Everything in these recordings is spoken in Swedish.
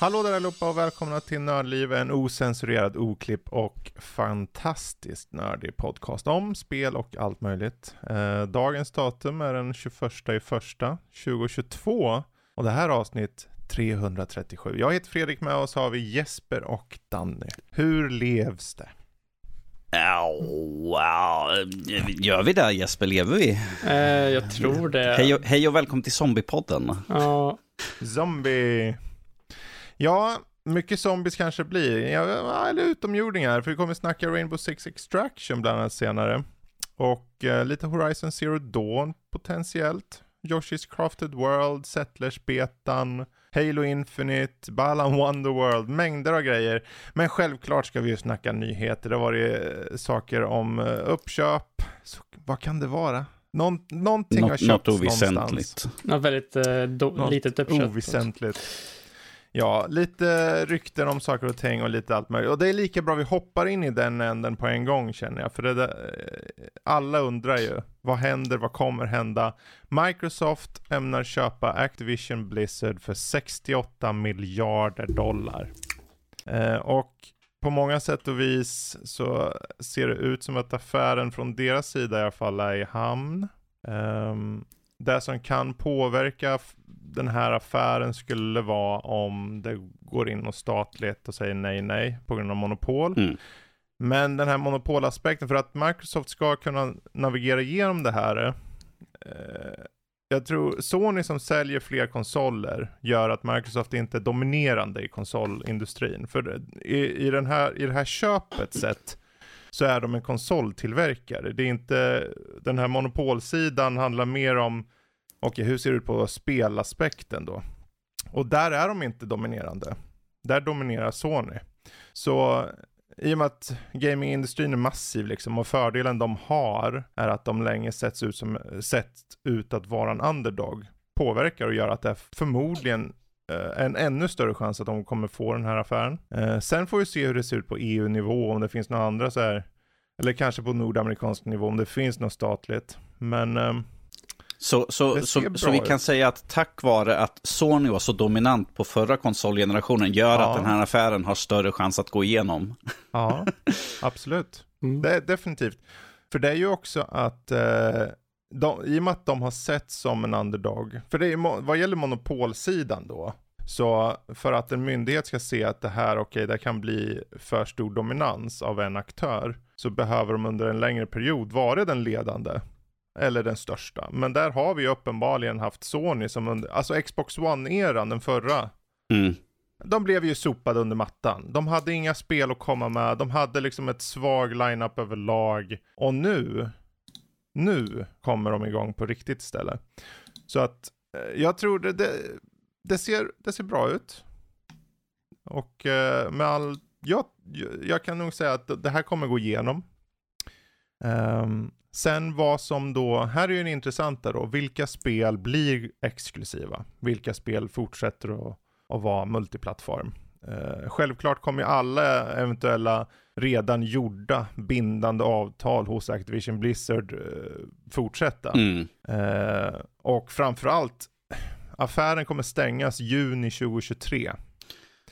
Hallå där allihopa och välkomna till Nördliv, en osensurerad, oklipp och fantastiskt nördig podcast om spel och allt möjligt. Eh, dagens datum är den 21 i första 2022 och det här är avsnitt 337. Jag heter Fredrik, med oss har vi Jesper och Danny. Hur levs det? Oh, wow. Gör vi det Jesper? Lever vi? Eh, jag tror det. Hej och, hej och välkommen till Zombiepodden. Ja. Zombie. Ja, mycket zombies kanske blir. Ja, eller utomjordingar, för vi kommer snacka Rainbow Six Extraction bland annat senare. Och eh, lite Horizon Zero Dawn potentiellt. Yoshi's Crafted World, Settlers-betan, Halo Infinite, Balan Wonderworld, mängder av grejer. Men självklart ska vi ju snacka nyheter. Det har varit eh, saker om eh, uppköp. Så, vad kan det vara? Någon, någonting Nå har köpts något oväsentligt. någonstans. Ja, väldigt eh, do- Något litet uppköp. Oväsentligt. Ja, lite rykten om saker och ting och lite allt möjligt. Och det är lika bra vi hoppar in i den änden på en gång känner jag. För det där, eh, alla undrar ju, vad händer, vad kommer hända? Microsoft ämnar köpa Activision Blizzard för 68 miljarder dollar. Eh, och på många sätt och vis så ser det ut som att affären från deras sida i alla fall är i hamn. Um, det som kan påverka den här affären skulle vara om det går in och statligt och säger nej, nej på grund av monopol. Mm. Men den här monopolaspekten, för att Microsoft ska kunna navigera igenom det här. Eh, jag tror Sony som säljer fler konsoler gör att Microsoft inte är dominerande i konsolindustrin. För i, i, den här, i det här köpet sett så är de en konsoltillverkare. Det är inte, den här monopolsidan handlar mer om, okej hur ser det ut på spelaspekten då? Och där är de inte dominerande. Där dominerar Sony. Så i och med att gamingindustrin är massiv liksom och fördelen de har är att de länge setts ut, som, sett ut att vara en underdog påverkar och gör att det är förmodligen eh, en ännu större chans att de kommer få den här affären. Eh, sen får vi se hur det ser ut på EU-nivå, om det finns några andra så här, eller kanske på nordamerikansk nivå, om det finns något statligt. Men eh, så, så, så, så vi kan säga att tack vare att Sony var så dominant på förra konsolgenerationen gör Ja. att den här affären har större chans att gå igenom. ja, absolut. Mm. Det är definitivt. För det är ju också att eh, de, i och med att de har sett som en underdog, för det är, vad gäller monopolsidan då, så för att en myndighet ska se att det här, okej, det kan bli för stor dominans av en aktör, så behöver de under en längre period vara den ledande. Eller den största. Men där har vi ju uppenbarligen haft Sony som under, alltså Xbox One-eran, den förra, Mm. de blev ju sopade under mattan. De hade inga spel att komma med. De hade liksom ett svag lineup överlag. Och nu, nu kommer de igång på riktigt ställe. Så att eh, jag tror det, det, det, ser, det ser bra ut. Och eh, med all, jag, jag kan nog säga att det här kommer gå igenom. Ehm, sen vad som då, här är ju en intressanta då, vilka spel blir exklusiva? Vilka spel fortsätter att, att vara multiplattform? Eh, självklart kommer ju alla eventuella redan gjorda bindande avtal hos Activision Blizzard eh, fortsätta. Mm. Eh, och framförallt, affären kommer stängas juni 2023.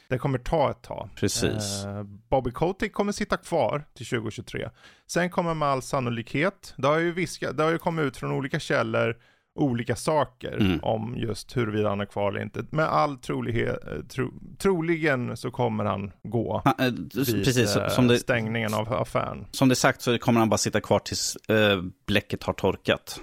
Det kommer ta ett tag. Precis. Eh, Bobby Kotick kommer sitta kvar till 2023. Sen kommer med all sannolikhet, det har ju, viska, det har ju kommit ut från olika källor, olika saker Mm. om just huruvida han är kvar eller inte. Med all trolighet, eh, tro, troligen så kommer han gå Han, eh, vid precis, eh, som det, stängningen av affären. som det sagt så kommer han bara sitta kvar tills eh, bläcket har torkat.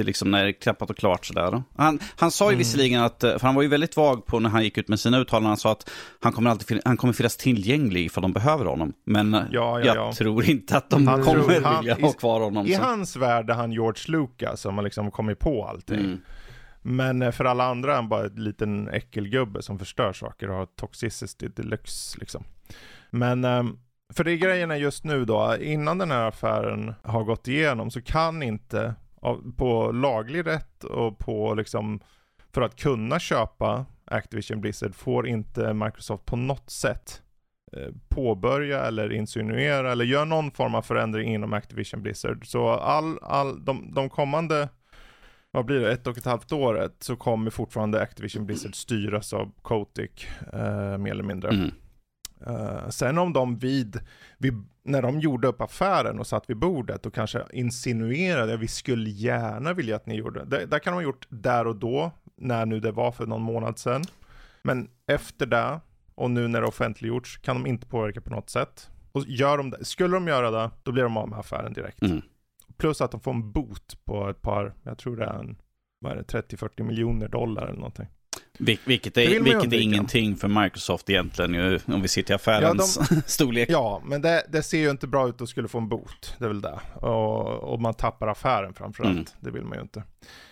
Det är liksom när det är klappat och klart sådär. Han, han sa ju Mm. visserligen att, eh, för han var ju väldigt vag på när han gick ut med sina uttalanden, han sa att han kommer alltid han kommer finnas tillgänglig för de behöver honom. Men eh, Ja, ja, jag ja. tror inte att de Han kommer tror- han- vilja ha kvar honom. I så- hans värld är han George Lucas som har liksom kommit på allting. Mm. Men eh, för alla andra är han bara en liten äckelgubbe som förstör saker och har toxicity deluxe liksom. Men för det är grejen är just nu då, innan den här affären har gått igenom så kan inte på laglig rätt och på liksom för att kunna köpa Activision Blizzard får inte Microsoft på något sätt eh, påbörja eller insinuera eller göra någon form av förändring inom Activision Blizzard. Så all, all, de, de kommande, vad blir det, ett och ett halvt året så kommer fortfarande Activision Blizzard styras av Kotick, eh, mer eller mindre. Mm. Uh, sen om de vid, vid, när de gjorde upp affären och satt vid bordet och kanske insinuerade att vi skulle gärna vilja att ni gjorde det. Där kan de ha gjort där och då, när nu det var för någon månad sedan. Men efter det, och nu när det offentliggjorts, kan de inte påverka på något sätt. Och gör de det, skulle de göra det, då blir de av med affären direkt. Mm. Plus att de får en bot på ett par, jag tror det är en, vad är det, 30-40 miljoner dollar eller någonting. Vil vilket är, vilket är ingenting för Microsoft egentligen, om vi ser till affärens ja, de, storlek. Ja, men det, det, ser ju inte bra ut att skulle få en bot. Det är väl det. Och, och man tappar affären framförallt. Mm. Det vill man ju inte.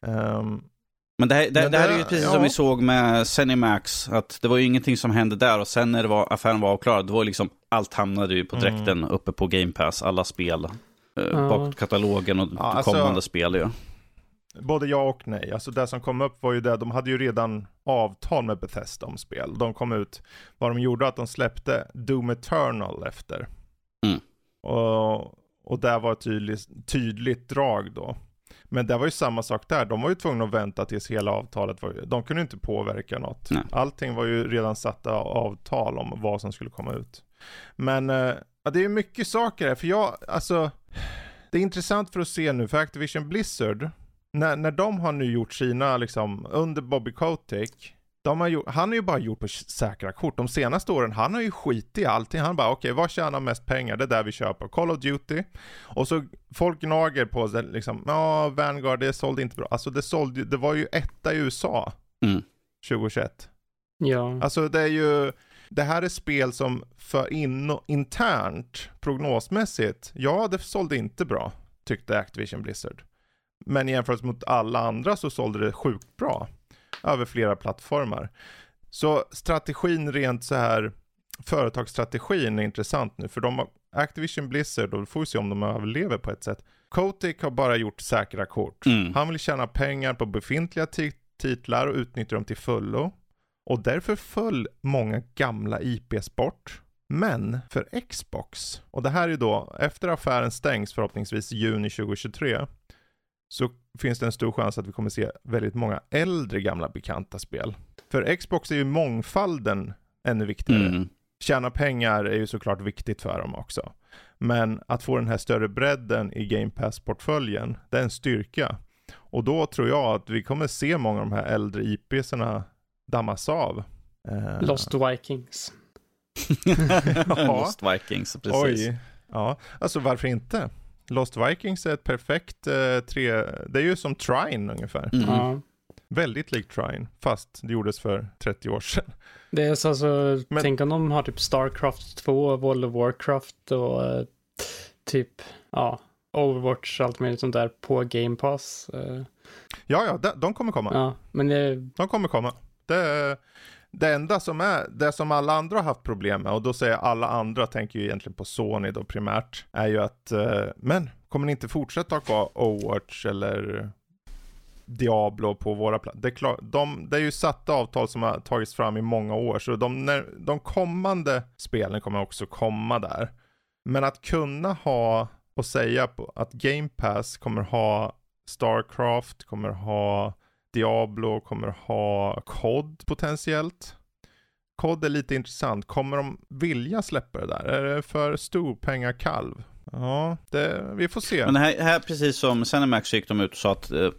Um, men det här, det, men det här är ju precis ja. som vi såg med Zenimax, att det var ju ingenting som hände där och sen när det var, affären var avklarad, då var liksom allt hamnade ju på mm. direkten mm. uppe på Game Pass, alla spel. Eh, bakåt katalogen och ja, alltså, kommande spel ju. Både ja och nej. Alltså det som kom upp var ju det, de hade ju redan avtal med Bethesda om spel. De kom ut, vad de gjorde att de släppte Doom Eternal efter. Mm. Och, och det var ett tydligt, tydligt drag då. Men det var ju samma sak där, de var ju tvungna att vänta tills hela avtalet var, de kunde inte påverka något. Nej. Allting var ju redan satta avtal om vad som skulle komma ut. Men äh, det är ju mycket saker här, för jag, alltså, det är intressant för att se nu, för Activision Blizzard, när, när de har nu gjort sina, liksom, under Bobby Kotick, de har gjort, han har ju bara gjort på säkra kort. De senaste åren, han har ju skit i allting. Han bara, okej, okay, vad tjänar mest pengar? Det är där vi köper. Call of Duty. Och så folk gnager på sig, liksom, ja, Vanguard, det sålde inte bra. Alltså det sålde det var ju etta i USA. Mm. 2021. Ja. Alltså det är ju, det här är spel som för in, internt, prognosmässigt, ja, det sålde inte bra, tyckte Activision Blizzard. Men i jämförelse mot alla andra så sålde det sjukt bra. Över flera plattformar. Så strategin rent så här, företagsstrategin är intressant nu. För de har, Activision Blizzard, och får vi se om de överlever på ett sätt. Kotick har bara gjort säkra kort. Mm. Han vill tjäna pengar på befintliga titlar och utnyttja dem till fullo. Och därför föll många gamla IPs bort. Men för Xbox, och det här är då efter affären stängs förhoppningsvis i juni 2023, så finns det en stor chans att vi kommer se väldigt många äldre gamla bekanta spel. För Xbox är ju mångfalden ännu viktigare. Mm. Tjäna pengar är ju såklart viktigt för dem också. Men att få den här större bredden i Game Pass-portföljen, det är en styrka. Och då tror jag att vi kommer se många av de här äldre IPsarna dammas av. Uh... Lost Vikings. ja. Lost Vikings, precis. Oj. Ja, alltså varför inte? Lost Vikings är ett perfekt eh, tre, det är ju som Trine ungefär. Mm. Ja. Väldigt likt Trine, fast det gjordes för 30 år sedan. Det är så alltså, Men... tänk om de har typ Starcraft 2, World of Warcraft och eh, typ, ja, Overwatch och allt möjligt sånt där på Game Pass. Eh. Ja, ja, de, de kommer komma. Ja, men det... De kommer komma. Det, det enda som är, det som alla andra har haft problem med, och då säger jag alla andra, tänker ju egentligen på Sony då primärt, är ju att, eh, men kommer ni inte fortsätta ha kvar Overwatch eller Diablo på våra platser? Det, är de, det är ju satta avtal som har tagits fram i många år, så de, när, de kommande spelen kommer också komma där. Men att kunna ha och säga att Game Pass kommer ha Starcraft, kommer ha Diablo kommer ha COD potentiellt. COD är lite intressant. Kommer de vilja släppa det där? Är det för stor pengar kalv? Ja, det, vi får se. Men här, här precis som Cinemax gick de ut och sa att eh,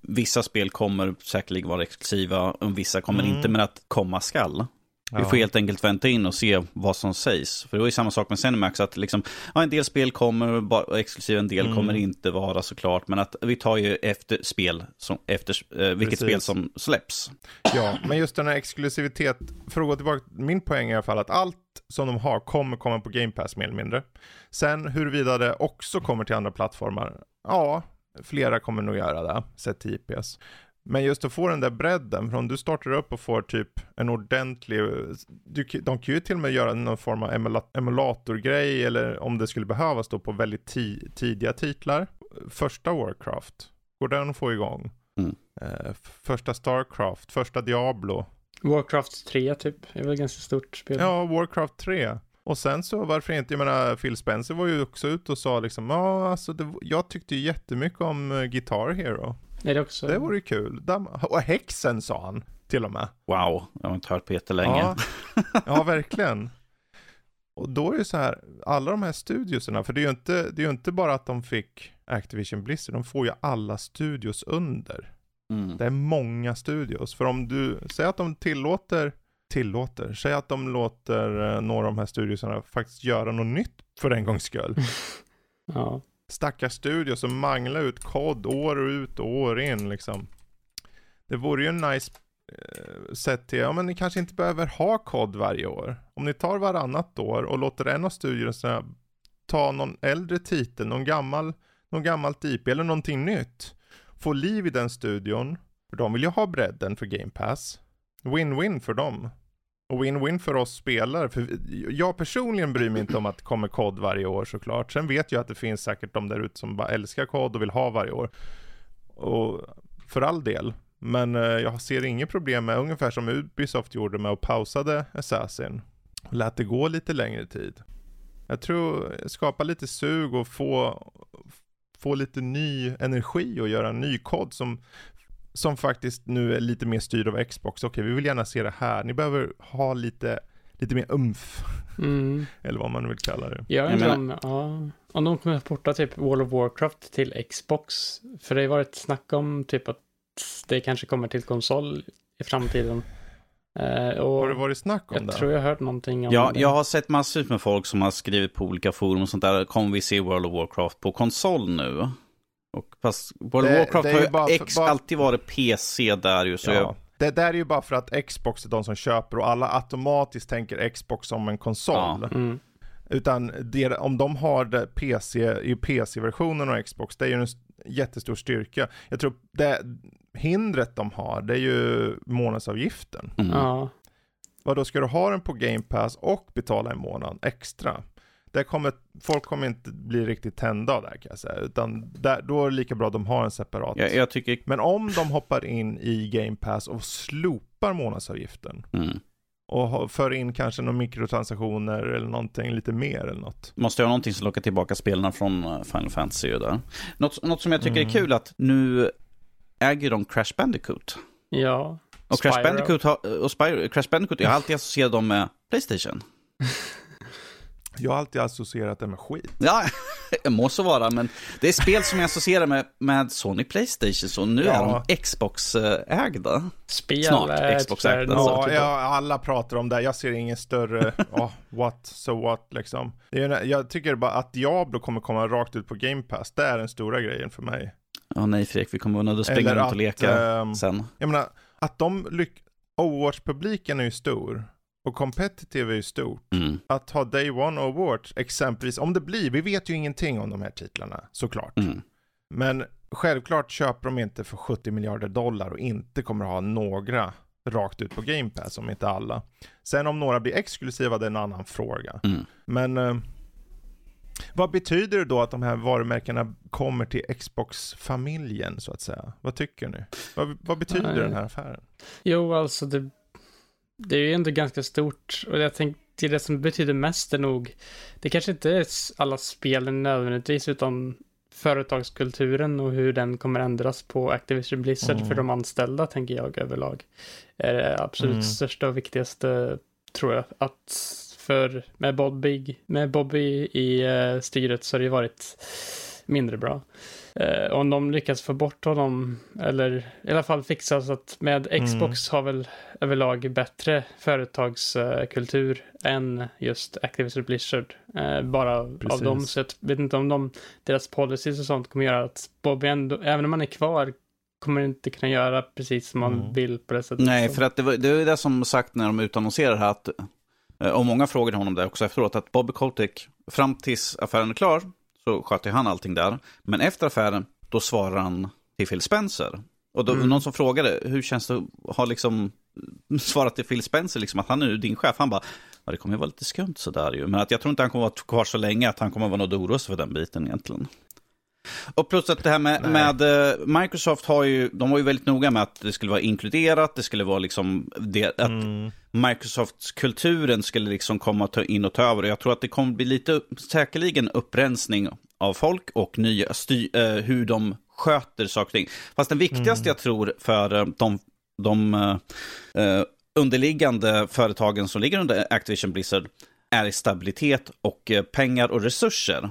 vissa spel kommer säkerligen vara exklusiva, och vissa kommer mm. inte, men att komma skall. Vi får helt enkelt vänta in och se vad som sägs. För det var ju samma sak med Cinemax, att liksom, ja, en del spel kommer vara exklusiva, en del mm. kommer inte vara såklart. Men att vi tar ju efter spel, som, efter eh, vilket Precis. spel som släpps. Ja, men just den här exklusivitet, för att gå tillbaka, min poäng är i alla fall att allt som de har kommer komma på Game Pass mer eller mindre. Sen huruvida det också kommer till andra plattformar, ja, flera kommer nog göra det, sett till IPS. Men just att få den där bredden, för om du startar upp och får typ en ordentlig, du, de kan ju till och med göra någon form av emulatorgrej eller om det skulle behövas då på väldigt ti, tidiga titlar. Första Warcraft, går den att få igång? Mm. Eh, första Starcraft, första Diablo. Warcraft 3 typ, är väl ganska stort spel. Ja, Warcraft 3. Och sen så varför inte, jag menar Phil Spencer var ju också ute och sa liksom, ja alltså det, jag tyckte ju jättemycket om uh, Guitar Hero. Är det också? Det vore ju kul. Och häxen sa han till och med. Wow, jag har inte hört Peter länge. Ja, ja verkligen. Och då är det så här, alla de här studioserna, för det är ju inte, det är inte bara att de fick Activision Blizzard, de får ju alla studios under. Mm. Det är många studios, för om du, säger att de tillåter, tillåter, säg att de låter eh, några av de här studiosarna faktiskt göra något nytt för en gångs skull. ja. Stackars studio som manglar ut kod år ut och år in liksom. Det vore ju en nice eh, sätt till, ja men ni kanske inte behöver ha kod varje år. Om ni tar varannat år och låter en av studierna ta någon äldre titel, någon gammal, någon gammalt IP eller någonting nytt. Få liv i den studion, för de vill ju ha bredden för Game Pass. Win-win för dem. Och win-win för oss spelare. För jag personligen bryr mig inte om att det kommer kod varje år såklart. Sen vet jag att det finns säkert de där ute som bara älskar kod och vill ha varje år. Och för all del. Men eh, jag ser inget problem med, ungefär som Ubisoft gjorde med att pausade Assassin. Och lät det gå lite längre tid. Jag tror skapa lite sug och få, få lite ny energi och göra en ny kod som som faktiskt nu är lite mer styrd av Xbox. Okej, vi vill gärna se det här. Ni behöver ha lite, lite mer umf. Mm. Eller vad man vill kalla det. Ja, jag om, ja, om de kommer porta typ World of Warcraft till Xbox. För det har varit snack om typ att det kanske kommer till konsol i framtiden. Uh, har det varit snack om jag det? Jag tror jag har hört någonting om ja, det. Jag har sett massor med folk som har skrivit på olika forum och sånt där. Kommer vi se World of Warcraft på konsol nu? Och fast World of Warcraft har ju bara, X bara... alltid varit PC där ju. Så ja. jag... Det där är ju bara för att Xbox är de som köper och alla automatiskt tänker Xbox som en konsol. Ja. Mm. Utan det, om de har det PC i PC-versionen av Xbox, det är ju en jättestor styrka. Jag tror det hindret de har, det är ju månadsavgiften. Mm. Ja. Vad då ska du ha den på Game Pass och betala en månad extra? Det kommer, folk kommer inte bli riktigt tända av det här kan jag säga. Utan där, då är det lika bra att de har en separat. Ja, jag tycker... Men om de hoppar in i Game Pass och slopar månadsavgiften. Mm. Och för in kanske några mikrotransaktioner eller någonting lite mer eller något. Måste ha någonting som lockar tillbaka spelarna från eh, Final Fantasy där. Något, något som jag tycker mm. är kul att nu äger de Crash Bandicoot. Ja. Och Crash Bandicoot, har, och Spyro, Crash Bandicoot, jag har alltid associerat dem med Playstation. Jag har alltid associerat det med skit. Ja, må så vara, men det är spel som jag associerar med, med Sony Playstation, så nu ja. är de Xbox-ägda. Spel Snart Xbox-ägda. Ja, ja, alla pratar om det. Jag ser ingen större, oh, what, so what, liksom. Det är, jag tycker bara att Diablo kommer komma rakt ut på Game Pass. Det är den stora grejen för mig. Ja, nej Fredrik, vi kommer att springa runt och leka ähm, sen. Jag menar, att de lyckas... Overwatch-publiken är ju stor. Och competitive är ju stort. Mm. Att ha Day One Awards exempelvis, om det blir, vi vet ju ingenting om de här titlarna såklart. Mm. Men självklart köper de inte för 70 miljarder dollar och inte kommer ha några rakt ut på Game Pass, om inte alla. Sen om några blir exklusiva, det är en annan fråga. Mm. Men eh, vad betyder det då att de här varumärkena kommer till Xbox-familjen så att säga? Vad tycker ni? Vad, vad betyder Nej. den här affären? Jo, alltså det det är ju ändå ganska stort och jag tänkte det som betyder mest är nog, det kanske inte är alla spelen nödvändigtvis utan företagskulturen och hur den kommer ändras på Activision Blizzard mm. för de anställda tänker jag överlag. Är det absolut mm. största och viktigaste tror jag. Att för med Bobby, med Bobby i uh, styret så har det ju varit mindre bra. Eh, om de lyckas få bort honom, eller i alla fall fixa så att med mm. Xbox mm. har väl överlag bättre företagskultur än just Activision Blizzard. Uh, bara Precis. av dem, så jag vet inte om de, deras policies och sånt kommer göra att Bobby ändå, även om man är kvar, kommer inte kunna göra precis som man mm. vill på det sättet. Nej, för att det, var, det är det som sagt när de utannonserar här att, eh, och många frågade honom det också efteråt, att Bobby Kotick, fram tills affären är klar, så sköter han allting där. Men efter affären, då svarar han till Phil Spencer. Och då, mm. någon som frågade, hur känns det att ha liksom svarat till Phil Spencer, liksom, att han är din chef. Han bara, ja, det kommer ju vara lite skumt sådär ju. Men att jag tror inte han kommer vara kvar så länge, att han kommer vara något orolig för den biten egentligen. Och plus att det här med, med uh, Microsoft har ju, de var ju väldigt noga med att det skulle vara inkluderat, det skulle vara liksom, det, att mm. Microsoft-kulturen skulle liksom komma ta in och ta över. Och jag tror att det kommer bli lite, säkerligen upprensning av folk och nya sty, uh, hur de sköter saker och ting. Fast den viktigaste mm. jag tror för uh, de, de uh, underliggande företagen som ligger under Activision Blizzard är stabilitet och pengar och resurser.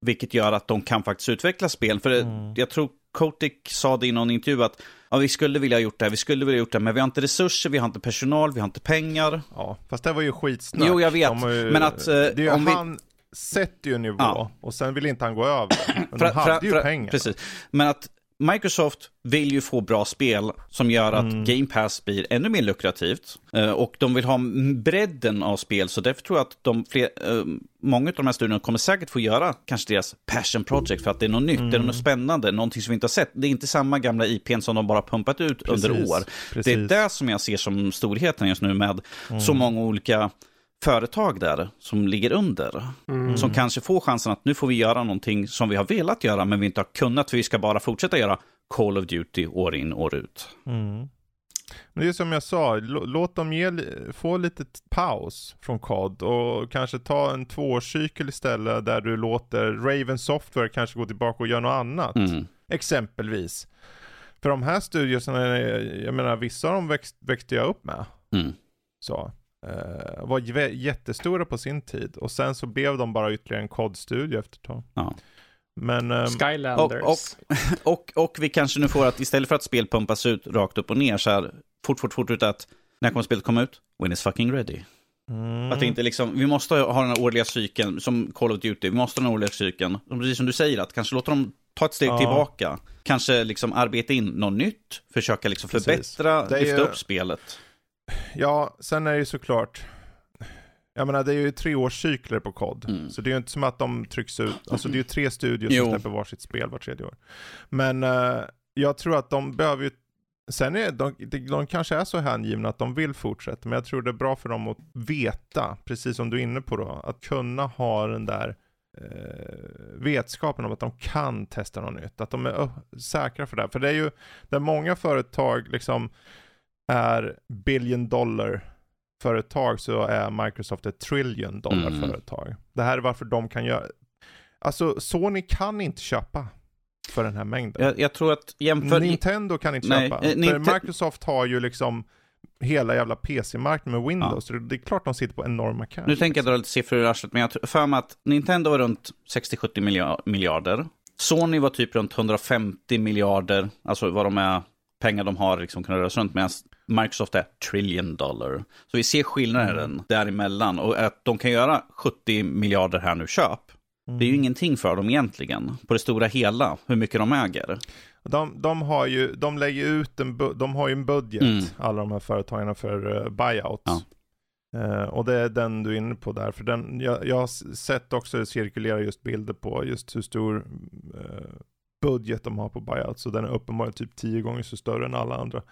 Vilket gör att de kan faktiskt utveckla spel. För mm. jag tror Kotick sa det i någon intervju att ja, vi skulle vilja ha gjort det här, vi skulle vilja ha gjort det här, men vi har inte resurser, vi har inte personal, vi har inte pengar. Ja, fast det var ju skitsnack. Jo, jag vet. Ju, men att... Eh, det är om han vi... sätter ju nivå ja. och sen vill inte han gå över. Men för, de hade för, ju för, pengar. Precis. Men att Microsoft vill ju få bra spel som gör att mm. Game Pass blir ännu mer lukrativt. Uh, och de vill ha bredden av spel, så därför tror jag att de fler, uh, många av de här studierna kommer säkert få göra kanske deras passion project för att det är något nytt, mm. det är något mm. spännande, någonting som vi inte har sett. Det är inte samma gamla IPn som de bara pumpat ut Precis. under år. Precis. Det är det som jag ser som storheten just nu med mm. så många olika företag där som ligger under. Mm. Som kanske får chansen att nu får vi göra någonting som vi har velat göra men vi inte har kunnat för vi ska bara fortsätta göra Call of Duty år in år ut. Mm. Men det är som jag sa, låt dem ge, få lite paus från COD och kanske ta en tvåårscykel istället där du låter Raven Software kanske gå tillbaka och göra något annat. Mm. Exempelvis. För de här studierna, jag menar vissa av dem växt, växte jag upp med. Mm. Så. Uh, var jättestora på sin tid och sen så blev de bara ytterligare en kodstudio efter ett tag. Ja. Men, um, Skylanders. Och, och, och, och, vi kanske nu får att istället för att spel pumpas ut rakt upp och ner så här fort, fort, fort ut att när kommer spelet komma ut? When it's fucking ready. Mm. Att inte liksom, vi måste ha den här årliga cykeln, som Call of Duty, vi måste ha den årliga cykeln. Precis som du säger, att kanske låta dem ta ett steg ja. tillbaka. Kanske liksom arbeta in något nytt, försöka liksom förbättra, lyfta ju... upp spelet. Ja, sen är det ju såklart, jag menar det är ju treårscykler på kod. Mm. Så det är ju inte som att de trycks ut, alltså det är ju tre studios som släpper varsitt spel var tredje år. Men uh, jag tror att de behöver ju, sen är de, de kanske är så hängivna att de vill fortsätta, men jag tror det är bra för dem att veta, precis som du är inne på då, att kunna ha den där eh, vetskapen om att de kan testa något nytt. Att de är säkra för det. För det är ju, där många företag liksom är billion dollar företag så är Microsoft ett trillion dollar mm. företag. Det här är varför de kan göra, alltså Sony kan inte köpa för den här mängden. Jag, jag tror att jämför... Nintendo kan inte Nej, köpa. Eh, för Microsoft har ju liksom hela jävla PC-marknaden med Windows. Ja. Det är klart de sitter på enorma cash. Nu tänker jag dra lite siffror i arslet, men jag tror för mig att Nintendo var runt 60-70 miljarder. Sony var typ runt 150 miljarder, alltså vad de är, pengar de har liksom kunnat röra runt, medan Microsoft är trillion dollar. Så vi ser skillnaden mm. däremellan. Och att de kan göra 70 miljarder här nu köp. Mm. Det är ju ingenting för dem egentligen. På det stora hela, hur mycket de äger. De, de har ju, de lägger ut en, de har ju en budget, mm. alla de här företagen för uh, buyout. Ja. Uh, och det är den du är inne på där, för den, jag, jag har sett också cirkulera just bilder på just hur stor uh, budget de har på buyout, så den är uppenbarligen typ tio gånger så större än alla andra.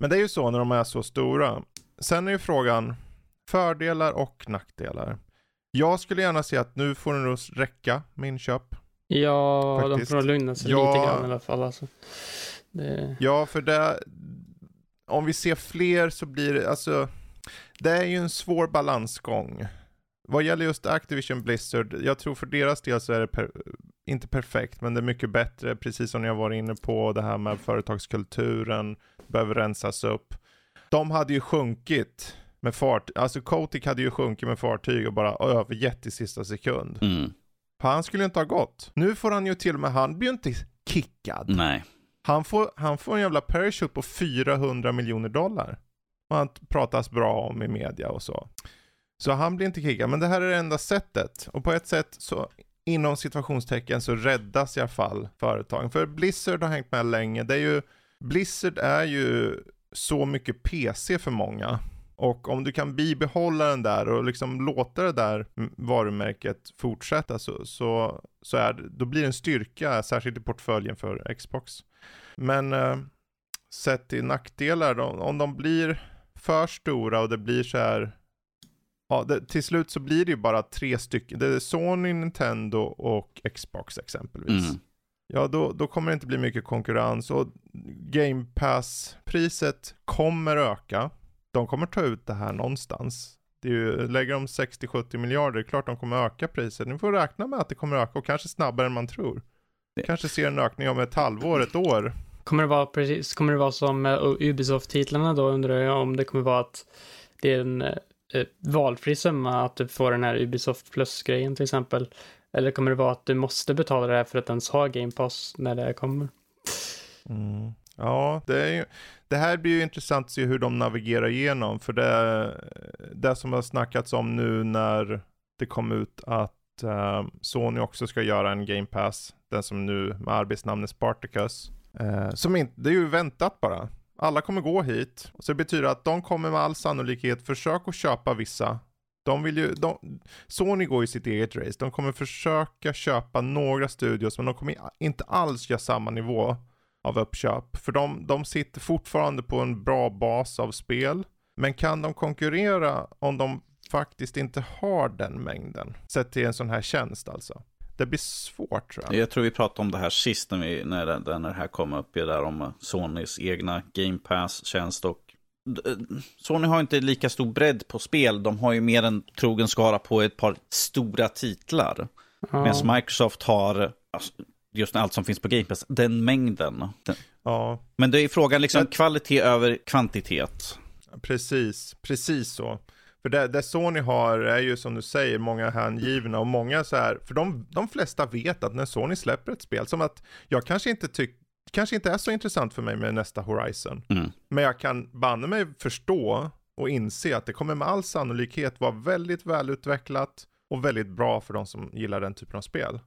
Men det är ju så när de är så stora. Sen är ju frågan fördelar och nackdelar. Jag skulle gärna se att nu får det nog räcka med inköp. Ja, faktiskt. de får lugna sig ja, lite grann i alla fall. Alltså. Det... Ja, för det, om vi ser fler så blir det, alltså, det är ju en svår balansgång. Vad gäller just Activision Blizzard, jag tror för deras del så är det per, inte perfekt, men det är mycket bättre, precis som har varit inne på, det här med företagskulturen, behöver rensas upp. De hade ju sjunkit med fart, alltså Kotick hade ju sjunkit med fartyg och bara övergett i sista sekund. Mm. Han skulle inte ha gått. Nu får han ju till och med, han blir ju inte kickad. Nej. Han får, han får en jävla parachute på 400 miljoner dollar. Och han pratas bra om i media och så. Så han blir inte kickad, men det här är det enda sättet. Och på ett sätt så, inom situationstecken, så räddas i alla fall företagen. För Blizzard har hängt med länge. Det är ju Blizzard är ju så mycket PC för många. Och om du kan bibehålla den där och liksom låta det där varumärket fortsätta så, så, så är, det, då blir det en styrka, särskilt i portföljen för Xbox. Men eh, sett till nackdelar, då, om de blir för stora och det blir så här Ja, det, till slut så blir det ju bara tre stycken. Det är Sony, Nintendo och Xbox exempelvis. Mm. Ja, då, då kommer det inte bli mycket konkurrens och Game Pass-priset kommer öka. De kommer ta ut det här någonstans. Det är ju, lägger de 60-70 miljarder, det är klart de kommer öka priset. Ni får räkna med att det kommer öka och kanske snabbare än man tror. Det. Kanske ser en ökning om ett halvår, ett år. Kommer det vara, precis, kommer det vara som Ubisoft-titlarna då undrar jag om det kommer vara att det är en eh, valfri summa att du får den här Ubisoft Plus-grejen till exempel. Eller kommer det vara att du måste betala det här för att ens ha Game Pass när det kommer? Mm. Ja, det, är ju, det här blir ju intressant att se hur de navigerar igenom. För det, det som har snackats om nu när det kom ut att uh, Sony också ska göra en Game Pass. Den som nu med arbetsnamnet Spartacus. Uh, som inte, det är ju väntat bara. Alla kommer gå hit. Så det betyder att de kommer med all sannolikhet försöka köpa vissa. De vill ju, de, Sony går i sitt eget race. De kommer försöka köpa några studios men de kommer inte alls göra samma nivå av uppköp. För de, de sitter fortfarande på en bra bas av spel. Men kan de konkurrera om de faktiskt inte har den mängden? Sett till en sån här tjänst alltså. Det blir svårt tror jag. Jag tror vi pratade om det här sist när, vi, när, det, när det här kom upp. Det där om Sonys egna Game Pass-tjänst och Sony har inte lika stor bredd på spel. De har ju mer en trogen skara på ett par stora titlar. Ja. Medan Microsoft har alltså, just allt som finns på Game Pass, den mängden. Den. Ja. Men det är frågan liksom Men... kvalitet över kvantitet. Precis, precis så. För det, det Sony har är ju som du säger många hängivna och många så här, för de, de flesta vet att när Sony släpper ett spel, som att jag kanske inte tycker kanske inte är så intressant för mig med nästa Horizon. Mm. Men jag kan banne mig förstå och inse att det kommer med all sannolikhet vara väldigt välutvecklat och väldigt bra för de som gillar den typen av spel.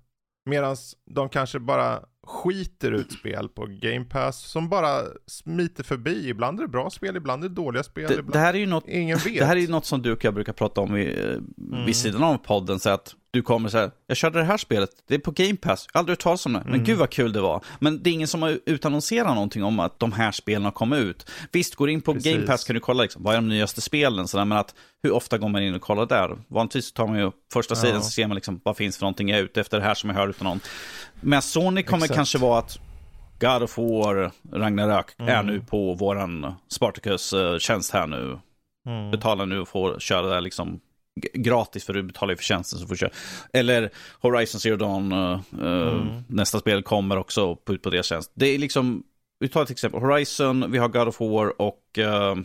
Medan de kanske bara skiter ut spel på Game Pass som bara smiter förbi. Ibland är det bra spel, ibland är det dåliga spel. Det, det här är ju något, ingen vet. Det här är ju något som du och jag brukar prata om vid, eh, mm. vid sidan av podden. Så att du kommer så här, jag körde det här spelet, det är på Game Pass, jag har aldrig hört talas om det, men mm. gud vad kul det var. Men det är ingen som har utannonserat någonting om att de här spelen har kommit ut. Visst, går in på Precis. Game Pass kan du kolla liksom, vad är de nyaste spelen, så där, men att hur ofta går man in och kollar där? Vanligtvis tar man ju första sidan ja. så ser man liksom, vad finns för någonting jag är ute efter det här som jag hör utan någon. Men Sony kommer Exakt. kanske vara att God of War, Ragnarök, mm. är nu på våran Spartacus-tjänst här nu. Mm. Betala nu och få köra där liksom gratis för du betalar ju för tjänsten så får du köra. Eller Horizon Zero Dawn, uh, mm. nästa spel kommer också ut på deras tjänst. Det är liksom, vi tar ett exempel, Horizon, vi har God of War och uh,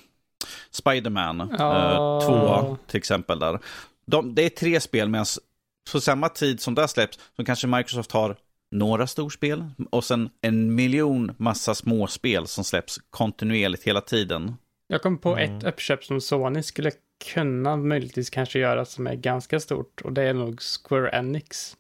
Spiderman oh. 2 till exempel där. De, det är tre spel medan på samma tid som det släpps så kanske Microsoft har några storspel och sen en miljon massa småspel som släpps kontinuerligt hela tiden. Jag kom på mm. ett uppköp som Sony skulle kunna möjligtvis kanske göra som är ganska stort och det är nog Square Enix.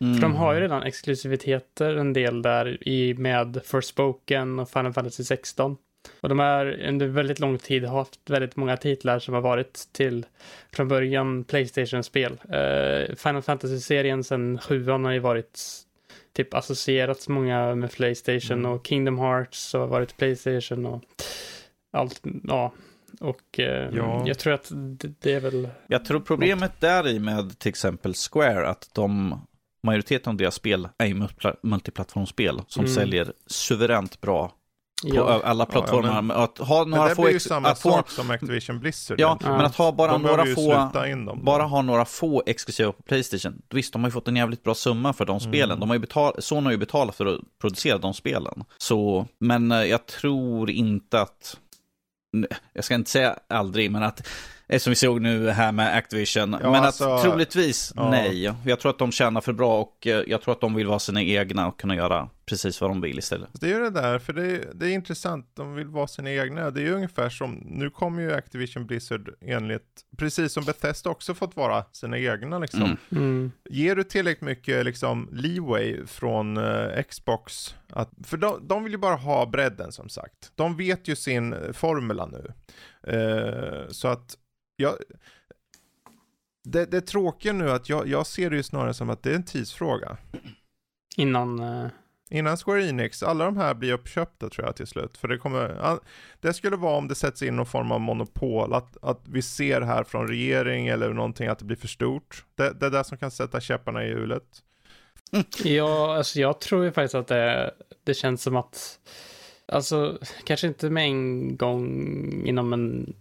Mm. För de har ju redan exklusiviteter en del där i med Forspoken och Final Fantasy 16. Och de har under väldigt lång tid haft väldigt många titlar som har varit till från början Playstation-spel. Uh, Final Fantasy-serien sen sjuan har ju varit typ associerats många med Playstation mm. och Kingdom Hearts har varit Playstation och allt, ja. Och eh, ja. jag tror att det, det, är väl... Jag tror problemet något. där i med till exempel Square, att de majoriteten av deras spel är multiplattformsspel som mm. säljer suveränt bra på ja. alla plattformar. Ja, men, att ha några men det få blir ju samma att sak få... som Activision Blizzard. Ja, ja, men att ha bara några få, dem, bara ha några få exklusiva på Playstation. Visst, de har ju fått en jävligt bra summa för de mm. spelen. De har ju betalt, Sony har ju betalat för att producera de spelen. Så, men eh, jag tror inte att, jag ska inte säga aldrig, men att som vi såg nu här med Activision. Ja, men alltså, att troligtvis ja. nej. Jag tror att de tjänar för bra och eh, jag tror att de vill vara sina egna och kunna göra precis vad de vill istället. Det är ju det där, för det är, det är intressant. De vill vara sina egna. Det är ju ungefär som, nu kommer ju Activision Blizzard enligt, precis som Bethesda också fått vara sina egna liksom. Mm. Mm. Ger du tillräckligt mycket liksom leeway från uh, Xbox, att, för de, de vill ju bara ha bredden som sagt. De vet ju sin formula nu. Uh, så att jag, det, det tråkiga nu är att jag, jag ser det ju snarare som att det är en tidsfråga. Innan... Uh... Innan Square Enix, alla de här blir uppköpta tror jag till slut. För det kommer, det skulle vara om det sätts in någon form av monopol, att, att vi ser här från regering eller någonting att det blir för stort. Det, det är det som kan sätta käpparna i hjulet. Ja, alltså jag tror ju faktiskt att det, det känns som att, alltså kanske inte med en gång inom en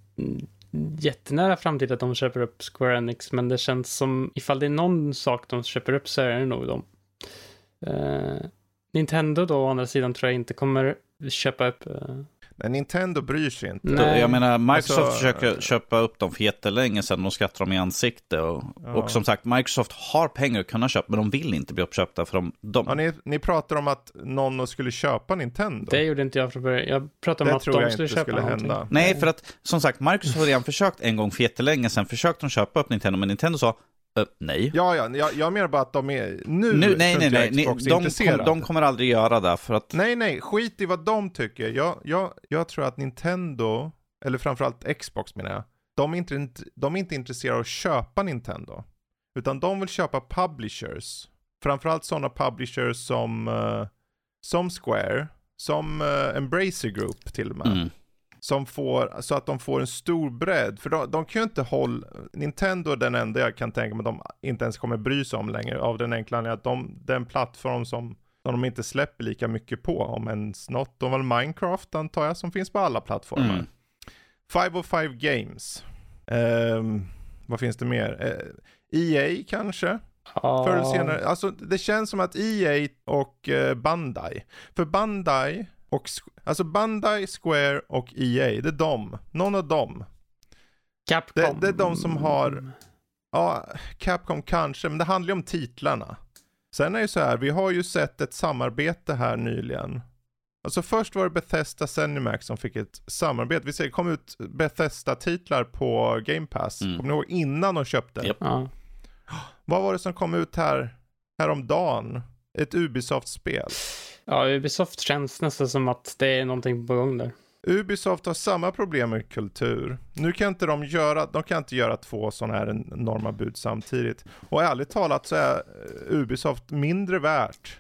jättenära framtid att de köper upp Square Enix, men det känns som ifall det är någon sak de köper upp så är det nog dem. Uh, Nintendo då å andra sidan tror jag inte kommer köpa upp uh, Nej, Nintendo bryr sig inte. Nej. Jag menar, Microsoft alltså, försöker köpa upp dem för jättelänge sedan. De skrattar dem i ansikte. Och, ja. och, som sagt, Microsoft har pengar att kunna köpa, men de vill inte bli uppköpta för de... de... Ja, ni, ni pratar om att någon skulle köpa Nintendo. Det gjorde inte jag från början. Jag pratade om det att de skulle köpa skulle någonting. hända. Nej, för att som sagt, Microsoft har redan försökt en gång för jättelänge sedan. Försökte de köpa upp Nintendo, men Nintendo sa Uh, nej. Ja, ja, jag, jag menar bara att de är nu, nu nej, nej, nej, nej. De, kom, de kommer aldrig göra det för att... Nej, nej, skit i vad de tycker. Jag, jag, jag tror att Nintendo, eller framförallt Xbox menar jag, de är, inte, de är inte intresserade av att köpa Nintendo. Utan de vill köpa publishers. Framförallt sådana publishers som, uh, som Square, som uh, Embracer Group till och med. Mm som får, så att de får en stor bredd. För de, de kan ju inte hålla, Nintendo är den enda jag kan tänka mig de inte ens kommer bry sig om längre. Av den enkla anledningen att de, den plattform som, som de inte släpper lika mycket på, om ens något. De väl Minecraft antar jag, som finns på alla plattformar. Mm. 505 Games. Um, vad finns det mer? Uh, eh, EA kanske? Ah. Förr eller senare. Alltså det känns som att EA och uh, Bandai. För Bandai och, alltså Bandai, Square och EA, det är de. Någon av dem. Capcom. Det, det är de som har, ja, Capcom kanske, men det handlar ju om titlarna. Sen är det så här, vi har ju sett ett samarbete här nyligen. Alltså först var det Bethesda Zenimax som fick ett samarbete. Vi ser, det kom ut Bethesda-titlar på Game Pass. Mm. Kommer ni ihåg innan de köpte? Yep. Ja. Vad var det som kom ut här, häromdagen? Ett Ubisoft-spel. Ja, Ubisoft känns nästan som att det är någonting på gång där. Ubisoft har samma problem med kultur. Nu kan inte de göra, de kan inte göra två sådana här enorma bud samtidigt. Och ärligt talat så är Ubisoft mindre värt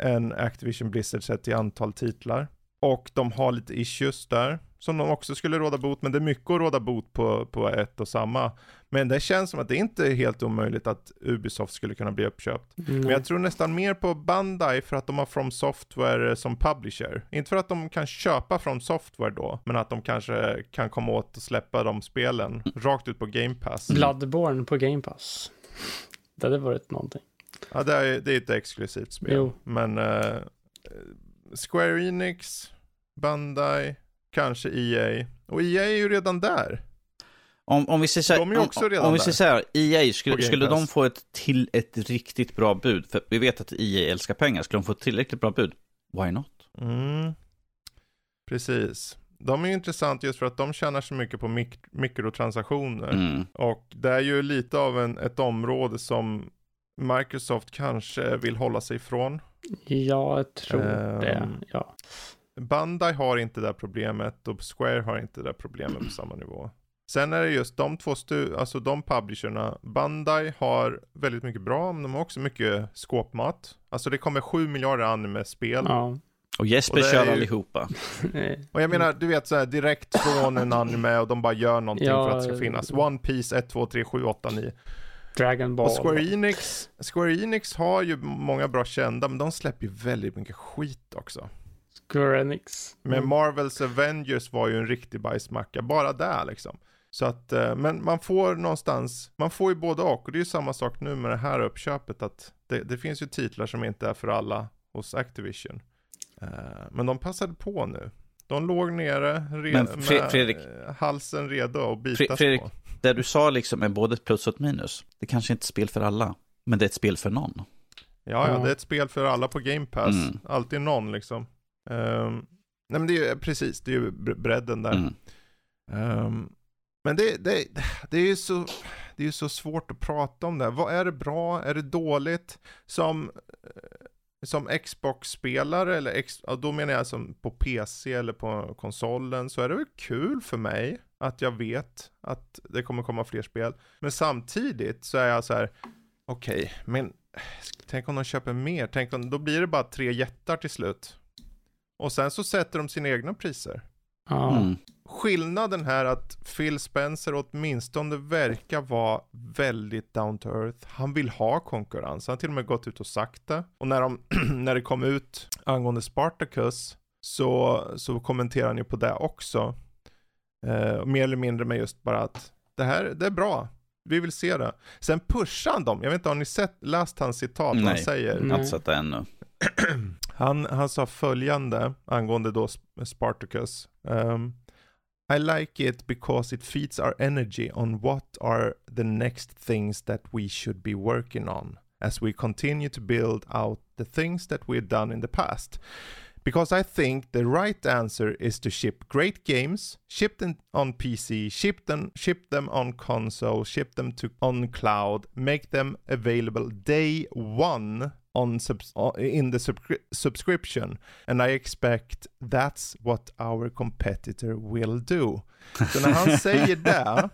än Activision Blizzard sett till antal titlar. Och de har lite issues där som de också skulle råda bot, men det är mycket att råda bot på, på ett och samma. Men det känns som att det inte är helt omöjligt att Ubisoft skulle kunna bli uppköpt. Mm. Men jag tror nästan mer på Bandai för att de har From Software som publisher. Inte för att de kan köpa From Software då, men att de kanske kan komma åt och släppa de spelen rakt ut på Game Pass. Bloodborne på Game Pass. Det hade varit någonting. Ja, det är, det är ett exklusivt spel. Jo. Men uh, Square Enix, Bandai, kanske EA. Och EA är ju redan där. Om, om vi säger så här, de är också redan om, om vi säger så här, EA, skulle, skulle de få ett, till, ett riktigt bra bud, för vi vet att EA älskar pengar, skulle de få ett tillräckligt bra bud, why not? Mm. Precis. De är ju intressant just för att de tjänar så mycket på mik mikrotransaktioner. Mm. Och det är ju lite av en, ett område som Microsoft kanske vill hålla sig ifrån. Ja, jag tror um, det. Ja. Bandai har inte det problemet och Square har inte det problemet på samma nivå. Sen är det just de två stu alltså de publisherna. Bandai har väldigt mycket bra, men de har också mycket skåpmat. Alltså det kommer sju miljarder anime-spel. Ja. Och Jesper och kör ju... allihopa. och jag menar, du vet så här, direkt från en anime och de bara gör någonting ja, för att det ska finnas. One Piece 1, 2, 3, 7, 8, 9. Dragon Ball. Och Square Enix, Square Enix har ju många bra kända, men de släpper ju väldigt mycket skit också. Square Enix. Men mm. Marvels Avengers var ju en riktig bajsmacka, bara där liksom. Så att, eh, men man får någonstans, man får ju både och. Och det är ju samma sak nu med det här uppköpet att det, det finns ju titlar som inte är för alla hos Activision. Uh, men de passade på nu. De låg nere re med Fredrik, halsen redo att bitas Fredrik, på. Det du sa liksom är både ett plus och ett minus. Det kanske inte är ett spel för alla, men det är ett spel för någon. Ja, ja, det är ett spel för alla på Game Pass. Mm. Alltid någon liksom. Um, nej men det är ju precis, det är ju bredden där. Mm. Um, men det, det, det är ju så, det är så svårt att prata om det. Vad är det bra? Är det dåligt? Som, eh, som Xbox-spelare, eller X, då menar jag som på PC eller på konsolen, så är det väl kul för mig att jag vet att det kommer komma fler spel. Men samtidigt så är jag så här, okej, okay, men tänk om de köper mer, tänk om, då blir det bara tre jättar till slut. Och sen så sätter de sina egna priser. Mm. Skillnaden här att Phil Spencer åtminstone verkar vara väldigt down to earth. Han vill ha konkurrens. Han har till och med gått ut och sagt det. Och när, de, när det kom ut angående Spartacus så, så kommenterar han ju på det också. Eh, mer eller mindre med just bara att det här det är bra. Vi vill se det. Sen pushar han dem. Jag vet inte, har ni sett, läst hans citat? vad Han Nej. säger. Nej. Inte sett det ännu. Han, han sa följande angående då Sp- Spartacus. Um, I like it because it feeds our energy on what are the next things that we should be working on as we continue to build out the things that we've done in the past. Because I think the right answer is to ship great games, ship them on PC, ship them, ship them on console, ship them to on cloud, make them available day one on subs- in the subscri- subscription, and I expect that's what our competitor will do. Så när han säger det,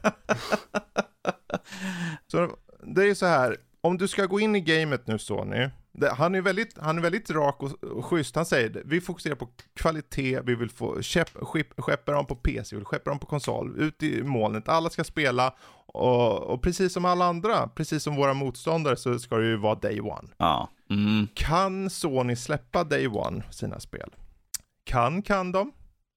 så det är ju så här, om du ska gå in i gamet nu Sony, det, han, är väldigt, han är väldigt rak och, och schysst. Han säger vi fokuserar på kvalitet, vi vill få skepp, skepp, skeppa dem på PC, vi vill skeppa dem på konsol, ut i molnet, alla ska spela och, och precis som alla andra, precis som våra motståndare så ska det ju vara day one. Ja. Mm. Kan Sony släppa day one sina spel? Kan, kan de?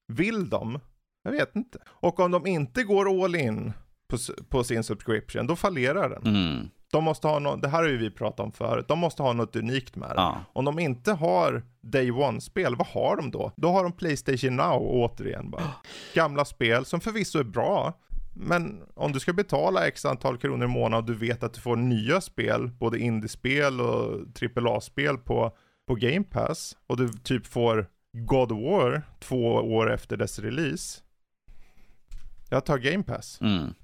Vill de? Jag vet inte. Och om de inte går all in på, på sin subscription, då fallerar den. Mm. De måste ha något, det här har ju vi pratat om förut, de måste ha något unikt med det. Ja. Om de inte har Day One-spel, vad har de då? Då har de Playstation Now återigen bara. Gamla spel som förvisso är bra, men om du ska betala x antal kronor i månaden och du vet att du får nya spel, både indiespel och AAA-spel på, på Game Pass, och du typ får God of War två år efter dess release. Jag tar Game Pass. Mm.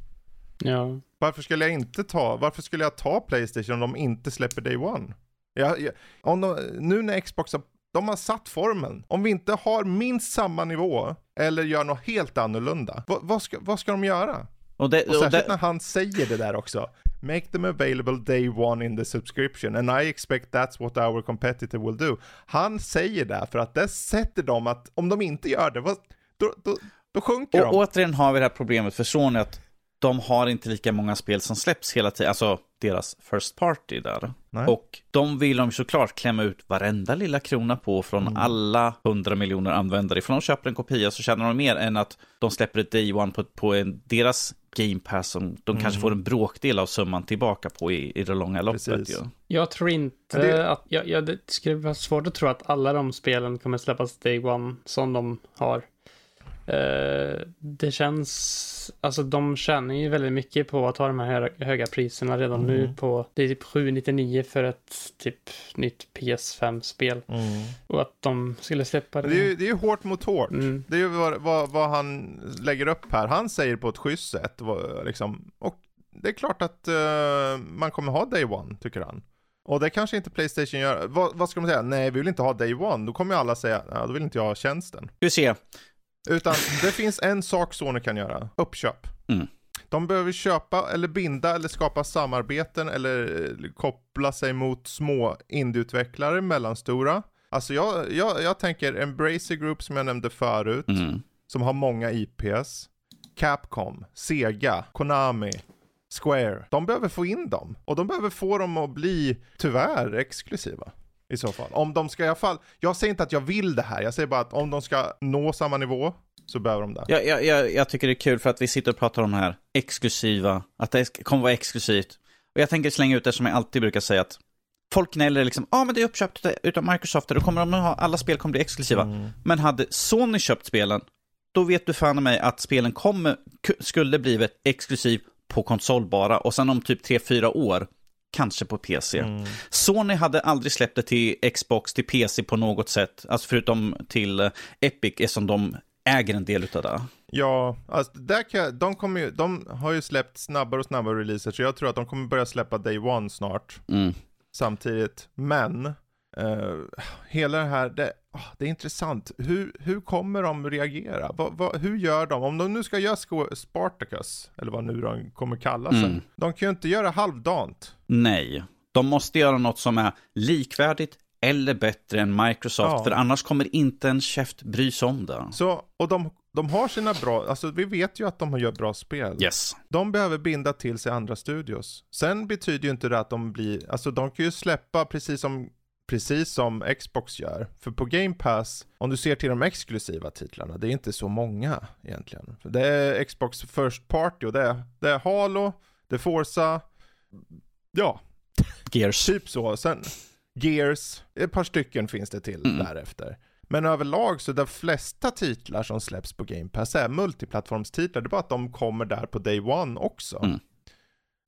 Ja. Varför skulle jag inte ta, varför skulle jag ta Playstation om de inte släpper Day One? Jag, jag, om de, nu när Xbox har, de har satt formen. Om vi inte har minst samma nivå eller gör något helt annorlunda, vad, vad, ska, vad ska de göra? Och det, Och och särskilt det, när han säger det där också. Make them available day one in the subscription and I expect that's what our competitor will do. Han säger det för att det sätter dem att om de inte gör det, vad, då, då, då sjunker och de. återigen har vi det här problemet för Sony att de har inte lika många spel som släpps hela tiden, alltså deras first party där. Nej. Och de vill de såklart klämma ut varenda lilla krona på från Mm. alla hundra miljoner användare. Ifall de köper en kopia så tjänar de mer än att de släpper ett day one på, på en, deras game pass som de Mm. kanske får en bråkdel av summan tillbaka på i, i det långa loppet. Precis. Ju. Jag tror inte det- att, jag, jag, det skulle vara svårt att tro att alla de spelen kommer släppas day one som de har. Eh, det känns, alltså de tjänar ju väldigt mycket på att ha de här hö- höga priserna redan nu Mm. på, det är typ 799 för ett typ nytt PS5-spel. Mm. Och att de skulle släppa det. Det är ju det är ju hårt mot hårt. Mm. Det är ju vad, vad, vad han lägger upp här. Han säger på ett schysst sätt, liksom, och det är klart att eh, man kommer ha Day One, tycker han. Och det kanske inte Playstation gör. Vad, vad ska man säga? Nej, vi vill inte ha Day One. Då kommer ju alla säga, ja, då vill inte jag ha tjänsten. Ska vi se. Utan det finns en sak Sony kan göra, uppköp. Mm. De behöver köpa eller binda eller skapa samarbeten eller koppla sig mot små indieutvecklare, mellanstora. Alltså jag, jag, jag tänker Embracer Group som jag nämnde förut, Mm. som har många IPs. Capcom, Sega, Konami, Square. De behöver få in dem. Och de behöver få dem att bli, tyvärr, exklusiva. I så fall. Om de ska i alla fall, jag säger inte att jag vill det här, jag säger bara att om de ska nå samma nivå så behöver de det. Jag, jag, jag, jag tycker det är kul för att vi sitter och pratar om det här exklusiva, att det kommer vara exklusivt. Och jag tänker slänga ut det som jag alltid brukar säga att folk gnäller liksom, ja ah, men det är uppköpt utav Microsoft då kommer de att ha, alla spel kommer bli exklusiva. Mm. Men hade Sony köpt spelen, då vet du fan mig att spelen kommer, ku- skulle blivit exklusiv på konsol bara och sen om typ 3-4 år, kanske på PC. Mm. Sony hade aldrig släppt det till Xbox, till PC på något sätt, alltså förutom till eh, Epic, eftersom de äger en del utav det. Ja, alltså där kan jag, de, kommer ju, de har ju släppt snabbare och snabbare releaser så jag tror att de kommer börja släppa Day One snart Mm. samtidigt. Men eh, hela det här, det, det är intressant. Hur, hur kommer de reagera? Va, va, hur gör de? Om de nu ska göra Spartacus, eller vad nu de kommer kalla sig. Mm. De kan ju inte göra halvdant. Nej. De måste göra något som är likvärdigt eller bättre än Microsoft, Ja. för annars kommer inte en käft bry sig om det. Så, och de, de har sina bra, alltså vi vet ju att de gör bra spel. Yes. De behöver binda till sig andra studios. Sen betyder ju inte det att de blir, alltså de kan ju släppa precis som, precis som Xbox gör. För på Game Pass, om du ser till de exklusiva titlarna, det är inte så många egentligen. Det är Xbox First Party och det är, det är Halo, det är Forza, ja, Gears. typ så. Sen Gears, ett par stycken finns det till Mm. därefter. Men överlag så de flesta titlar som släpps på Game Pass är multiplattformstitlar. Det är bara att de kommer där på Day One också. Mm.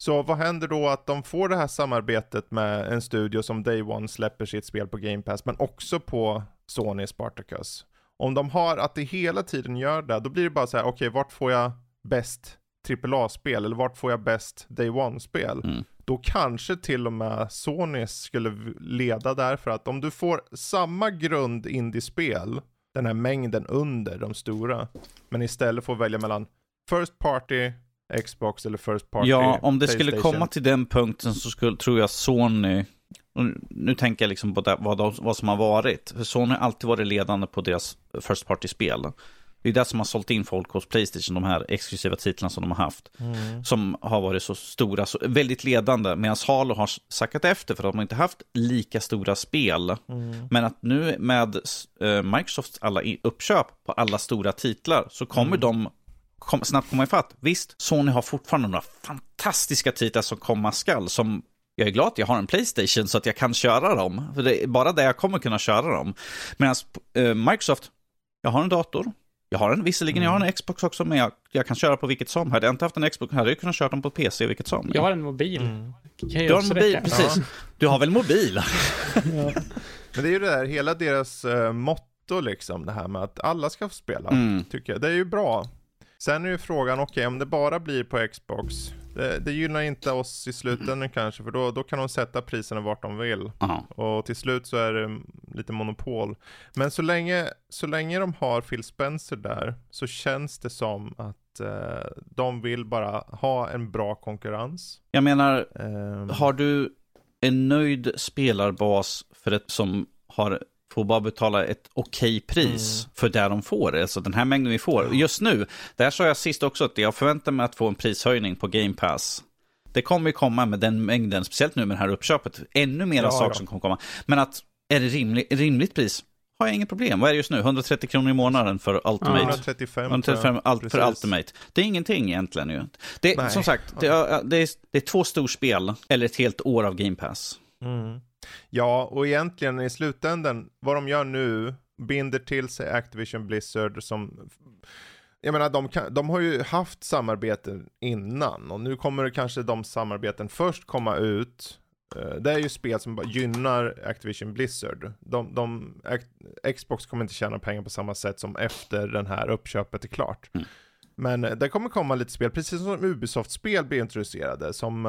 Så vad händer då att de får det här samarbetet med en studio som Day One släpper sitt spel på Game Pass, men också på Sony Spartacus. Om de har att det hela tiden gör det, då blir det bara så här, okej, vart får jag bäst AAA-spel eller vart får jag bäst Day One-spel? Mm. Då kanske till och med Sony skulle leda där för att om du får samma grund indie-spel, den här mängden under de stora, men istället får välja mellan First Party, Xbox eller First Party, Ja, om det skulle komma till den punkten så skulle, tror jag Sony, nu tänker jag liksom på det, vad, de, vad som har varit, för Sony har alltid varit ledande på deras First Party-spel. Det är det som har sålt in folk hos Playstation, de här exklusiva titlarna som de har haft. Mm. Som har varit så stora, så, väldigt ledande, medan Halo har sackat efter för att de inte haft lika stora spel. Mm. Men att nu med eh, Microsofts alla uppköp på alla stora titlar så kommer Mm. de kom, snabbt komma ifatt. Visst, Sony har fortfarande några fantastiska titlar som komma skall. Som jag är glad att jag har en Playstation så att jag kan köra dem. För det är bara där jag kommer kunna köra dem. Medan eh, Microsoft, jag har en dator. Jag har en, visserligen jag har en Xbox också, men jag, jag kan köra på vilket som. Hade jag inte haft en Xbox hade jag kunnat köra dem på PC vilket som. Jag har en mobil. Mm. Du har en mobil, räcka. precis. Du har väl mobil? Ja. Men det är ju det där, hela deras uh, motto liksom, det här med att alla ska få spela, Mm. tycker jag. Det är ju bra. Sen är ju frågan, okej, om det bara blir på Xbox, det, det gynnar inte oss i slutändan kanske, för då, då kan de sätta priserna vart de vill. Aha. Och till slut så är det lite monopol. Men så länge, så länge de har Phil Spencer där, så känns det som att eh, de vill bara ha en bra konkurrens. Jag menar, Ehm, Har du en nöjd spelarbas för ett som har, får bara betala ett okej pris för det de får, alltså den här mängden vi får. Just nu, där sa jag sist också att jag förväntar mig att få en prishöjning på Game Pass. Det kommer ju komma med den mängden, speciellt nu med det här uppköpet. Ännu mera Ja, saker ja. som kommer komma. Men att, är det rimlig, rimligt pris? Har jag inget problem. Vad är det just nu? 130 kronor i månaden för Ultimate? 135 tror 135 jag. allt för. Ultimate. Det är ingenting egentligen ju. Det, som sagt, det är, det, är, det är två storspel eller ett helt år av Game Pass. Mm. Ja, och egentligen i slutändan, vad de gör nu, binder till sig Activision Blizzard som jag menar, de, kan, de har ju haft samarbeten innan och nu kommer det kanske de samarbeten först komma ut. Eh, Det är ju spel som gynnar Activision Blizzard. De, de, Xbox kommer inte tjäna pengar på samma sätt som efter den här uppköpet är klart. Mm. Men eh, det kommer komma lite spel, precis som Ubisoft-spel blir introducerade, som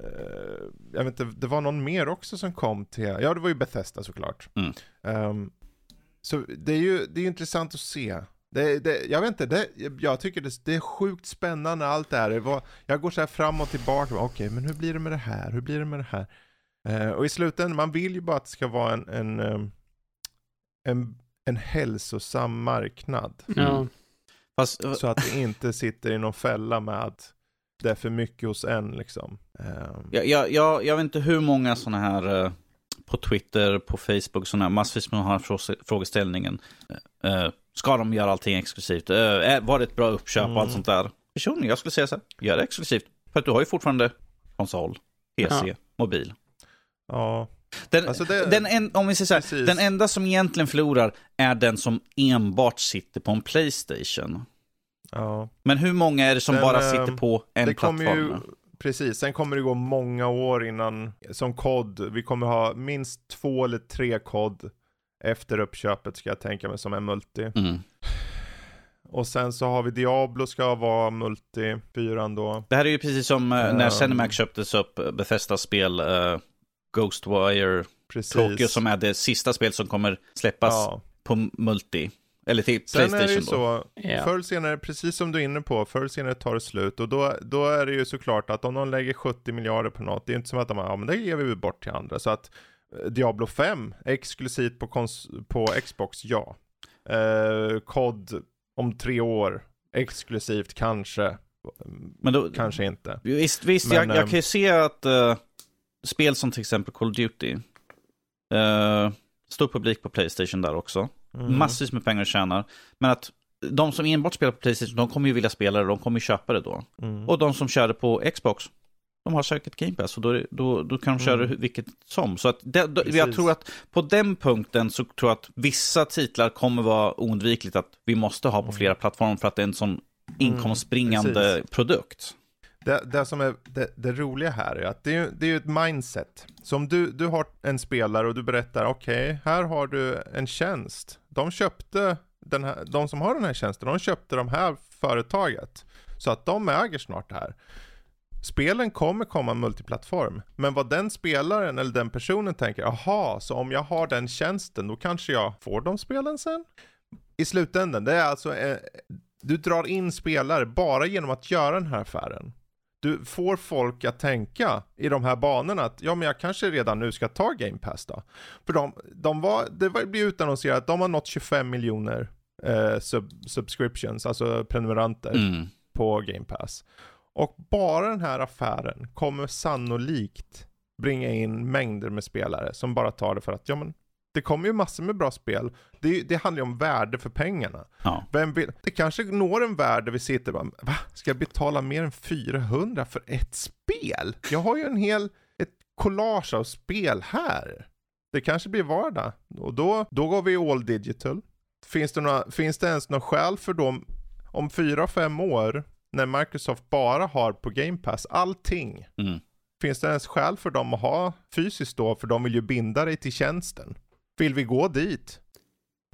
eh, eh, jag vet inte, det var någon mer också som kom till, ja det var ju Bethesda såklart. Mm. Ehm, så det är ju det är intressant att se. Det, det, jag vet inte, det, jag tycker det, det är sjukt spännande allt det här. Det var, jag går så här fram och tillbaka, okej men hur blir det med det här, hur blir det med det här? Eh, och i slutändan, man vill ju bara att det ska vara en, en, ehm, en, en hälsosam marknad. Ja. Fast, Så att det inte sitter i någon fälla med att det är för mycket hos en liksom. Ehm, jag, jag, jag, jag vet inte hur många sådana här eh, på Twitter, på Facebook, sådana här massvis med frå- frågeställningen. Eh, eh, ska de göra allting exklusivt? Eh, var det ett bra uppköp och allt Mm. sånt där? Personligen, jag skulle säga så här, gör det exklusivt. För att du har ju fortfarande konsol, PC, Ja. mobil. ja, Den, Alltså det- den en, om vi säger så här, den enda som egentligen förlorar är den som enbart sitter på en Playstation. Ja. Men hur många är det som Den, bara eh, sitter på en plattform? ju, precis, sen kommer det gå många år innan, som kod, vi kommer ha minst två eller tre kod efter uppköpet ska jag tänka mig som är multi. Mm. Och sen så har vi Diablo ska vara multi, fyran då. Det här är ju precis som eh, när Um. Cinemax köptes upp, eh, Bethesdas spel uh, Ghostwire. Tokyo som är det sista spel som kommer släppas Ja, på multi. Eller till Sen är det Playstation ju då. så, Ja. förr senare, precis som du är inne på, förr senare tar det slut. Och då, då är det ju såklart att om någon lägger 70 miljarder på något, det är inte som att de, ja men det ger vi bort till andra. Så att eh, Diablo 5, exklusivt på, kons- på Xbox, ja. Eh, COD om tre år, exklusivt kanske, Men då, kanske inte. Visst, visst Men, jag, jag ehm, kan ju se att eh, spel som till exempel Call of Duty, uh, stor publik på Playstation där också, Mm. massvis med pengar tjänar, men att de som enbart spelar på Playstation, de kommer ju vilja spela det, de kommer ju köpa det då. Mm. Och de som kör det på Xbox, de har säkert Game Pass och då, då, då kan de köra Mm. vilket som. Så att det, då, jag tror att på den punkten så tror jag att vissa titlar kommer vara oundvikligt att vi måste ha på flera plattformar för att det är en sån inkomstbringande Mm. produkt. Det, det som är det, det roliga här är att det är, ju- det är ju ett mindset. Så om du, du har en spelare och du berättar, okej, här har du en tjänst. De köpte, den här, de som har den här tjänsten, de köpte de här företaget. Så att de äger snart det här. Spelen kommer komma multiplattform, men vad den spelaren eller den personen tänker, aha, så om jag har den tjänsten, då kanske jag får de spelen sen? I slutändan, det är alltså, eh, du drar in spelare bara genom att göra den här affären. Du får folk att tänka i de här banorna att ja men jag kanske redan nu ska ta Game Pass då. För de, de var, det var, blev utannonserat att de har nått 25 miljoner eh, sub, subscriptions, alltså prenumeranter Mm. på Game Pass. Och bara den här affären kommer sannolikt bringa in mängder med spelare som bara tar det för att ja men det kommer ju massor med bra spel. Det, det handlar ju om värde för pengarna. Ja. Vem vill, det kanske når en värld där vi sitter och bara, va? Ska jag betala mer än 400 för ett spel? Jag har ju en hel, ett collage av spel här. Det kanske blir vardag. Och då, då går vi all digital. Finns det, några, finns det ens någon skäl för dem om fyra, fem år när Microsoft bara har på Game Pass allting? Mm. Finns det ens skäl för dem att ha fysiskt då? För de vill ju binda dig till tjänsten. Vill vi gå dit?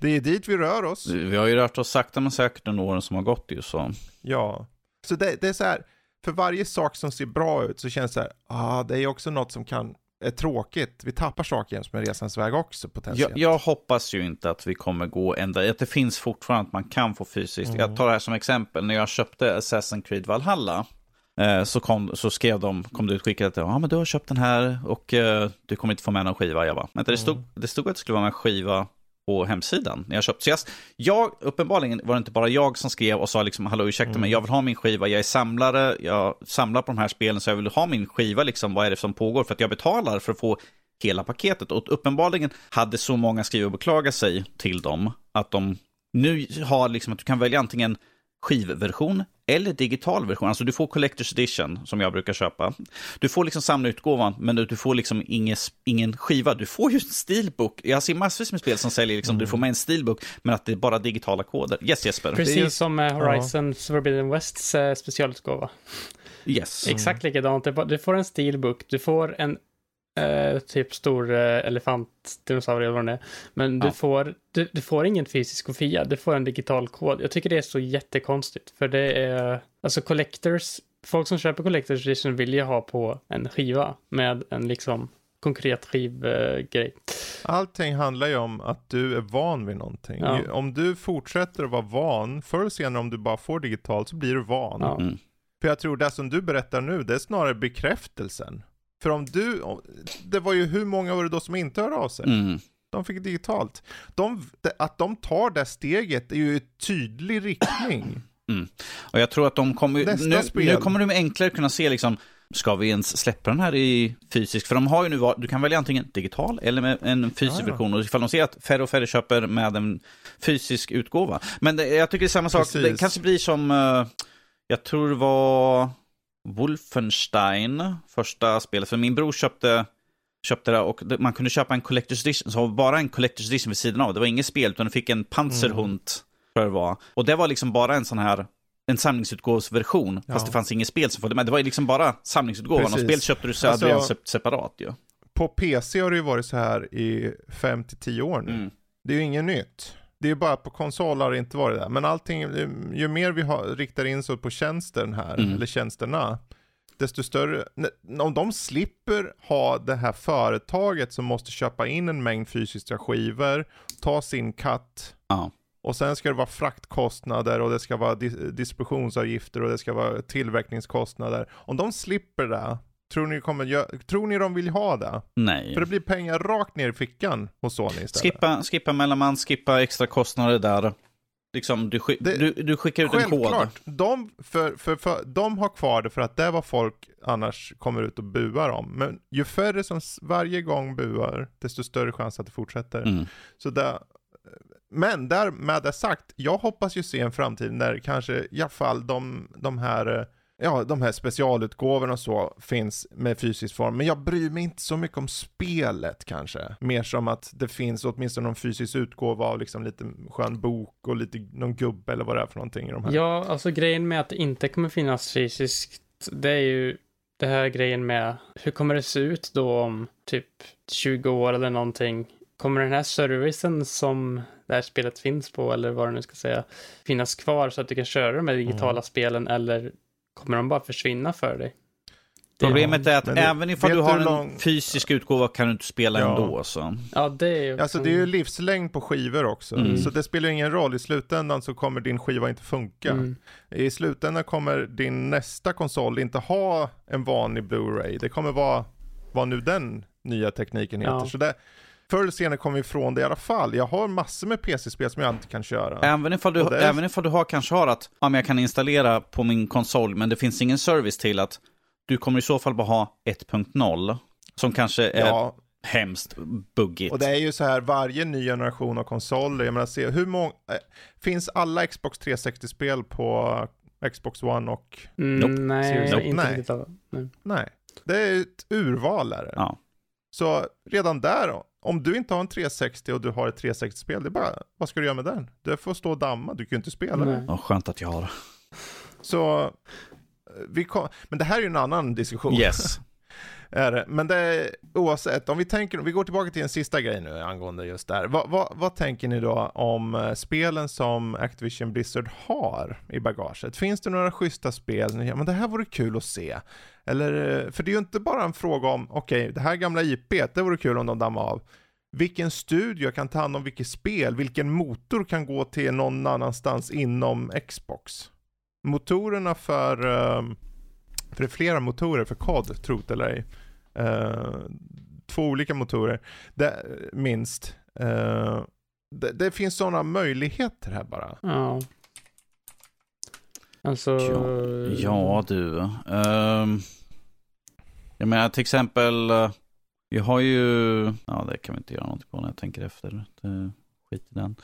Det är dit vi rör oss. Vi har ju rört oss sakta men säkert under åren som har gått ju så. Ja. Så det, det är så här, för varje sak som ser bra ut så känns det så här, ah, det är också något som kan, är tråkigt. Vi tappar saker jäms med resans väg också potentiellt. Jag, jag hoppas ju inte att vi kommer gå ända, att det finns fortfarande att man kan få fysiskt. Jag tar det här som exempel, när jag köpte Assassin's Creed Valhalla, så, kom, så skrev de, kom det utskickat att ja, men du har köpt den här och eh, du kommer inte få med någon skiva. Jag bara, vänta, det stod, det stod att det skulle vara en skiva på hemsidan när jag köpte. Så jag, jag, uppenbarligen var det inte bara jag som skrev och sa liksom, hallå ursäkta mig, jag vill ha min skiva, jag är samlare, jag samlar på de här spelen så jag vill ha min skiva, liksom, vad är det som pågår? För att jag betalar för att få hela paketet. Och uppenbarligen hade så många skrivit och beklagat sig till dem att de nu har liksom att du kan välja antingen skivversion eller digital version. Alltså du får Collector's Edition som jag brukar köpa. Du får liksom samlarutgåvan men du får liksom ingen, ingen skiva. Du får ju en steelbook. Jag ser massvis med spel som säljer liksom, du får med en steelbook men att det är bara digitala koder. Yes Jesper? Precis som med Horizon Forbidden Wests eh, specialutgåva. Yes. Exakt likadant. Du får en steelbook, du får en eh, typ stor eh, elefant, dinosaurie eller vad det är. Men du, Ja. får, du, du får ingen fysisk kopia, du får en digital kod. Jag tycker det är så jättekonstigt. För det är, alltså collectors, folk som köper collectors edition vill ju ha på en skiva med en liksom konkret skivgrej. Allting handlar ju om att du är van vid någonting. Ja. Om du fortsätter att vara van, förr eller senare om du bara får digitalt så blir du van. Ja. Mm. För jag tror det som du berättar nu, det är snarare bekräftelsen. För om du, det var ju hur många var det då som inte hörde av sig? Mm. De fick digitalt. De, att de tar det steget är ju en tydlig riktning. Och jag tror att de kommer, nu, nu kommer de enklare kunna se liksom, ska vi ens släppa den här i fysisk? För de har ju nu, du kan välja antingen digital eller med en fysisk ja. version. Och ifall de ser att färre och färre köper med en fysisk utgåva. Men det, jag tycker det är samma sak, Precis. det kanske blir som, eh, jag tror det var Wolfenstein, första spelet. För min bror köpte köpte det och man kunde köpa en Collector's Edition, så bara en Collector's Edition vid sidan av. Det var inget spel, utan du fick en Panzerhund, tror jag det var. Och det var liksom bara en sån här, en samlingsutgåvsversion, Ja. fast det fanns inget spel som följde med. Det var liksom bara samlingsutgåvan, och Precis. spel köpte du så Alltså- sep- separat ju. På PC har det ju varit så här i 5-10 år nu. Mm. Det är ju inget nytt. Det är bara på konsol har det inte varit det. Men allting, ju mer vi har, riktar in så på tjänsten här, Mm. eller tjänsterna, desto större, om de slipper ha det här företaget som måste köpa in en mängd fysiska skivor, ta sin katt, Ja. Och sen ska det vara fraktkostnader och det ska vara dis- distributionsavgifter och det ska vara tillverkningskostnader. Om de slipper det, tror ni, kommer tror ni de vill ha det? Nej. För det blir pengar rakt ner i fickan hos Sony istället. Skippa, skippa mellanman, skippa extra kostnader där. Liksom, du, skick, Det- du, du skickar ut en kod. Självklart. De, för, för, för, de har kvar det för att det är vad folk annars kommer ut och buar om. Men ju färre som varje gång buar, desto större chans att det fortsätter. Mm. Så där, men där med det sagt, jag hoppas ju se en framtid där kanske i alla fall de, de här eh, Ja, de här specialutgåvorna och så finns med fysisk form, men jag bryr mig inte så mycket om spelet kanske. Mer som att det finns åtminstone någon fysisk utgåva av liksom lite skön bok och lite någon gubbe eller vad det är för någonting i de här. Ja, alltså grejen med att det inte kommer finnas fysiskt, det är ju det här grejen med hur kommer det se ut då om typ 20 år eller någonting? Kommer den här servicen som det här spelet finns på, eller vad du nu ska säga, finnas kvar så att du kan köra de här digitala Mm. spelen, eller kommer de bara försvinna för dig? Problemet är att det- även ifall du du har en lång- fysisk utgåva kan du inte spela Ja. ändå. Så. Ja, det är ju... Alltså det är ju livslängd på skivor också, Mm. så det spelar ingen roll. I slutändan så kommer din skiva inte funka. Mm. I slutändan kommer din nästa konsol inte ha en vanlig Blu-ray. Det kommer vara vad nu den nya tekniken heter. Ja. Så det, förr eller senare kommer vi ifrån det i alla fall. Jag har massor med PC-spel som jag inte kan köra. Även, ifall du, det är- även ifall du har, kanske har att ja, men jag kan installera på min konsol, men det finns ingen service till att du kommer i så fall bara ha 1.0, som kanske är Ja, hemskt buggigt. och det är ju så här varje ny generation av konsoler. Jag menar, se hur många, äh, finns alla Xbox 360-spel på Xbox One och Mm, Nope. Nej, Seriously? inte Nej. riktigt. alla. Nej. nej. Det är ett urval är det. Ja. Så redan där, om du inte har en 360 och du har ett 360-spel, det är bara, vad ska du göra med den? Du får stå och damma, du kan ju inte spela Nej. Ja, skönt att jag har det. Så, eh, vi kom, men det här är ju en annan diskussion. Yes. är det. Men det är, oavsett, om vi tänker, vi går tillbaka till en sista grej nu angående just det här. Vad, va, vad tänker ni då om eh, spelen som Activision Blizzard har i bagaget? Finns det några schyssta spel? Ja, men det här vore kul att se. Eller, eh, för det är ju inte bara en fråga om, okej, det här gamla IP, det vore kul om de dammar av. Vilken studio kan ta hand om vilket spel? Vilken motor kan gå till någon annanstans inom Xbox? Motorerna för, ehm, för det är flera motorer för COD, trot eller ej. Eh, två olika motorer, det, minst. Eh, det, det finns sådana möjligheter här bara. Ja. Alltså... Ja, ja du. Um, jag menar till exempel, eh, vi har ju, ja det kan vi inte göra någonting på när jag tänker efter. Det, skit i den.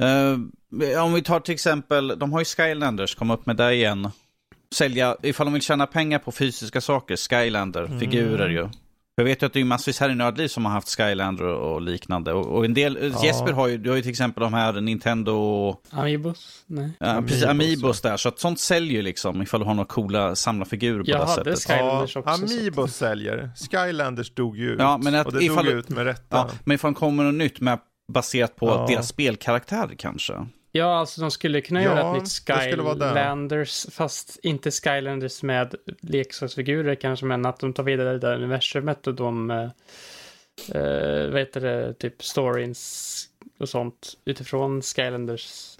Eh, om vi tar till exempel, de har ju Skylanders, kom upp med det igen. Sälja, ifall de vill tjäna pengar på fysiska saker, Skylander, Mm. figurer ju. Jag vet ju att det är massvis här i Nördliv som har haft Skylander och, liknande. Och, och en del, Ja. Jesper har ju, du har ju till exempel de här Nintendo Amiibos? Nej. Ja, precis, Amiibos, där, så att sånt säljer ju liksom ifall du har några coola samlarfigurer på Jag det hade sättet. Skylanders Ja, också. så Amiibos säljer. Skylanders dog ju ut. Ja, men att och det ifall dog ut med rätta. Ja, men ifall det kommer något nytt med, baserat på Ja. deras spelkaraktärer kanske. Ja, alltså de skulle kunna Ja, göra ett nytt. Skylanders, fast inte Skylanders med leksaksfigurer kanske, men att de tar vidare det där universumet och de, eh, eh, vad heter det, typ stories och sånt utifrån Skylanders.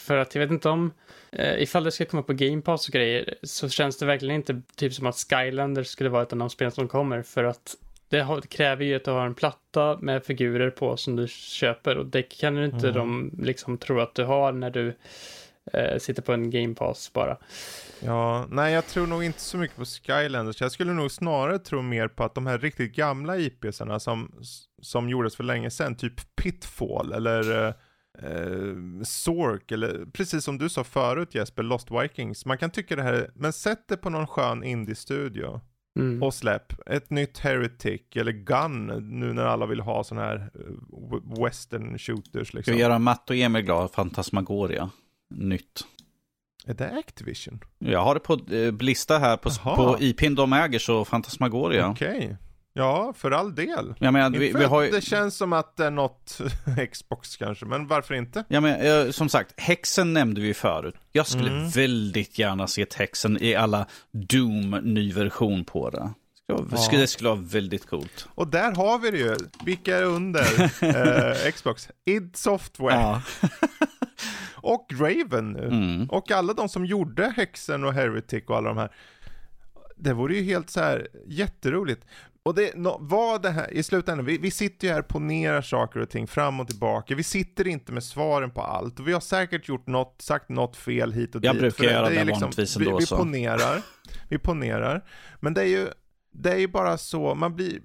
För att jag vet inte om, eh, ifall det ska komma på Game Pass och grejer, så känns det verkligen inte typ som att Skylanders skulle vara ett av de spel som kommer, för att det, kräver ju att du har en platta med figurer på som du köper och det kan ju inte Mm. de liksom tro att du har när du eh, sitter på en Game Pass bara. Ja, nej jag tror nog inte så mycket på Skylanders. Jag skulle nog snarare tro mer på att de här riktigt gamla IPsarna som, som gjordes för länge sedan, typ Pitfall eller eh, eh, Zork eller precis som du sa förut Jesper, Lost Vikings. Man kan tycka det här, är- men sätt det på någon skön indie-studio Mm. och släpp ett nytt Heretic eller Gun nu när alla vill ha sådana här eh, western shooters Ska liksom. vi göra Matt och Emil glada? Fantasmagoria. Nytt. Är det Activision? Jag har det på eh, lista här på, på IPn de äger, så Fantasmagoria. Okej. Ja, för all del. Jag menar, vi, vi har ju... Det känns som att det är något Xbox kanske, men varför inte? Ja, men, eh, som sagt, häxen nämnde vi förut. Jag skulle Mm. väldigt gärna se häxen i alla Doom ny version på det. Ja, det skulle, det skulle vara väldigt coolt. Och där har vi det ju. Vilka är under eh, Xbox? id Software. Ja. och Raven nu. Mm. Och alla de som gjorde Hexen och Heretic och alla de här. Det vore ju helt så här jätteroligt. Och det no, var det här, i slutändan, vi, vi sitter ju här och ponerar saker och ting fram och tillbaka. Vi sitter inte med svaren på allt. Och vi har säkert gjort något, sagt något fel hit och dit. Jag brukar göra det, det liksom, vanligtvis ändå. Vi, vi ponerar, vi ponerar. Men det är ju, det är ju bara så, man blir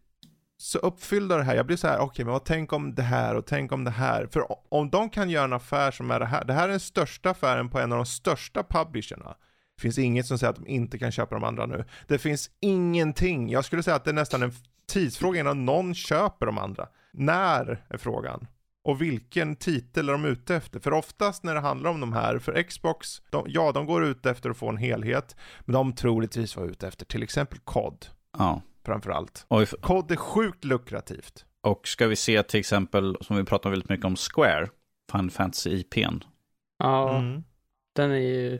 så uppfylld av det här. Jag blir så här, okej, okay, men vad tänk om det här och tänk om det här. För om de kan göra en affär som är det här, det här är den största affären på en av de största publisherna. Det finns inget som säger att de inte kan köpa de andra nu. Det finns ingenting. Jag skulle säga att det är nästan en tidsfråga innan någon köper de andra. När är frågan. Och vilken titel är de ute efter? För oftast när det handlar om de här, för Xbox, de, ja de går ut efter att få en helhet, men de troligtvis var ute efter till exempel COD. Ja. Framförallt. Oj. COD är sjukt lukrativt. Och ska vi se till exempel, som vi pratar väldigt mycket om, Square, Final Fantasy IPn. Ja, mm. den är ju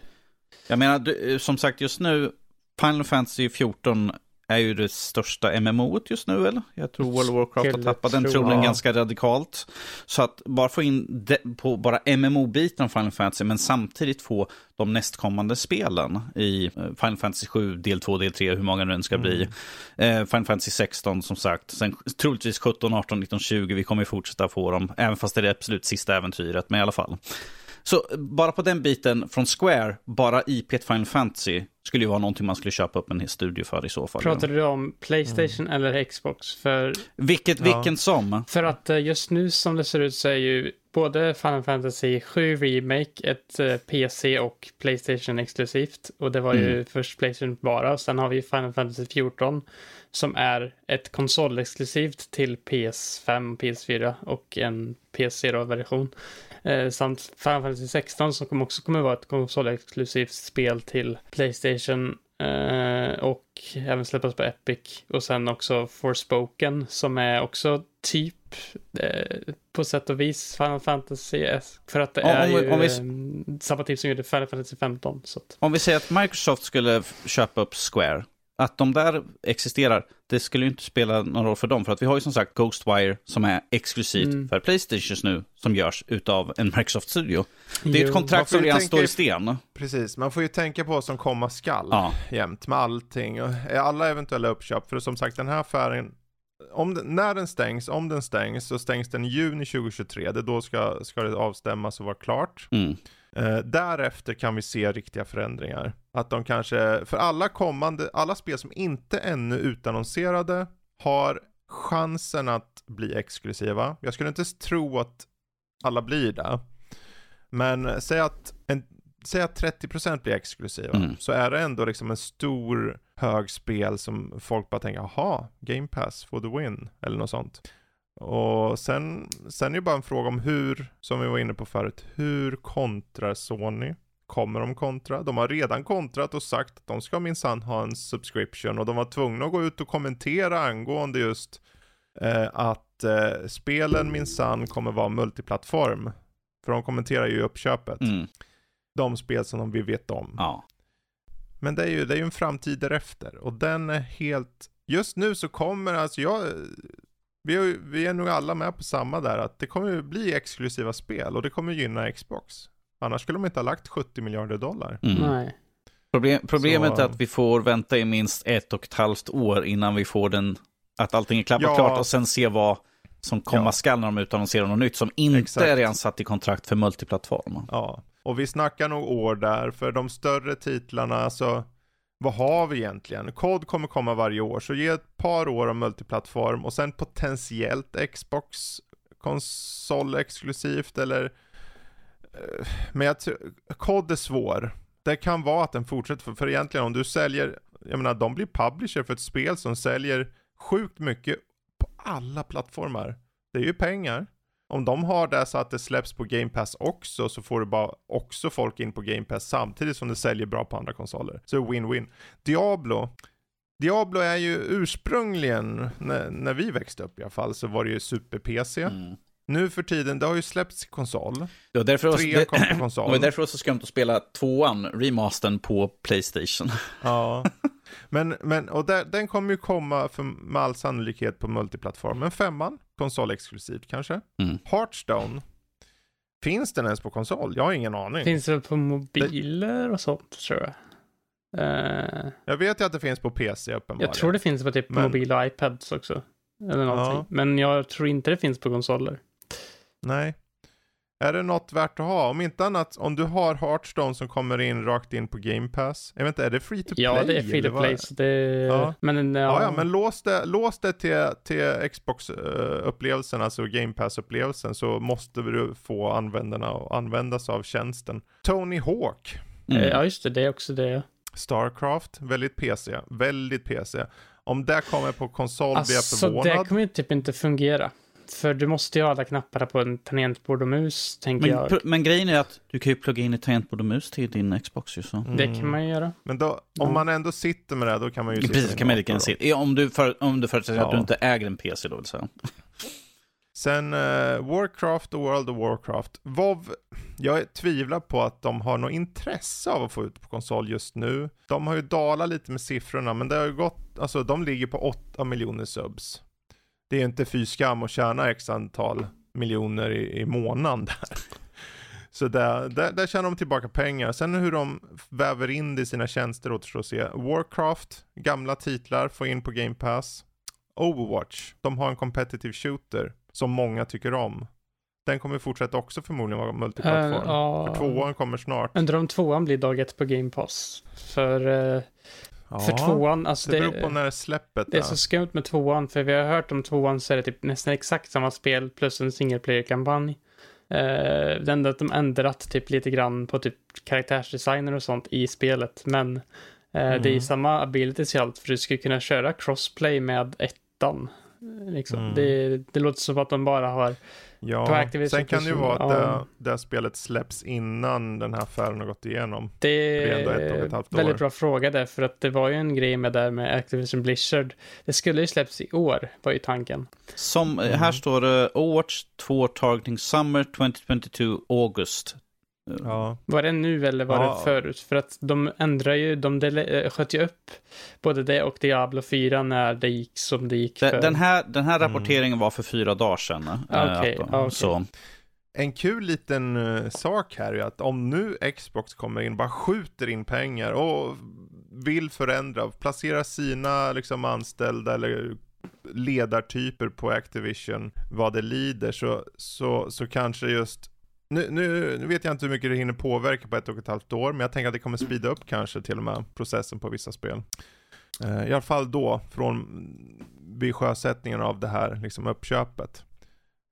jag menar, som sagt just nu, Final Fantasy 14 är ju det största MMO just nu eller? Jag tror World of Warcraft har tappat den tronen ganska radikalt. Så att bara få in på bara MMO-biten av Final Fantasy, men samtidigt få de nästkommande spelen i eh, Final Fantasy 7, del 2, del 3, hur många det än ska bli. Mm. Eh, Final Fantasy 16 som sagt, sen troligtvis 17, 18, 19, 20, vi kommer fortsätta få dem, även fast det är det absolut sista äventyret, men i alla fall. Så bara på den biten från Square, bara IP Final Fantasy skulle ju vara någonting man skulle köpa upp en hel studio för i så fall. Pratar du om Playstation mm. eller Xbox? För, Vilket, ja. Vilken som? För att eh, just nu som det ser ut så är ju både Final Fantasy 7 Remake ett eh, PC och Playstation exklusivt. Och det var ju mm. först Playstation bara. Och sen har vi Final Fantasy 14 som är ett konsolexklusivt till PS5 och PS4 och en PC-version. Eh, samt Final Fantasy 16 som också kommer vara ett konsolexklusivt spel till Playstation eh, och även släppas på Epic. Och sen också Forspoken som är också typ eh, på sätt och vis Final Fantasy för att det om, är om ju om vi... Eh, samma typ som gjorde Final Fantasy 15. Så att... Om vi säger att Microsoft skulle köpa upp Square att de där existerar, det skulle ju inte spela någon roll för dem. För att vi har ju som sagt Ghostwire som är exklusivt mm. för Playstation nu, som görs utav en Microsoft-studio. Det är ett kontrakt som redan står i sten. Precis, man får ju tänka på vad som komma skall ja. jämt med allting. Och alla eventuella uppköp. För som sagt, den här affären, om den, när den stängs, om den stängs, så stängs den i juni 2023. Det då ska, ska det avstämmas och vara klart. Mm. Eh, därefter kan vi se riktiga förändringar. Att de kanske, för alla kommande, alla spel som inte ännu utannonserade har chansen att bli exklusiva. Jag skulle inte tro att alla blir det. Men säg att, en, säg att 30% blir exklusiva. Mm. Så är det ändå liksom en stor hög spel som folk bara tänker, jaha, Game Pass for the win. Eller något sånt. Och sen, sen är det bara en fråga om hur, som vi var inne på förut, hur kontrar Sony? Kommer de kontra? De har redan kontrat och sagt att de ska minsann ha en subscription och de var tvungna att gå ut och kommentera angående just eh, att eh, spelen minsann kommer vara multiplattform. För de kommenterar ju uppköpet. Mm. De spel som vi vet om. Ja. Men det är ju det är ju en framtid därefter och den är helt Just nu så kommer, alltså jag vi är, vi är nog alla med på samma där, att det kommer ju bli exklusiva spel och det kommer gynna Xbox. Annars skulle de inte ha lagt 70 miljarder dollar. Mm. Nej. Problem, problemet Så... är att vi får vänta i minst ett och ett halvt år innan vi får den, att allting är klappat ja. klart och sen se vad som komma ja. skall när de utannonserar något nytt som inte Exakt. är redan satt i kontrakt för multiplattform. Ja, och vi snackar nog år där, för de större titlarna, alltså vad har vi egentligen? Kod kommer komma varje år, så ge ett par år av multiplattform och sen potentiellt Xbox konsol exklusivt eller eh, men jag tror, kod är svår. Det kan vara att den fortsätter, för, för egentligen om du säljer, jag menar de blir publisher för ett spel som säljer sjukt mycket på alla plattformar. Det är ju pengar om de har det så att det släpps på Game Pass också så får du bara också folk in på Game Pass samtidigt som det säljer bra på andra konsoler. Så win-win. Diablo. Diablo är ju ursprungligen, när, när, vi växte upp i alla fall, så var det ju super-PC. Mm. nu för tiden, det har ju släppts konsol. Ja, därför Trean kom på konsol. Det var därför det var så skumt att spela tvåan, remastern, på Playstation. Ja. Men, men och där, den kommer ju komma för, med all sannolikhet på multiplattform. Men femman, konsolexklusivt kanske. Mm. Hearthstone, finns den ens på konsol? Jag har ingen aning. Finns det på mobiler och sånt tror jag. Uh, jag vet ju att det finns på PC uppenbarligen. Jag tror det finns på typ Men... mobil och iPads också. Eller någonting. Ja. Men jag tror inte det finns på konsoler. Nej. Är det något värt att ha? Om inte annat, om du har Hearthstone som kommer in rakt in på Game Pass. Jag vet inte, är det free to play? Ja, det är free to play. Så det... ja. Men, ja. ja, ja, men lås det, lås det till, till Xbox-upplevelsen, alltså Game Pass-upplevelsen, så måste du få användarna att använda sig av tjänsten. Tony Hawk. Mm. Ja, just det, det är också det. Starcraft, väldigt PC, väldigt PC. Om det kommer på konsol alltså, blir jag förvånad. det kommer ju typ inte fungera. För du måste ju ha alla knapparna på en tangentbord och mus, tänker men, jag. Men grejen är att du kan ju plugga in ett tangentbord och mus till din Xbox ju så. Mm. Det kan man ju göra. Men då, om man ändå sitter med det, då kan man ju sitta Precis, kan man lika sitta. Ja, om du, för, om du förutsätter ja. att du inte äger en PC då vill säga. Sen uh, Warcraft och World of Warcraft. WoW, jag tvivlar på att de har något intresse av att få ut på konsol just nu. De har ju dalat lite med siffrorna, men det har ju gått, alltså de ligger på 8 miljoner subs. Det är inte fy skam att tjäna x antal miljoner i, i månaden där. Så där, där, där tjänar de tillbaka pengar. Sen hur de väver in det i sina tjänster återstår att se. Warcraft, gamla titlar, få in på Game Pass. Overwatch, de har en competitive shooter som många tycker om. Den kommer fortsätta också förmodligen vara multiplattform. Uh, uh, för tvåan kommer snart. Undrar om tvåan blir dag ett på Game Pass. För, uh, ja, för tvåan, alltså det, det beror på när släppet Det är så skumt med tvåan, för vi har hört om tvåan så är det typ nästan exakt samma spel plus en single player-kampanj. Uh, det enda att de ändrat typ lite grann på typ karaktärsdesigner och sånt i spelet, men uh, mm. det är samma abilities i allt, för du skulle kunna köra crossplay med ettan. Liksom. Mm. Det, det låter som att de bara har Ja, sen kan det ju vara att ja. det, det spelet släpps innan den här affären har gått igenom. Det är ett ett väldigt bra fråga där, för att det var ju en grej med där med Activision Blizzard. Det skulle ju släpps i år, var ju tanken. Som, mm. här står det Overwatch 2 targeting Summer 2022 August Ja. Var det nu eller var ja. det förut? För att de ändrar ju, de eh, sköt ju upp både det och Diablo 4 när det gick som det gick. För... Den, här, den här mm. rapporteringen mm. var för fyra dagar sedan. Eh, okay, okay. Så. En kul liten uh, sak här är att om nu Xbox kommer in, bara skjuter in pengar och vill förändra, placera sina liksom anställda eller ledartyper på Activision vad det lider så, så, så kanske just nu, nu, nu, vet jag inte hur mycket det hinner påverka på ett och ett halvt år, men jag tänker att det kommer speeda upp kanske till och med processen på vissa spel. Uh, I alla fall då, från vid sjösättningen av det här liksom uppköpet.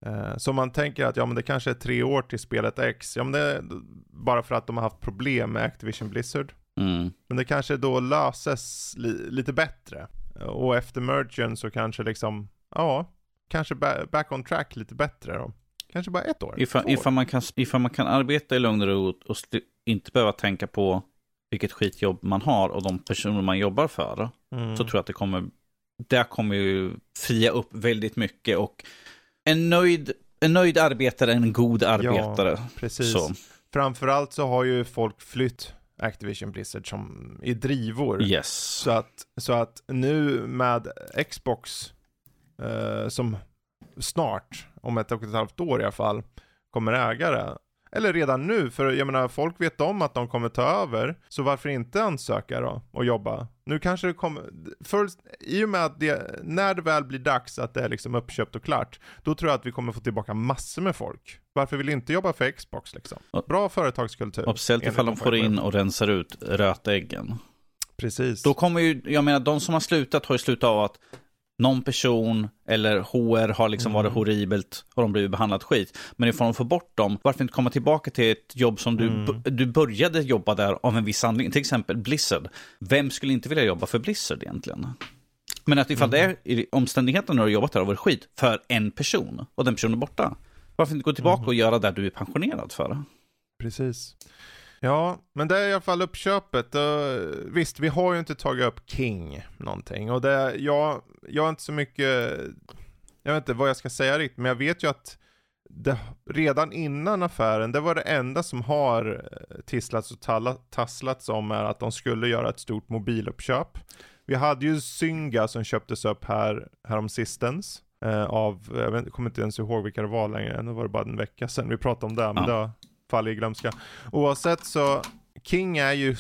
Uh, så man tänker att ja men det kanske är tre år till spelet X, ja men det är bara för att de har haft problem med Activision Blizzard. Mm. Men det kanske då löses li lite bättre. Och efter mergen så kanske liksom, ja, kanske back on track lite bättre då. Kanske bara ett år. Ifall, år. ifall, man, kan, ifall man kan arbeta i lugn och ro och inte behöva tänka på vilket skitjobb man har och de personer man jobbar för. Mm. Så tror jag att det kommer, det kommer ju fria upp väldigt mycket och en nöjd, en nöjd arbetare är en god arbetare. Ja, precis. Så. Framförallt så har ju folk flytt Activision Blizzard som i drivor. Yes. Så att, så att nu med Xbox eh, som snart, om ett och ett halvt år i alla fall, kommer äga det. Eller redan nu, för jag menar folk vet om att de kommer ta över, så varför inte ansöka då och jobba? Nu kanske det kommer, för, i och med att det, när det väl blir dags att det är liksom uppköpt och klart, då tror jag att vi kommer få tillbaka massor med folk. Varför vill inte jobba för Xbox liksom? Bra företagskultur. Och speciellt ifall de får in och rensar ut rötäggen. Precis. Då kommer ju, jag menar de som har slutat har ju slutat av att någon person eller HR har liksom mm. varit horribelt och de blivit behandlat skit. Men ifall de får bort dem, varför inte komma tillbaka till ett jobb som du, mm. du började jobba där av en viss anledning, till exempel Blizzard. Vem skulle inte vilja jobba för Blizzard egentligen? Men att ifall mm. det är omständigheterna när du har jobbat där har varit skit för en person och den personen är borta. Varför inte gå tillbaka mm. och göra det du är pensionerad för? Precis. Ja, men det är i alla fall uppköpet. Uh, visst, vi har ju inte tagit upp King någonting. Och det, jag, jag har inte så mycket, jag vet inte vad jag ska säga riktigt, men jag vet ju att det, redan innan affären, det var det enda som har eh, tisslats och talla, tasslats om är att de skulle göra ett stort mobiluppköp. Vi hade ju Synga som köptes upp här, härom sistens. Eh, av, jag vet, kommer inte ens ihåg vilka det var längre, nu var det bara en vecka sedan vi pratade om det, men ja. Fallit i glömska. Oavsett så, King är ju,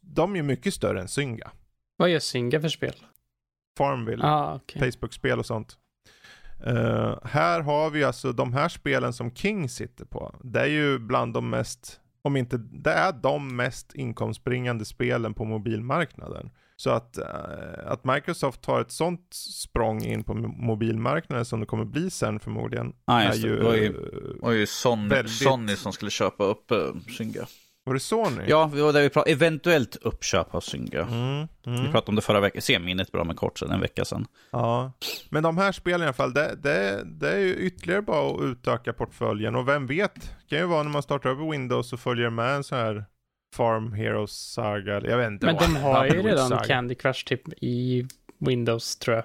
de är ju mycket större än Synga. Vad gör Synga för spel? Farmville, ah, okay. Facebook-spel och sånt. Uh, här har vi alltså de här spelen som King sitter på. Det är ju bland de mest, om inte, det är de mest inkomstbringande spelen på mobilmarknaden. Så att, uh, att Microsoft tar ett sånt språng in på mobilmarknaden som det kommer bli sen förmodligen. Ah, är ju, det var ju, var ju Sony, väldigt... Sony som skulle köpa upp uh, Zynga. Var det Sony? Ja, det var där vi pratade, eventuellt uppköp av Zynga. Mm, mm. Vi pratade om det förra veckan, se minnet bra med kort sedan, en vecka sedan. Ja, men de här spelen i alla fall, det, det, det är ju ytterligare bara att utöka portföljen och vem vet, det kan ju vara när man startar upp Windows och följer med en sån här Farm Heroes Saga, jag vet inte Men de har ju redan saga. Candy Crush typ i Windows tror jag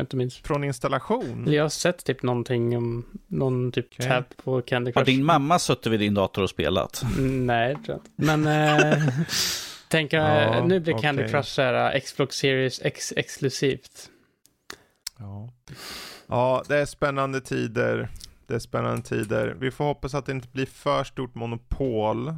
inte minst. Från installation? Jag har sett typ någonting om någon typ okay. tab på Candy Crush. Har din mamma suttit vid din dator och spelat? Mm, nej, tror jag inte. Men äh, tänk, ja, nu blir Candy okay. Crush så här äh, Xbox Series X exklusivt. Ja. ja, det är spännande tider. Det är spännande tider. Vi får hoppas att det inte blir för stort monopol.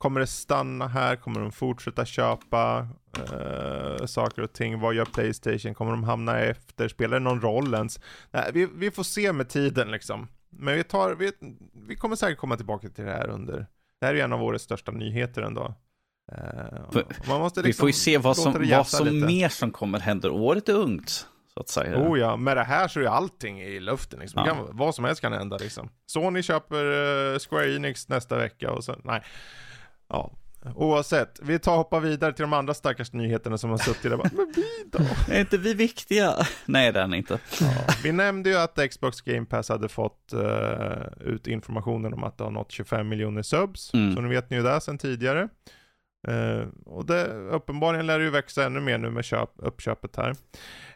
Kommer det stanna här? Kommer de fortsätta köpa uh, saker och ting? Vad gör Playstation? Kommer de hamna efter? Spelar det någon roll ens? Nej, vi, vi får se med tiden liksom. Men vi, tar, vi, vi kommer säkert komma tillbaka till det här under, det här är ju en av årets största nyheter ändå. Uh, man måste liksom vi får ju se vad som, vad som mer som kommer hända. Året är ungt. Så att säga. Oh ja, med det här så är allting i luften liksom. Ja. Kan, vad som helst kan hända liksom. Sony köper uh, Square Enix nästa vecka och så, nej. Ja, Oavsett, vi tar och hoppar vidare till de andra stackars nyheterna som har suttit där bara, men vi då? Är inte vi viktiga? Nej, det är inte. Ja, vi nämnde ju att Xbox Game Pass hade fått uh, ut informationen om att det har nått 25 miljoner subs. Mm. Så nu vet ni ju det sedan tidigare. Uh, och det, uppenbarligen lär det ju växa ännu mer nu med köp, uppköpet här.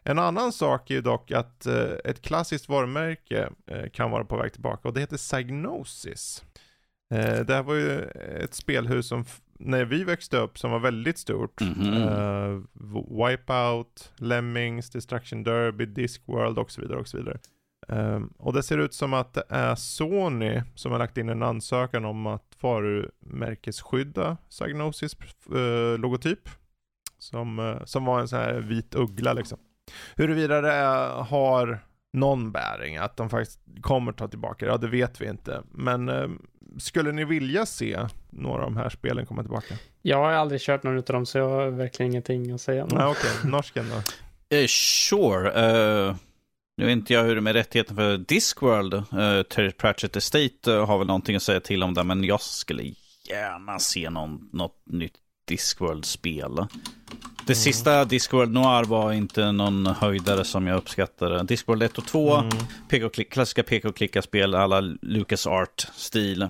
En annan sak är ju dock att uh, ett klassiskt varumärke kan vara på väg tillbaka och det heter Psygnosis. Eh, det här var ju ett spelhus som när vi växte upp som var väldigt stort. Mm -hmm. uh, Wipeout, Lemmings, Destruction Derby, Discworld och så vidare. Och så vidare. Um, och det ser ut som att det är Sony som har lagt in en ansökan om att varumärkesskydda Psygnosis uh, logotyp. Som, uh, som var en sån här vit uggla liksom. Huruvida det är, har någon bäring, att de faktiskt kommer ta tillbaka det, ja det vet vi inte. Men um, skulle ni vilja se några av de här spelen komma tillbaka? Jag har aldrig kört någon av dem så jag har verkligen ingenting att säga. Nej, okej. Okay. Norsken då? Uh, sure. Uh, nu vet inte jag hur det är med rättigheten för Discworld. Uh, Terry Pratchett Estate uh, har väl någonting att säga till om det, men jag skulle gärna se någon, något nytt Discworld-spel. Det mm. sista Discworld Noir var inte någon höjdare som jag uppskattade. Discworld 1 och 2, mm. PK klassiska pk-klicka-spel alla Lucas Art-stil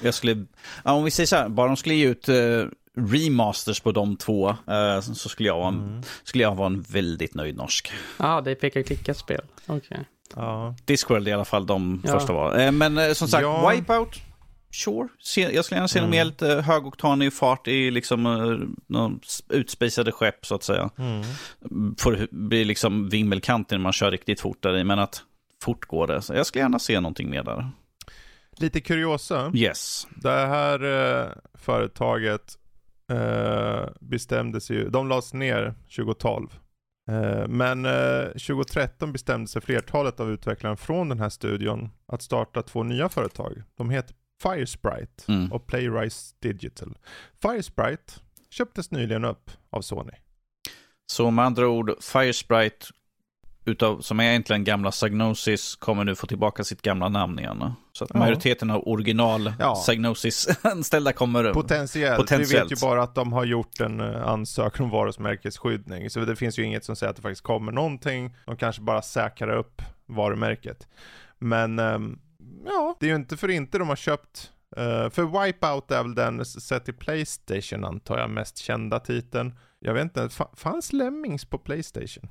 jag skulle, ja, om vi säger så här, bara de skulle ge ut uh, remasters på de två uh, så skulle jag, vara, mm. skulle jag vara en väldigt nöjd norsk. Ja, ah, det är peka-klicka-spel. Okej. Okay. Ja. Discworld i alla fall de ja. första var. Uh, men som sagt, ja. Wipeout, sure. jag skulle gärna se mm. med lite högoktanig fart i liksom uh, utspejsade skepp så att säga. Mm. Får bli liksom vimmelkanten när man kör riktigt fort där i, men att fort går det. Så jag skulle gärna se någonting mer där. Lite kuriosa. Yes. Det här eh, företaget eh, bestämde sig ju, de lades ner 2012. Eh, men 2013 eh, bestämde sig flertalet av utvecklarna från den här studion att starta två nya företag. De heter Firesprite mm. och Playrise Digital. Firesprite köptes nyligen upp av Sony. Så med andra ord, Firesprite utav, som är egentligen gamla Sagnosis, kommer nu få tillbaka sitt gamla namn igen. Så att ja. majoriteten av original ja. Sagnosis-anställda kommer... Potentiellt. Potentiellt. Vi vet ju bara att de har gjort en eh, ansökan om varumärkesskyddning. Så det finns ju inget som säger att det faktiskt kommer någonting. De kanske bara säkrar upp varumärket. Men um, ja, det är ju inte för inte de har köpt Uh, för Wipeout är väl den, sett till Playstation antar jag, mest kända titeln. Jag vet inte, fanns Lemmings på Playstation?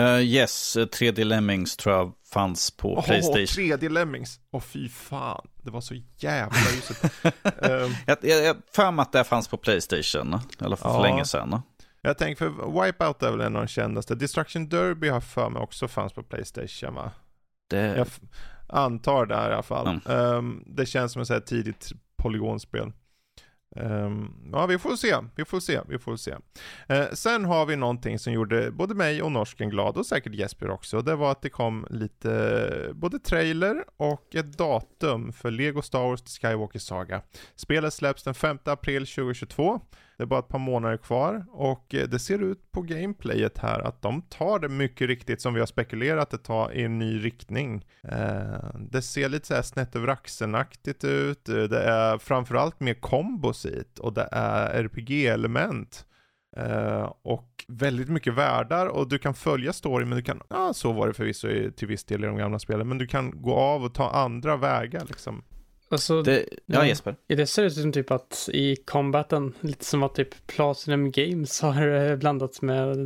Uh, yes, 3D Lemmings tror jag fanns på oh, Playstation. 3D Lemmings, åh oh, fy fan, det var så jävla uselt. um, jag, jag för mig att det fanns på Playstation, eller för, ja. för länge sedan. Jag tänker för Wipeout är väl en av de kändaste. Destruction Derby har för mig också fanns på Playstation va? Det... Jag antar det i alla fall. Mm. Um, det känns som ett tidigt polygonspel. Um, ja, vi får se, vi får se, vi får se. Uh, sen har vi någonting som gjorde både mig och norsken glad och säkert Jesper också. Det var att det kom lite, både trailer och ett datum för Lego Star Wars Skywalker Saga. Spelet släpps den 5 april 2022. Det är bara ett par månader kvar och eh, det ser ut på gameplayet här att de tar det mycket riktigt som vi har spekulerat att ta i en ny riktning. Eh, det ser lite såhär snett över axeln-aktigt ut. Det är framförallt mer kombos och det är RPG-element. Uh, eh, och väldigt mycket världar och du kan följa storyn men du kan, ja så var det förvisso till viss del i de gamla spelen, men du kan gå av och ta andra vägar liksom. Alltså, det, ja, Jesper. Det ser ut som typ att i combaten, lite som att typ Platinum Games har eh, blandats med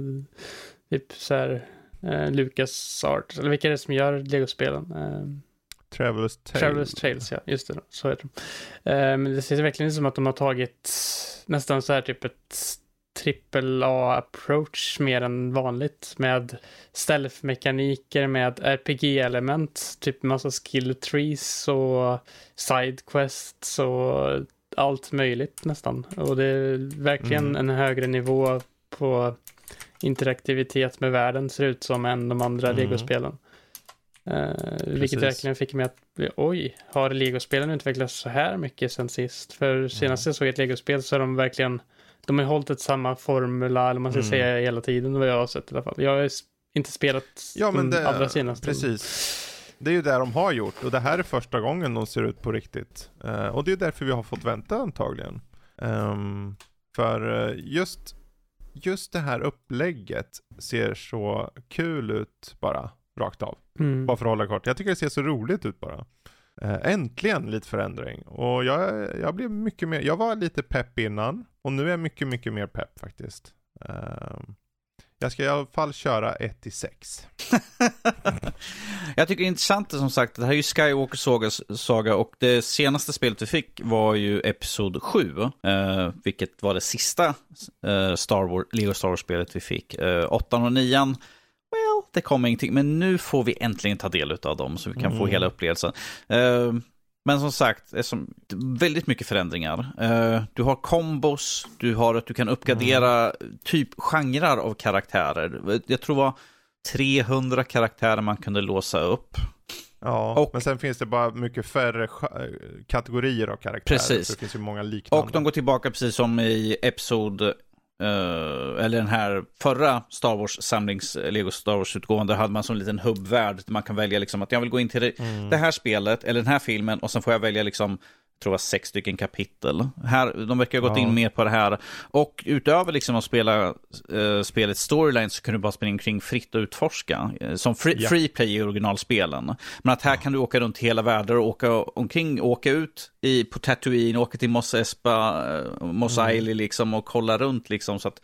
typ så här eh, Lucas Art, eller vilka är det som gör Lego-spelen? Eh, Travelers Tales. Travelers Tales, ja, just det, så heter de. Eh, men det ser verkligen ut som att de har tagit nästan så här typ ett trippel A-approach mer än vanligt med stealth-mekaniker, med RPG-element, typ massa skill trees och sidequests och allt möjligt nästan. Och det är verkligen mm. en högre nivå på interaktivitet med världen ser ut som än de andra mm. legospelen. Uh, vilket verkligen fick mig att bli, oj, har legospelen utvecklats så här mycket sen sist? För senast jag såg ett legospel så är de verkligen de har hållit ett samma formula, eller man ska mm. säga, hela tiden vad jag har sett i alla fall. Jag har inte spelat ja, men det, allra senaste. Precis. Det är ju det de har gjort och det här är första gången de ser ut på riktigt. Uh, och det är därför vi har fått vänta antagligen. Um, för uh, just, just det här upplägget ser så kul ut bara, rakt av. Mm. Bara för att hålla kort. Jag tycker det ser så roligt ut bara. Uh, äntligen lite förändring. Och jag, jag blev mycket mer, jag var lite pepp innan. Och nu är jag mycket, mycket mer pepp faktiskt. Uh, jag ska i alla fall köra 1 till 6. jag tycker det är intressant som sagt, det här är ju Skywalker Saga, saga och det senaste spelet vi fick var ju Episod 7. Eh, vilket var det sista eh, Star Wars, Lego Star Wars-spelet vi fick. Eh, 8 och 9 well, det kom ingenting, men nu får vi äntligen ta del av dem så vi kan mm. få hela upplevelsen. Uh, men som sagt, väldigt mycket förändringar. Uh, du har kombos, du har att du kan uppgradera mm. typ genrer av karaktärer. Jag tror det var 300 karaktärer man kunde låsa upp. Ja, och, men sen finns det bara mycket färre kategorier av karaktärer. Precis. det finns ju många liknande. Och de går tillbaka precis som i Episod Uh, eller den här förra Star Wars samlings Lego Star Wars-utgåvan, där hade man som en liten hubbvärld. Där man kan välja liksom att jag vill gå in till det, mm. det, här spelet eller den här filmen och sen får jag välja liksom tror jag, sex stycken kapitel. Här, de verkar ha gått ja. in mer på det här. Och utöver liksom att spela uh, spelet storyline så kan du bara springa omkring fritt och utforska. Uh, som free, ja. free play i originalspelen. Men att här ja. kan du åka runt hela världen och åka omkring, åka ut i, på Tatooine, åka till Mos Espa, uh, Mos mm. Eisley liksom och kolla runt liksom. Så att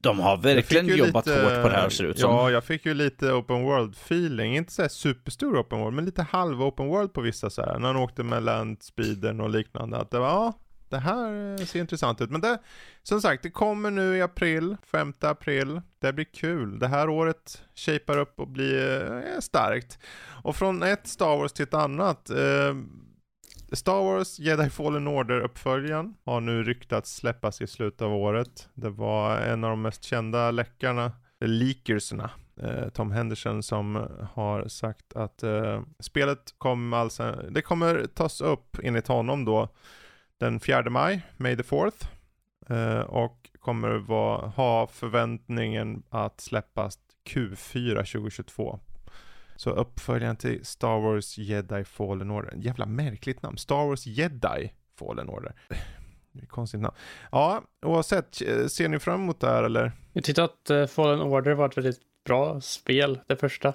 de har verkligen jobbat lite, hårt på det här ser ut som. Ja, jag fick ju lite open world feeling. Inte så här superstor open world, men lite halv open world på vissa så här. När han åkte med landspeeden och liknande. Att det var, ja, det här ser intressant ut. Men det, som sagt, det kommer nu i april, 5 april. Det blir kul. Det här året shapar upp och blir eh, starkt. Och från ett Star Wars till ett annat. Eh, Star Wars Jedi Fallen Order-uppföljaren har nu ryktats släppas i slutet av året. Det var en av de mest kända läckarna, leakerserna, eh, Tom Henderson som har sagt att eh, spelet kommer alltså, det kommer tas upp enligt honom då den 4 maj, May the 4th. Eh, och kommer va, ha förväntningen att släppas Q4 2022 så uppföljaren till Star Wars Jedi Fallen Order. Jävla märkligt namn. Star Wars Jedi Fallen Order. Konstigt namn. Ja, oavsett, eh, ser ni fram emot det här eller? Jag tyckte att uh, Fallen Order var ett väldigt bra spel, det första.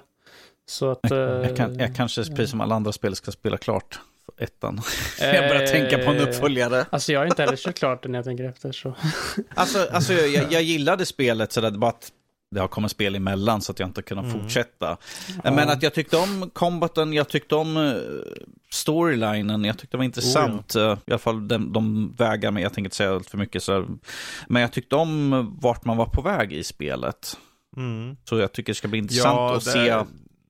Så att... Uh, jag, kan, jag kanske, precis som alla andra spel, ska spela klart ettan. jag börjar tänka på en uppföljare. Alltså jag har inte heller kört klart den när jag tänker efter så. alltså, alltså jag, jag gillade spelet sådär, bara att det har kommit spel emellan så att jag inte kunnat mm. fortsätta. Ja. Men att jag tyckte om combaten, jag tyckte om uh, storylinen, jag tyckte det var intressant. Oh, ja. uh, I alla fall de, de vägar, men jag tänker inte säga allt för mycket. Så, men jag tyckte om vart man var på väg i spelet. Mm. Så jag tycker det ska bli intressant ja, att se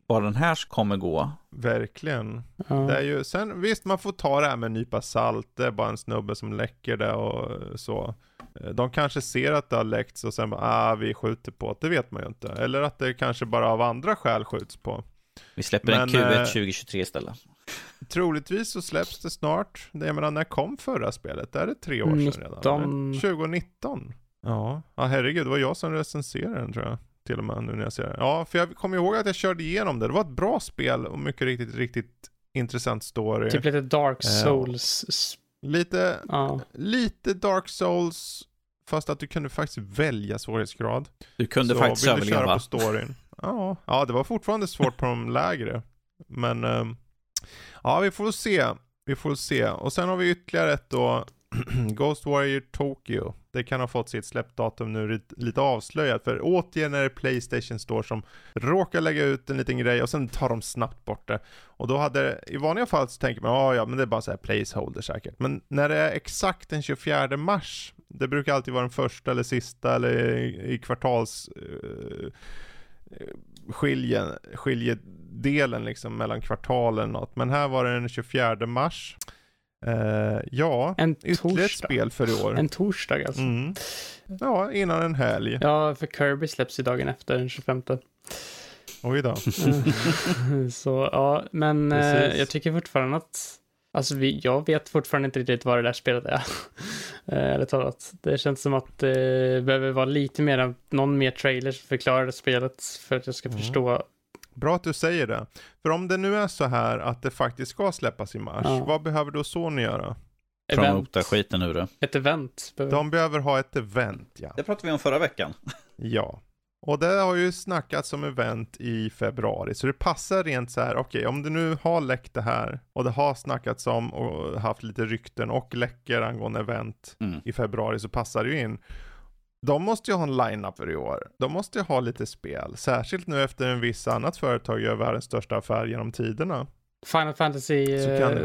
var den här kommer gå. Verkligen. Ja. Det är ju, sen visst, man får ta det här med en nypa salt. Det är bara en snubbe som läcker det och så. Eh, de kanske ser att det har läckts och sen bara, ah, vi skjuter på det. Det vet man ju inte. Eller att det kanske bara av andra skäl skjuts på. Vi släpper Men, en Q1 eh, 2023 istället. Troligtvis så släpps det snart. Det, jag menar, när kom förra spelet? Det är det tre år 19. sedan redan? 2019? Ja. ja, herregud, det var jag som recenserade den tror jag till och med nu när jag ser det. Ja, för jag kommer ihåg att jag körde igenom det. Det var ett bra spel och mycket riktigt, riktigt intressant story. Typ lite Dark eh, Souls. Eh, lite, ja. lite Dark Souls, fast att du kunde faktiskt välja svårighetsgrad. Du kunde Så faktiskt överleva. köra på storyn. Ja, ja, det var fortfarande svårt på de lägre. Men, um, ja, vi får se. Vi får se. Och sen har vi ytterligare ett då, Ghost Warrior Tokyo. Det kan ha fått sitt släppdatum nu lite avslöjat, för återigen är det Playstation Store som råkar lägga ut en liten grej och sen tar de snabbt bort det. Och då hade, i vanliga fall så tänker man, ja ja, men det är bara så här placeholder säkert. Men när det är exakt den 24 mars, det brukar alltid vara den första eller sista eller i, i kvartals uh, skiljen, skiljedelen liksom mellan kvartalen något. Men här var det den 24 mars. Uh, ja, en ytterligare ett spel för i år. En torsdag alltså. Mm. Ja, innan en helg. Ja, för Kirby släpps ju dagen efter, den 25. Oj då. så ja, men uh, jag tycker fortfarande att Alltså vi, jag vet fortfarande inte riktigt vad det där spelet är. Ärligt talat. Det känns som att det behöver vara lite mer, någon mer trailer som förklarar spelet för att jag ska mm. förstå Bra att du säger det. För om det nu är så här att det faktiskt ska släppas i mars, ja. vad behöver då Sony göra? Promota skiten ur det. Ett event. De behöver ha ett event, ja. Det pratade vi om förra veckan. ja. Och det har ju snackats om event i februari, så det passar rent så här, okej, okay, om du nu har läckt det här och det har snackats om och haft lite rykten och läcker angående event mm. i februari så passar det ju in. De måste ju ha en line-up för i år. De måste ju ha lite spel. Särskilt nu efter en viss annat företag gör världens största affär genom tiderna. Final Fantasy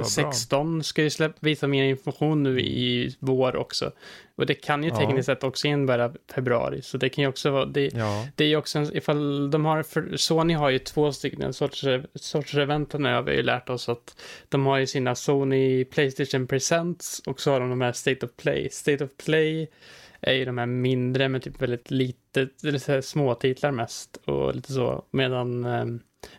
16 bra. ska ju släppa, visa mer information nu i vår också. Och det kan ju tekniskt ja. sett också innebära februari. Så det kan ju också vara, det, ja. det är ju också en, ifall de har, för Sony har ju två stycken sorts, sorts event nu har vi ju lärt oss att de har ju sina Sony Playstation Presents och så har de de här State of Play. State of Play är ju de här mindre med typ väldigt lite, eller små titlar mest och lite så. Medan, eh,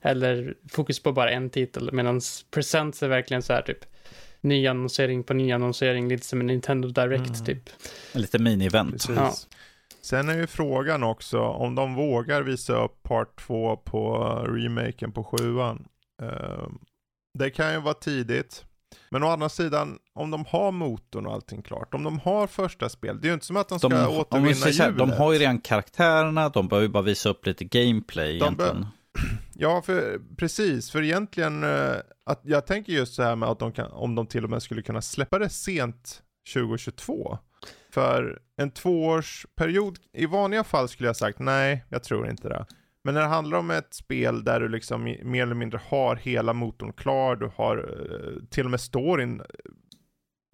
eller fokus på bara en titel. Medan Presents är verkligen så här typ nyannonsering på nyannonsering, lite som en Nintendo Direct mm. typ. Lite mini-event. Ja. Sen är ju frågan också om de vågar visa upp part 2 på remaken på 7 uh, ehm, Det kan ju vara tidigt. Men å andra sidan, om de har motorn och allting klart, om de har första spel, det är ju inte som att de ska de, återvinna hjulet. De har ju redan karaktärerna, de behöver ju bara visa upp lite gameplay de egentligen. Ja, för, precis, för egentligen, uh, att jag tänker just så här med att de kan, om de till och med skulle kunna släppa det sent 2022. För en tvåårsperiod, i vanliga fall skulle jag sagt nej, jag tror inte det. Men när det handlar om ett spel där du liksom mer eller mindre har hela motorn klar, du har eh, till och med storyn eh,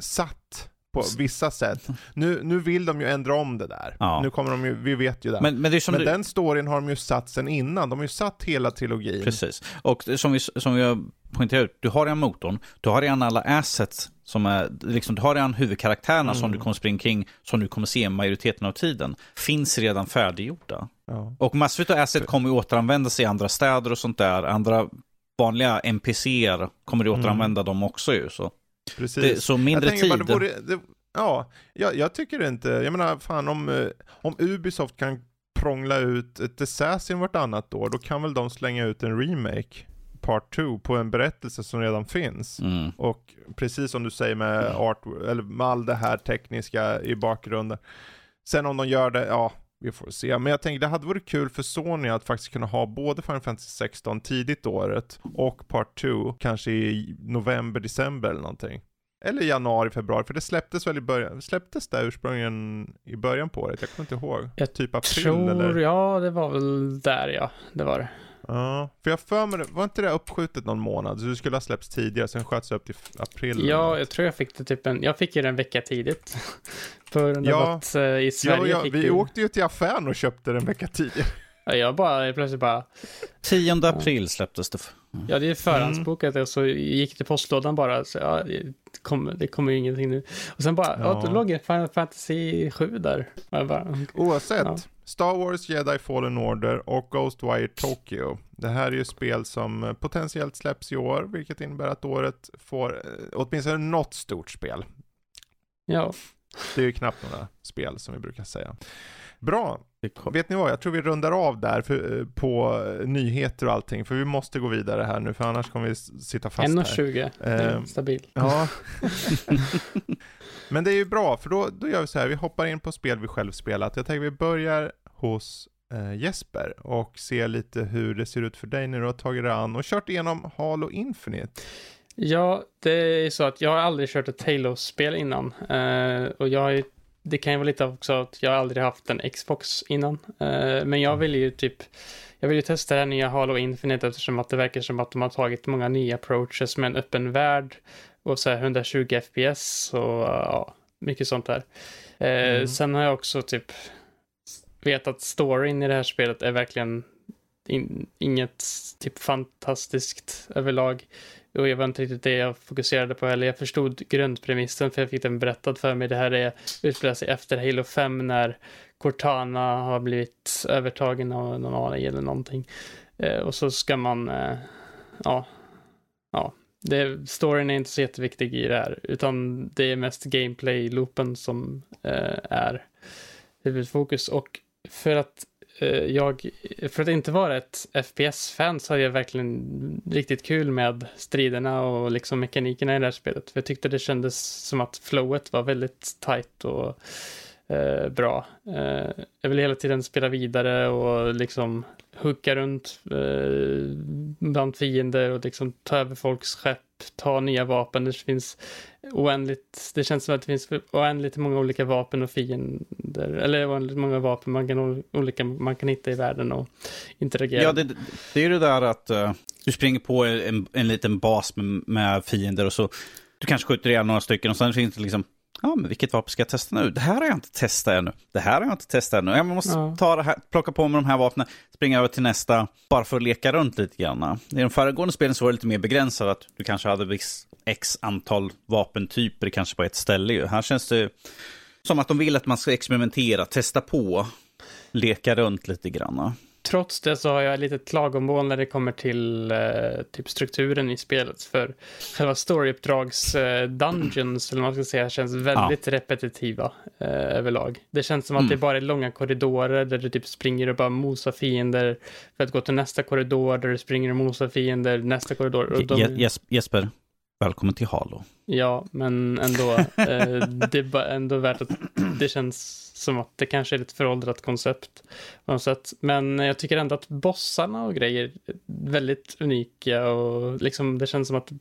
satt på vissa sätt. Nu, nu vill de ju ändra om det där. Ja. Nu kommer de ju, vi vet ju det. Men, men, det men du... den storyn har de ju satt sen innan. De har ju satt hela trilogin. Precis. Och som vi, som vi har poängterat, du har redan motorn, du har redan alla assets som är, liksom, du har redan huvudkaraktärerna mm. som du kommer springa kring, som du kommer se majoriteten av tiden, finns redan färdiggjorda. Ja. Och massor av asset kommer återanvändas i andra städer och sånt där. Andra vanliga NPCer kommer du återanvända mm. dem också ju. Så. Precis. Det, så mindre tid. Bara, det vore, det, ja, jag, jag, tycker inte, jag menar fan om, eh, om Ubisoft kan prångla ut ett Assassin vartannat år, då kan väl de slänga ut en remake part 2 på en berättelse som redan finns. Mm. Och precis som du säger med, art, eller med all det här tekniska i bakgrunden. Sen om de gör det, ja, vi får se. Men jag tänker det hade varit kul för Sony att faktiskt kunna ha både Final Fantasy 16 tidigt året och Part 2 kanske i november, december eller någonting. eller januari, februari, för det släpptes väl i början, släpptes det ursprungligen i början på året? Jag kommer inte ihåg. Jag typ april tror, eller? ja, det var väl där ja, det var det. Ja, för jag för mig, var inte det uppskjutet någon månad? Så det skulle ha släppts tidigare, sen sköts det upp till april? Ja, något. jag tror jag fick det typ en, jag fick ju den en vecka tidigt. På grund av Ja. att i Sverige ja, ja, fick vi ju, åkte ju till affären och köpte den en vecka tidigare. ja, jag bara, plötsligt bara, 10 april släpptes det. Ja det är förhandsbokat och så gick det till postlådan bara, så ja, det kommer, ju ingenting nu. Och sen bara, ja, det låg Final Fantasy 7 där. Bara, Oavsett, Ja. Star Wars Jedi Fallen Order och Ghostwire Tokyo. Det här är ju spel som potentiellt släpps i år, vilket innebär att året får eh, åtminstone något stort spel. ja, Det är ju knappt några spel som vi brukar säga. Bra, kom- vet ni vad? Jag tror vi rundar av där för, på eh, nyheter och allting, för vi måste gå vidare här nu, för annars kommer vi sitta fast här. 1,20. Det är Ehm, stabil. Ja. Men det är ju bra, för då, då gör vi så här, vi hoppar in på spel vi själv spelat. Jag tänker vi börjar hos eh, Jesper och ser lite hur det ser ut för dig när du har tagit dig an och kört igenom Halo Infinite. Ja, det är så att jag har aldrig kört ett Halo-spel innan. Eh, och jag har ju, det kan ju vara lite också att jag aldrig haft en Xbox innan. Eh, men jag vill ju typ, jag vill ju testa det här nya Halo Infinite eftersom att det verkar som att de har tagit många nya approaches med en öppen värld och så här 120 FPS och ja, mycket sånt där. Eh, Mm. Sen har jag också typ vet att storyn i det här spelet är verkligen in, inget typ fantastiskt överlag. Och jag var inte riktigt det jag fokuserade på heller. Jag förstod grundpremissen för jag fick den berättad för mig. Det här är utspelar sig efter Halo 5 när Cortana har blivit övertagen av någon AI eller någonting. Eh, och så ska man, eh, ja, ja. Det, storyn är inte så jätteviktig i det här, utan det är mest gameplay-loopen som eh, är huvudfokus. Och för att Eh, jag, för att inte vara ett FPS-fan så hade jag verkligen riktigt kul med striderna och liksom mekanikerna i det här spelet. För jag tyckte det kändes som att flowet var väldigt tight och eh, bra. Eh, jag ville hela tiden spela vidare och liksom hooka runt eh, bland fiender och liksom ta över folks skepp, ta nya vapen. Det finns oändligt, det känns som att det finns oändligt många olika vapen och fiender, eller oändligt många vapen man kan, olika, man kan hitta i världen och interagera. Ja, det, det är ju det där att uh, du springer på en, en liten bas med, med fiender och så du kanske skjuter ihjäl några stycken och sen finns det liksom Ja, men vilket vapen ska jag testa nu? Det här har jag inte testat ännu. Det här har jag inte testat ännu. Jag måste Ja. ta det här, plocka på mig de här vapnen, springa över till nästa, bara för att leka runt lite grann. I de föregående spelen så var det lite mer begränsat, att du kanske hade viss x antal vapentyper kanske på ett ställe. ju. Här känns det som att de vill att man ska experimentera, testa på, leka runt lite grann. Trots det så har jag lite klagomål när det kommer till eh, typ strukturen i spelet. För själva storyuppdrags eh, eller vad man ska säga, känns väldigt repetitiva eh, överlag. Det känns som att Mm. det bara är långa korridorer där du typ springer och bara mosar fiender för att gå till nästa korridor där du springer och mosar fiender, nästa korridor. De, Je- Jes- Jesper, välkommen till Halo. Ja, men ändå. Eh, det är ändå värt att det känns som att det kanske är ett föråldrat koncept på något sätt. Men jag tycker ändå att bossarna och grejer är väldigt unika och liksom det känns som att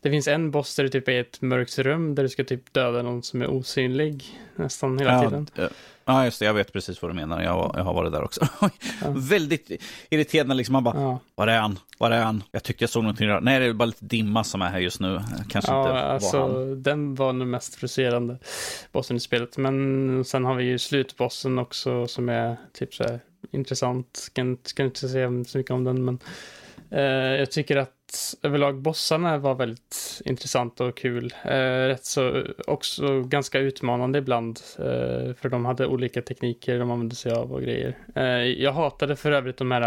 det finns en boss där du typ är i ett mörkt rum där du ska typ döda någon som är osynlig nästan hela ja, tiden. Ja, just det. Jag vet precis vad du menar. Jag, jag har varit där också. Väldigt irriterande liksom. Man bara, Ja, var är han? Var är han? Jag tyckte jag såg någonting. där. Nej, det är bara lite dimma som är här just nu. Kanske inte ja var alltså han. den var nog mest frustrerande bossen i spelet. Men sen har vi ju slutbossen också som är typ så här intressant. Ska, ska inte säga så mycket om den, men eh, jag tycker att överlag bossarna var väldigt intressanta och kul. Eh, rätt så också ganska utmanande ibland, eh, för de hade olika tekniker de använde sig av och grejer. Eh, jag hatade för övrigt de här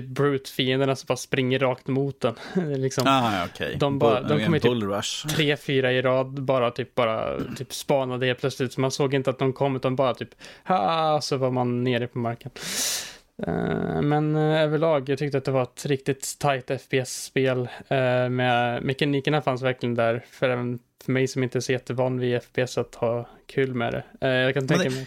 typ brute-fienderna som bara springer rakt mot den. Liksom, Ah, okej. de bara- de en kommer typ- tre, fyra i rad bara typ bara typ spanade helt plötsligt. Så man såg inte att de kom utan bara typ ha så var man nere på marken. Eh, men eh, överlag, jag tyckte att det var ett riktigt tight FPS-spel. Uh, med mekanikerna fanns verkligen där för även för mig som inte är så jättevan vid FPS att ha kul med det. Eh, jag kan Men tänka mig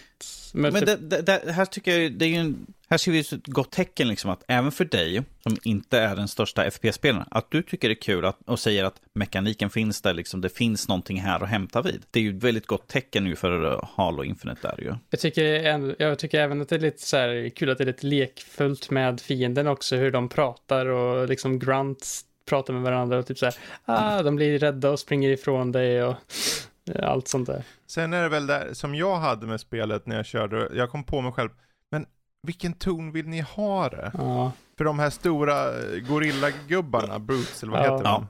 Men multi- det, det, det här tycker jag, det är ju en, här ser vi ett gott tecken, liksom, att även för dig, som inte är den största FPS-spelaren, att du tycker det är kul att, och säger att mekaniken finns där, liksom, det finns någonting här att hämta vid. Det är ju ett väldigt gott tecken nu för Halo Infinite där ju. Jag tycker, jag tycker även att det är lite så här kul att det är lite lekfullt med fienden också, hur de pratar och liksom grunts pratar med varandra och typ så här, ah, de blir rädda och springer ifrån dig och allt sånt där. Sen är det väl det som jag hade med spelet när jag körde, jag kom på mig själv, vilken ton vill ni ha det? Ja. För de här stora eh, gorillagubbarna, Brutes eller vad Ja. heter de?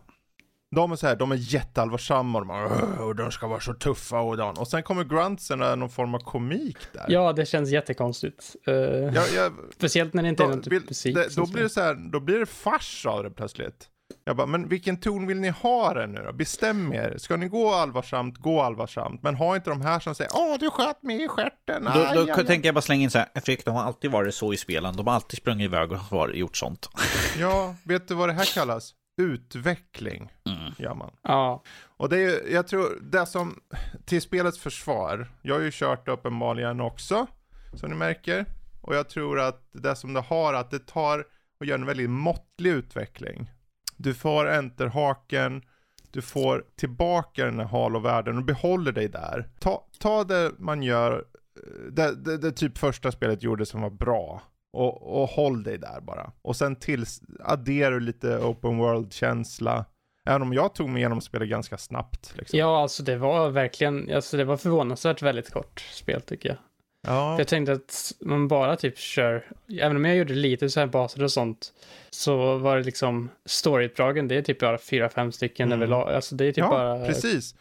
De är så här, de är jätteallvarsamma och de, bara, och de ska vara så tuffa och dan. Och sen kommer gruntsen och är någon form av komik där. ja, det känns jättekonstigt. Uh, Jag, jag, speciellt när det inte är då, någon typ musik. det, då blir det så här, då blir det fars av det plötsligt. Jag bara, men vilken ton vill ni ha det nu då? Bestäm er. Ska ni gå allvarsamt, gå allvarsamt. Men ha inte de här som säger, åh du sköt mig i stjärten. Då, aj, då aj, aj." tänker jag bara slänga in så här, Fredrik, de har alltid varit så i spelen. De har alltid sprungit iväg och var, gjort sånt. Ja, vet du vad det här kallas? Utveckling, Mm. gör man. Ja, Och det är ju, jag tror, det som, till spelets försvar, jag har ju kört uppenbarligen också, som ni märker. Och jag tror att det som det har, att det tar och gör en väldigt måttlig utveckling. Du får enterhaken, du får tillbaka den här Halo-världen och behåller dig där. Ta, ta det man gör, eh, det, det, det typ första spelet gjorde som var bra. Och, och håll dig där bara. Och sen tills, adderar du lite open world-känsla. Även om jag tog mig igenom spelet ganska snabbt. Liksom. ja, alltså det var verkligen, alltså det var förvånansvärt väldigt kort spel tycker jag. Ja. För jag tänkte att man bara typ kör, även om jag gjorde lite så här baser och sånt, så var det liksom storyuppdragen, det är typ bara fyra, fem stycken Mm. överlag. Alltså det är typ ja, bara precis.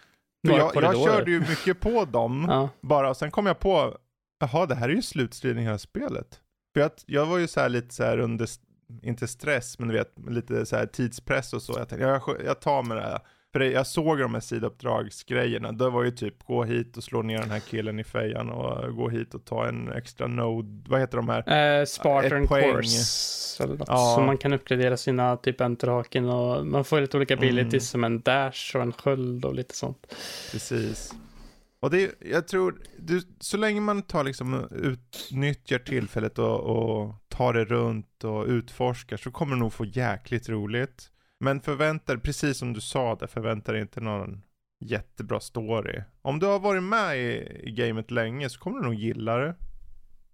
Några jag, jag körde ju mycket på dem, Ja, bara, och sen kom jag på, jaha, det här är ju slutstriden i hela spelet. För jag, jag var ju så här lite så här under, inte stress, men du vet, lite så här tidspress och så. Jag tänkte, jag, jag tar med det här. För det, jag såg de här sidouppdragsgrejerna, det var ju typ gå hit och slå ner den här killen i fejan och gå hit och ta en extra node, vad heter de här? eh, Spartan. Course, eller något. Ja. Så man kan uppgradera sina typ enterhaken och man får lite olika abilities Mm. som en dash och en sköld och lite sånt. Precis. Och det, jag tror, du, så länge man tar liksom, utnyttjar tillfället och, och tar det runt och utforskar så kommer du nog få jäkligt roligt. Men förvänta dig, precis som du sa där, förvänta dig inte någon jättebra story. Om du har varit med i, i gamet länge så kommer du nog gilla det.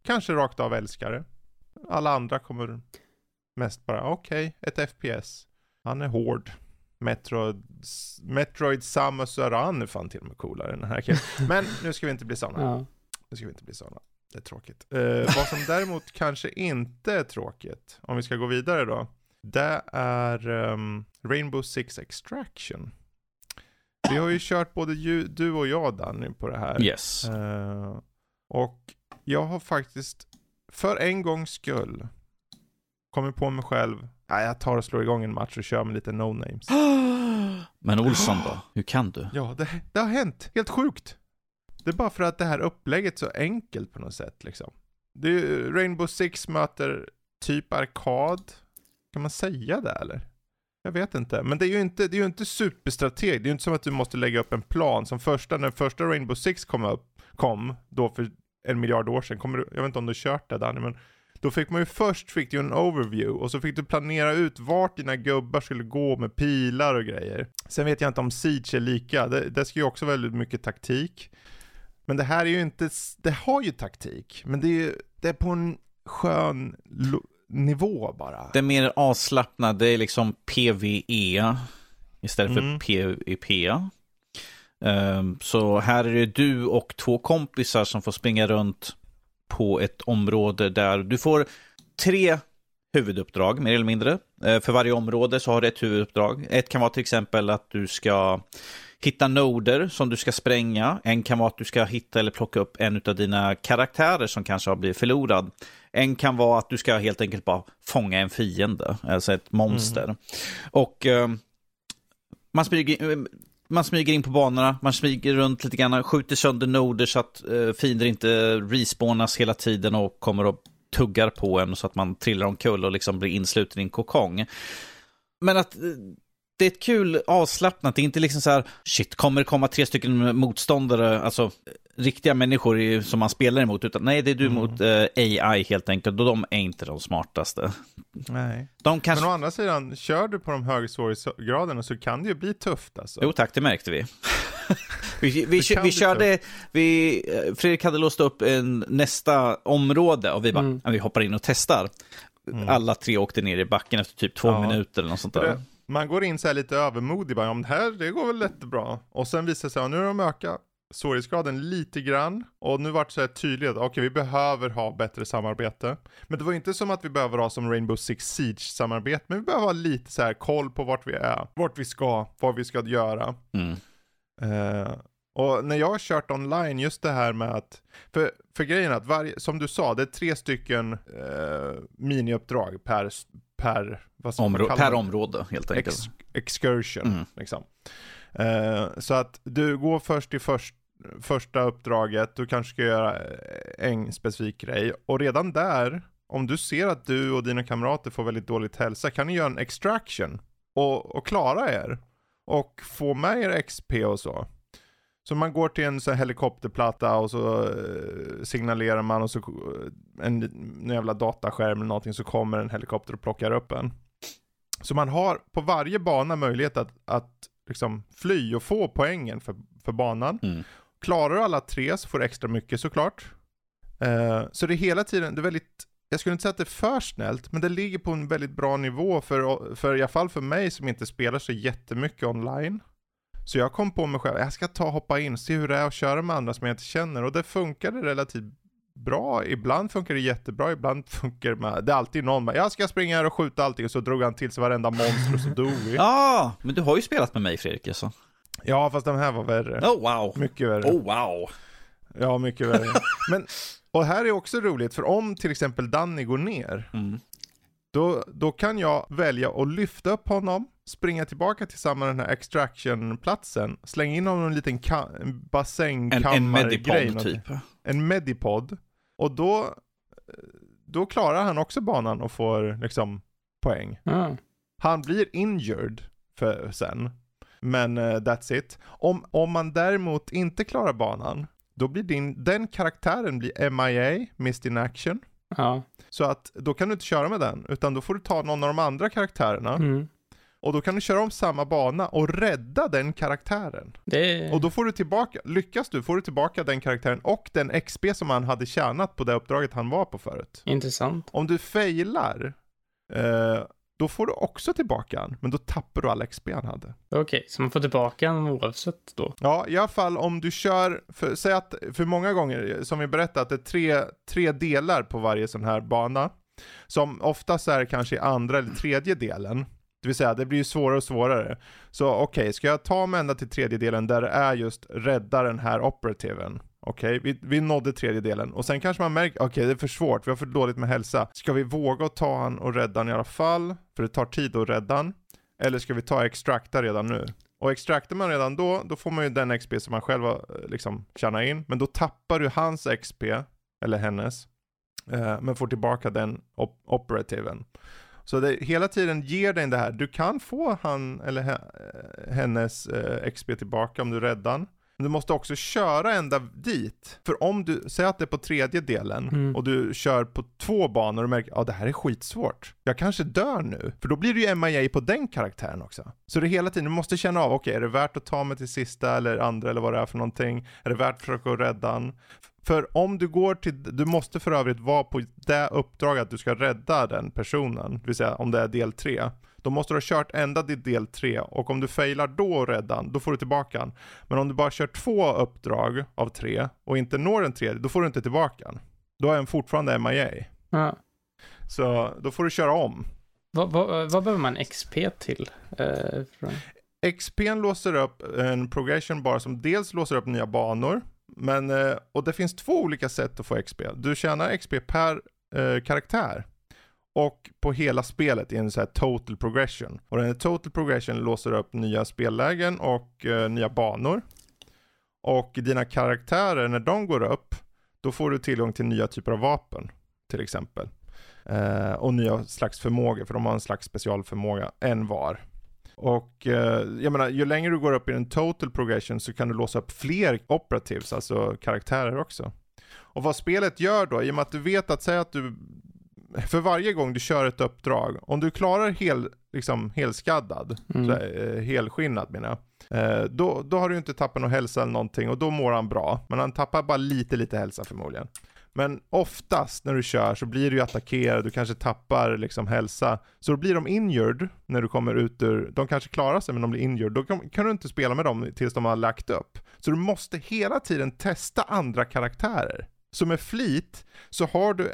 Kanske rakt av älska det. Alla andra kommer mest bara, okej, ett FPS. Han är hård. Metroid, Metroid Samus Aran är fan till och med coolare än den här killen. Men nu ska vi inte bli sådana. Ja. Nu ska vi inte bli sådana. Det är tråkigt. Eh, vad som däremot kanske inte är tråkigt, om vi ska gå vidare då. Det är ehm, Rainbow Six Extraction. Vi har ju kört både ju, du och jag Danny på det här. Yes. Eh, och jag har faktiskt för en gångs skull kommit på mig själv. Nej, jag tar och slår igång en match och kör med lite no-names. Men Olsson då? Hur kan du? Ja, det, det har hänt. Helt sjukt. Det är bara för att det här upplägget är så enkelt på något sätt liksom. Det är, Rainbow Six möter typ arkad. Kan man säga det eller? Jag vet inte. Men det är ju inte, det är ju inte superstrateg. Det är ju inte som att du måste lägga upp en plan. Som första, när första Rainbow Six kom upp, kom, då för en miljard år sedan. Kommer du, jag vet inte om du har kört det Danny, men då fick man ju först fick du en overview och så fick du planera ut vart dina gubbar skulle gå med pilar och grejer. Sen vet jag inte om Siege är lika, det, det ska ju också väldigt mycket taktik. Men det här är ju inte, det har ju taktik, men det är ju, det är på en skön nivå bara. Det är mer avslappnat, det är liksom PVE istället för Mm. PVP. Ehm, så här är det du och två kompisar som får springa runt på ett område där du får tre huvuduppdrag, mer eller mindre. Eh, För varje område så har du ett huvuduppdrag. Ett kan vara till exempel att du ska hitta noder som du ska spränga. En kan vara att du ska hitta eller plocka upp en av dina karaktärer som kanske har blivit förlorad. En kan vara att du ska helt enkelt bara fånga en fiende, alltså ett monster. Och eh, man smyger, eh, man smyger in på banorna, man smyger runt lite grann, skjuter sönder noder så att eh, fiender inte respawnas hela tiden och kommer och tuggar på en så att man trillar omkull och liksom blir insluten i en kokong. Men att eh, det är ett kul avslappnat, det är inte liksom så här, shit, kommer det komma tre stycken motståndare, alltså riktiga människor som man spelar emot, utan nej, det är du mm. mot uh, AI helt enkelt, och de är inte de smartaste. Nej. De kanske... Men å andra sidan, kör du på de högre svårighetsgraderna så kan det ju bli tufft alltså. Jo tack, det märkte vi. vi, vi, vi, vi körde, vi, eh, Fredrik hade låst upp en, nästa område och vi bara, mm. vi hoppar in och testar. Mm. Alla tre åkte ner i backen efter typ två ja. minuter eller något sånt där. Man går in så här lite övermodig, bara, om det här, det går väl jättebra. Och sen visar det sig, ja, nu har de ökat svårighetsgraden lite grann. Och nu vart det så här tydligt att okej, okay, vi behöver ha bättre samarbete. Men det var inte som att vi behöver ha som Rainbow Six Siege samarbete, men vi behöver ha lite så här koll på vart vi är, vart vi ska, vad vi ska göra. Mm. Uh, och när jag har kört online, just det här med att, för, för grejen är att varje, som du sa, det är tre stycken uh, miniuppdrag per, per, Områ per område helt enkelt. Ex excursion, mm. liksom. Uh, så att du går först till först, första uppdraget, du kanske ska göra en specifik grej. Och redan där, om du ser att du och dina kamrater får väldigt dåligt hälsa, kan ni göra en extraction och, och klara er. Och få med er XP och så. Så man går till en så helikopterplatta och så uh, signalerar man och så en, en jävla dataskärm eller någonting så kommer en helikopter och plockar upp en. Så man har på varje bana möjlighet att, att liksom fly och få poängen för, för banan. Mm. Klarar du alla tre så får du extra mycket såklart. Uh, så det är hela tiden, det är väldigt, jag skulle inte säga att det är för snällt, men det ligger på en väldigt bra nivå för, för i alla fall för mig som inte spelar så jättemycket online. Så jag kom på mig själv, jag ska ta hoppa in, se hur det är att köra med andra som jag inte känner. Och det funkade relativt bra. Ibland funkar det jättebra, ibland funkar det det är alltid någon med, jag ska springa här och skjuta allting och så drog han till sig varenda monster och så dog vi. Ja, ah, men du har ju spelat med mig Fredrik alltså. Ja, fast den här var värre. Oh wow. Mycket värre. Oh wow. Ja, mycket värre. men, och här är också roligt, för om till exempel Danny går ner, mm. då, då kan jag välja att lyfta upp honom, springa tillbaka till samma den här extraction-platsen, slänga in honom i en liten bassängkammare-grej. En, en medipod typ. En medipod. Och då, då klarar han också banan och får liksom poäng. Mm. Han blir injured för sen. Men uh, that's it. Om, om man däremot inte klarar banan, då blir din, den karaktären blir MIA, Missed in Action. Ja. Så att då kan du inte köra med den, utan då får du ta någon av de andra karaktärerna. Mm. Och då kan du köra om samma bana och rädda den karaktären. Det... Och då får du tillbaka, lyckas du får du tillbaka den karaktären och den XP som han hade tjänat på det uppdraget han var på förut. Intressant. Om du failar, eh, då får du också tillbaka den, men då tappar du all XP han hade. Okej, okay, så man får tillbaka den oavsett då? Ja, i alla fall om du kör, för, säg att, för många gånger, som vi berättade, att det är tre, tre delar på varje sån här bana. Som oftast är kanske i andra eller tredje delen. Det vill säga, det blir ju svårare och svårare. Så okej, okay, ska jag ta mig ända till tredje delen där det är just rädda den här operativen? Okej, okay, vi, vi nådde tredje delen och sen kanske man märker, okej okay, det är för svårt, vi har för dåligt med hälsa. Ska vi våga ta han och rädda han i alla fall? För det tar tid att rädda han. Eller ska vi ta extrakta redan nu? Och extraktar man redan då, då får man ju den XP som man själv har eh, liksom tjänat in. Men då tappar du hans XP, eller hennes. Eh, men får tillbaka den op operativen. Så det hela tiden ger dig det här, du kan få han eller hennes eh, XP tillbaka om du räddar han. Men du måste också köra ända dit. För om du, säg att det är på tredje delen mm. och du kör på två banor och märker att ah, det här är skitsvårt. Jag kanske dör nu. För då blir det ju MIA på den karaktären också. Så det är hela tiden, du måste känna av, okej okay, är det värt att ta mig till sista eller andra eller vad det är för någonting? Är det värt att försöka rädda han? För om du går till, du måste för övrigt vara på det uppdraget att du ska rädda den personen, det vill säga om det är del 3. Då måste du ha kört ända till del 3 och om du failar då och rädda då får du tillbaka den. Men om du bara kör två uppdrag av tre och inte når den tredje, då får du inte tillbaka den. Då är den fortfarande MIA. Ja. Så då får du köra om. Vad, vad, vad behöver man XP till? Uh, XP låser upp en progression bar som dels låser upp nya banor, men, eh, och det finns två olika sätt att få XP. Du tjänar XP per eh, karaktär. Och på hela spelet i en så här total progression. Och den här total progression låser upp nya spellägen och eh, nya banor. Och dina karaktärer, när de går upp, då får du tillgång till nya typer av vapen. Till exempel. Eh, och nya slags förmågor, för de har en slags specialförmåga, en var. Och eh, jag menar, ju längre du går upp i den total progression så kan du låsa upp fler operatives, alltså karaktärer också. Och vad spelet gör då, i och med att du vet att säga att du, för varje gång du kör ett uppdrag, om du klarar hel, liksom helskaddad, mm. så, eh, helskinnad menar jag, eh, då, då har du inte tappat någon hälsa eller någonting och då mår han bra. Men han tappar bara lite, lite hälsa förmodligen. Men oftast när du kör så blir du ju attackerad, du kanske tappar liksom hälsa. Så då blir de injured när du kommer ut ur, de kanske klarar sig men de blir injured. Då kan, kan du inte spela med dem tills de har lagt upp. Så du måste hela tiden testa andra karaktärer. Så med flit så har du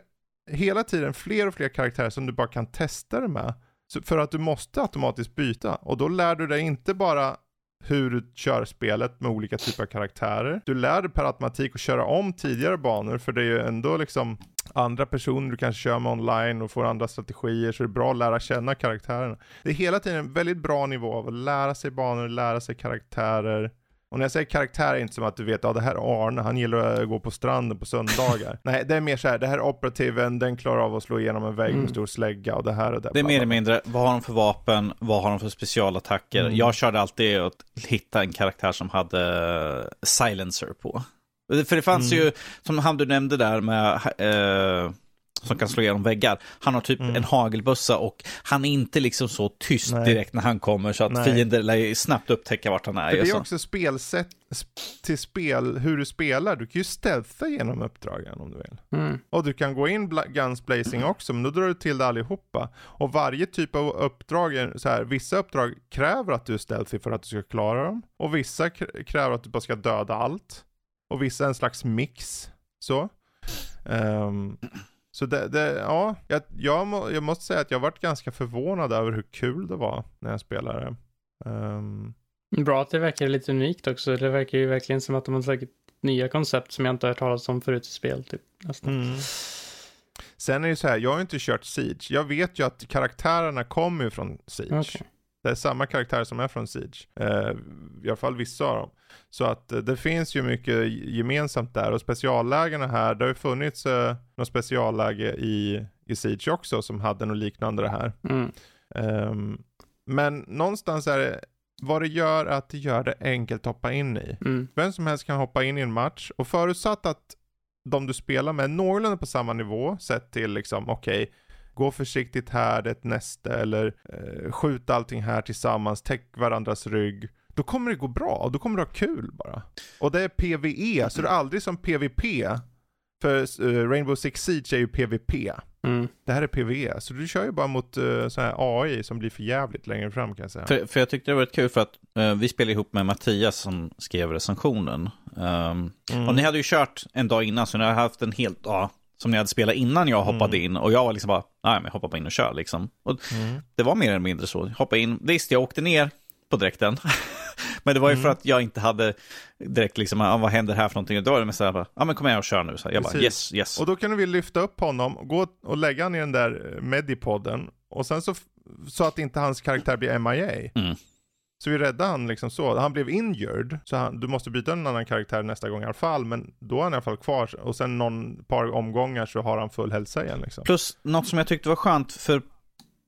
hela tiden fler och fler karaktärer som du bara kan testa det med. Så för att du måste automatiskt byta. Och då lär du dig inte bara hur du kör spelet med olika typer av karaktärer. Du lär dig per automatik att köra om tidigare banor för det är ju ändå liksom andra personer du kanske kör med online och får andra strategier så det är bra att lära känna karaktärerna. Det är hela tiden en väldigt bra nivå av att lära sig banor, lära sig karaktärer och när jag säger karaktär är det inte som att du vet, ja det här är Arne, han gillar att gå på stranden på söndagar. Nej, det är mer så här, det här är operativen, den klarar av att slå igenom en vägg med mm. stor slägga och det här och det. Det är mer eller mindre, vad har de för vapen, vad har de för specialattacker? Mm. Jag körde alltid att hitta en karaktär som hade silencer på. För det fanns mm. ju, som han du nämnde där med eh, som kan slå igenom väggar. Han har typ mm. en hagelbössa och han är inte liksom så tyst Nej. direkt när han kommer så att Nej. fiender lär snabbt upptäcka vart han är. För det är också spelsätt till spel, hur du spelar. Du kan ju stealtha genom uppdragen om du vill. Mm. Och du kan gå in guns blazing också, men då drar du till det allihopa. Och varje typ av uppdrag, så här, vissa uppdrag kräver att du är stealthy för att du ska klara dem. Och vissa kräver att du bara ska döda allt. Och vissa är en slags mix. Så. Um, så det, det ja, jag, jag, må, jag, måste säga att jag varit ganska förvånad över hur kul det var när jag spelade. Um... Bra att det verkar lite unikt också. Det verkar ju verkligen som att de har tagit nya koncept som jag inte har hört talas om förut i spel. Typ, nästan. Mm. Sen är det så här, jag har inte kört Siege. Jag vet ju att karaktärerna kommer från Siege. Okay. Det är samma karaktär som är från Siege. Uh, I alla fall vissa av dem. Så att uh, det finns ju mycket gemensamt där och speciallägena här, det har ju funnits uh, något specialläge i, i Siege också som hade något liknande det här. Mm. Um, men någonstans är det vad det gör att det gör det enkelt att hoppa in i. Mm. Vem som helst kan hoppa in i en match och förutsatt att de du spelar med är någorlunda på samma nivå sett till liksom okej okay, gå försiktigt här, det är ett näste, eller eh, skjut allting här tillsammans, täck varandras rygg. Då kommer det gå bra, då kommer du ha kul bara. Och det är PVE, så det är aldrig som PVP. För uh, Rainbow Six Siege är ju PVP. Mm. Det här är PVE, så du kör ju bara mot uh, sån här AI som blir för jävligt längre fram kan jag säga. För, för jag tyckte det var rätt kul för att uh, vi spelade ihop med Mattias som skrev recensionen. Um, mm. Och ni hade ju kört en dag innan, så ni har haft en helt, ja, som ni hade spelat innan jag hoppade mm. in. Och jag var liksom bara, nej men hoppa in och kör liksom. Och mm. Det var mer eller mindre så. Hoppa in, visst jag åkte ner på direkten. men det var ju mm. för att jag inte hade direkt liksom, ah, vad händer här för någonting? Då var det mest såhär, ja men kom igen och kör nu. Så jag Precis. bara, yes, yes. Och då kan vi lyfta upp honom, gå och lägga honom i den där medipodden. Och sen så, så att inte hans karaktär blir MIA. Så vi räddade han liksom så. Han blev injured, så han, du måste byta en annan karaktär nästa gång i alla fall. Men då är han i alla fall kvar. Och sen någon par omgångar så har han full hälsa igen. Liksom. Plus något som jag tyckte var skönt, för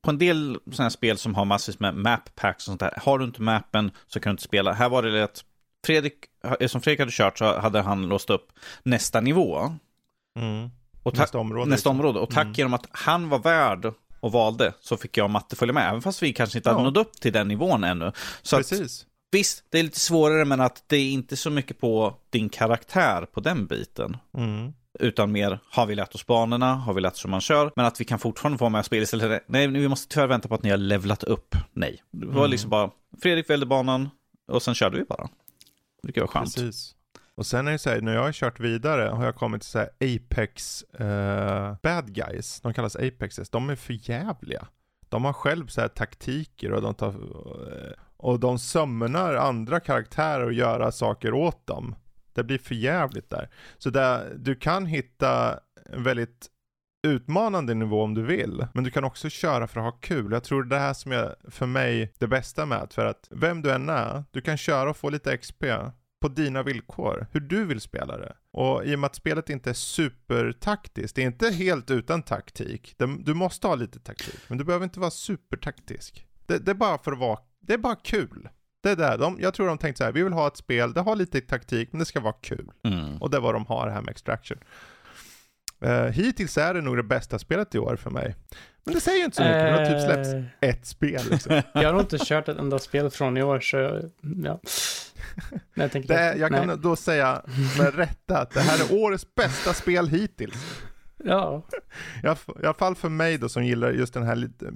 på en del sådana här spel som har massvis med map packs och sånt där. Har du inte mappen så kan du inte spela. Här var det att Fredrik, som Fredrik hade kört så hade han låst upp nästa nivå. Mm. nästa område. Nästa liksom. område. Och tack mm. genom att han var värd och valde så fick jag och Matte följa med. Även fast vi kanske inte ja. hade nått upp till den nivån ännu. Så Precis. Att, visst, det är lite svårare men att det är inte så mycket på din karaktär på den biten. Mm. Utan mer, har vi lärt oss banorna? Har vi lärt oss hur man kör? Men att vi kan fortfarande få med och spela istället. Nej, vi måste tyvärr vänta på att ni har levlat upp. Nej, det var mm. liksom bara, Fredrik välde banan och sen körde vi bara. Det tycker jag var skönt. Precis. Och sen är det så här, när jag har kört vidare har jag kommit till så här Apex uh, bad guys. De kallas Apexes. De är för jävliga. De har själv så här taktiker och de tar, eh, och de sömnar andra karaktärer och göra saker åt dem. Det blir för jävligt där. Så där, du kan hitta en väldigt utmanande nivå om du vill. Men du kan också köra för att ha kul. Jag tror det här som är för mig det bästa med att för att vem du än är, du kan köra och få lite XP på dina villkor, hur du vill spela det. Och i och med att spelet inte är supertaktiskt, det är inte helt utan taktik. Du måste ha lite taktik, men du behöver inte vara supertaktisk. Det, det är bara för att vara det är bara kul. Det är där, de, jag tror de tänkte så här, vi vill ha ett spel, det har lite taktik, men det ska vara kul. Mm. Och det är vad de har här med Extraction. Uh, hittills är det nog det bästa spelet i år för mig. Men det säger ju inte så mycket, det har typ släppts Eh, ett spel liksom. Jag har nog inte kört ett enda spel från i år, så ja. Nej, jag Det, jag kan nej. då säga med rätta att det här är årets bästa spel hittills. Ja, I alla fall för mig då som gillar just den här lite,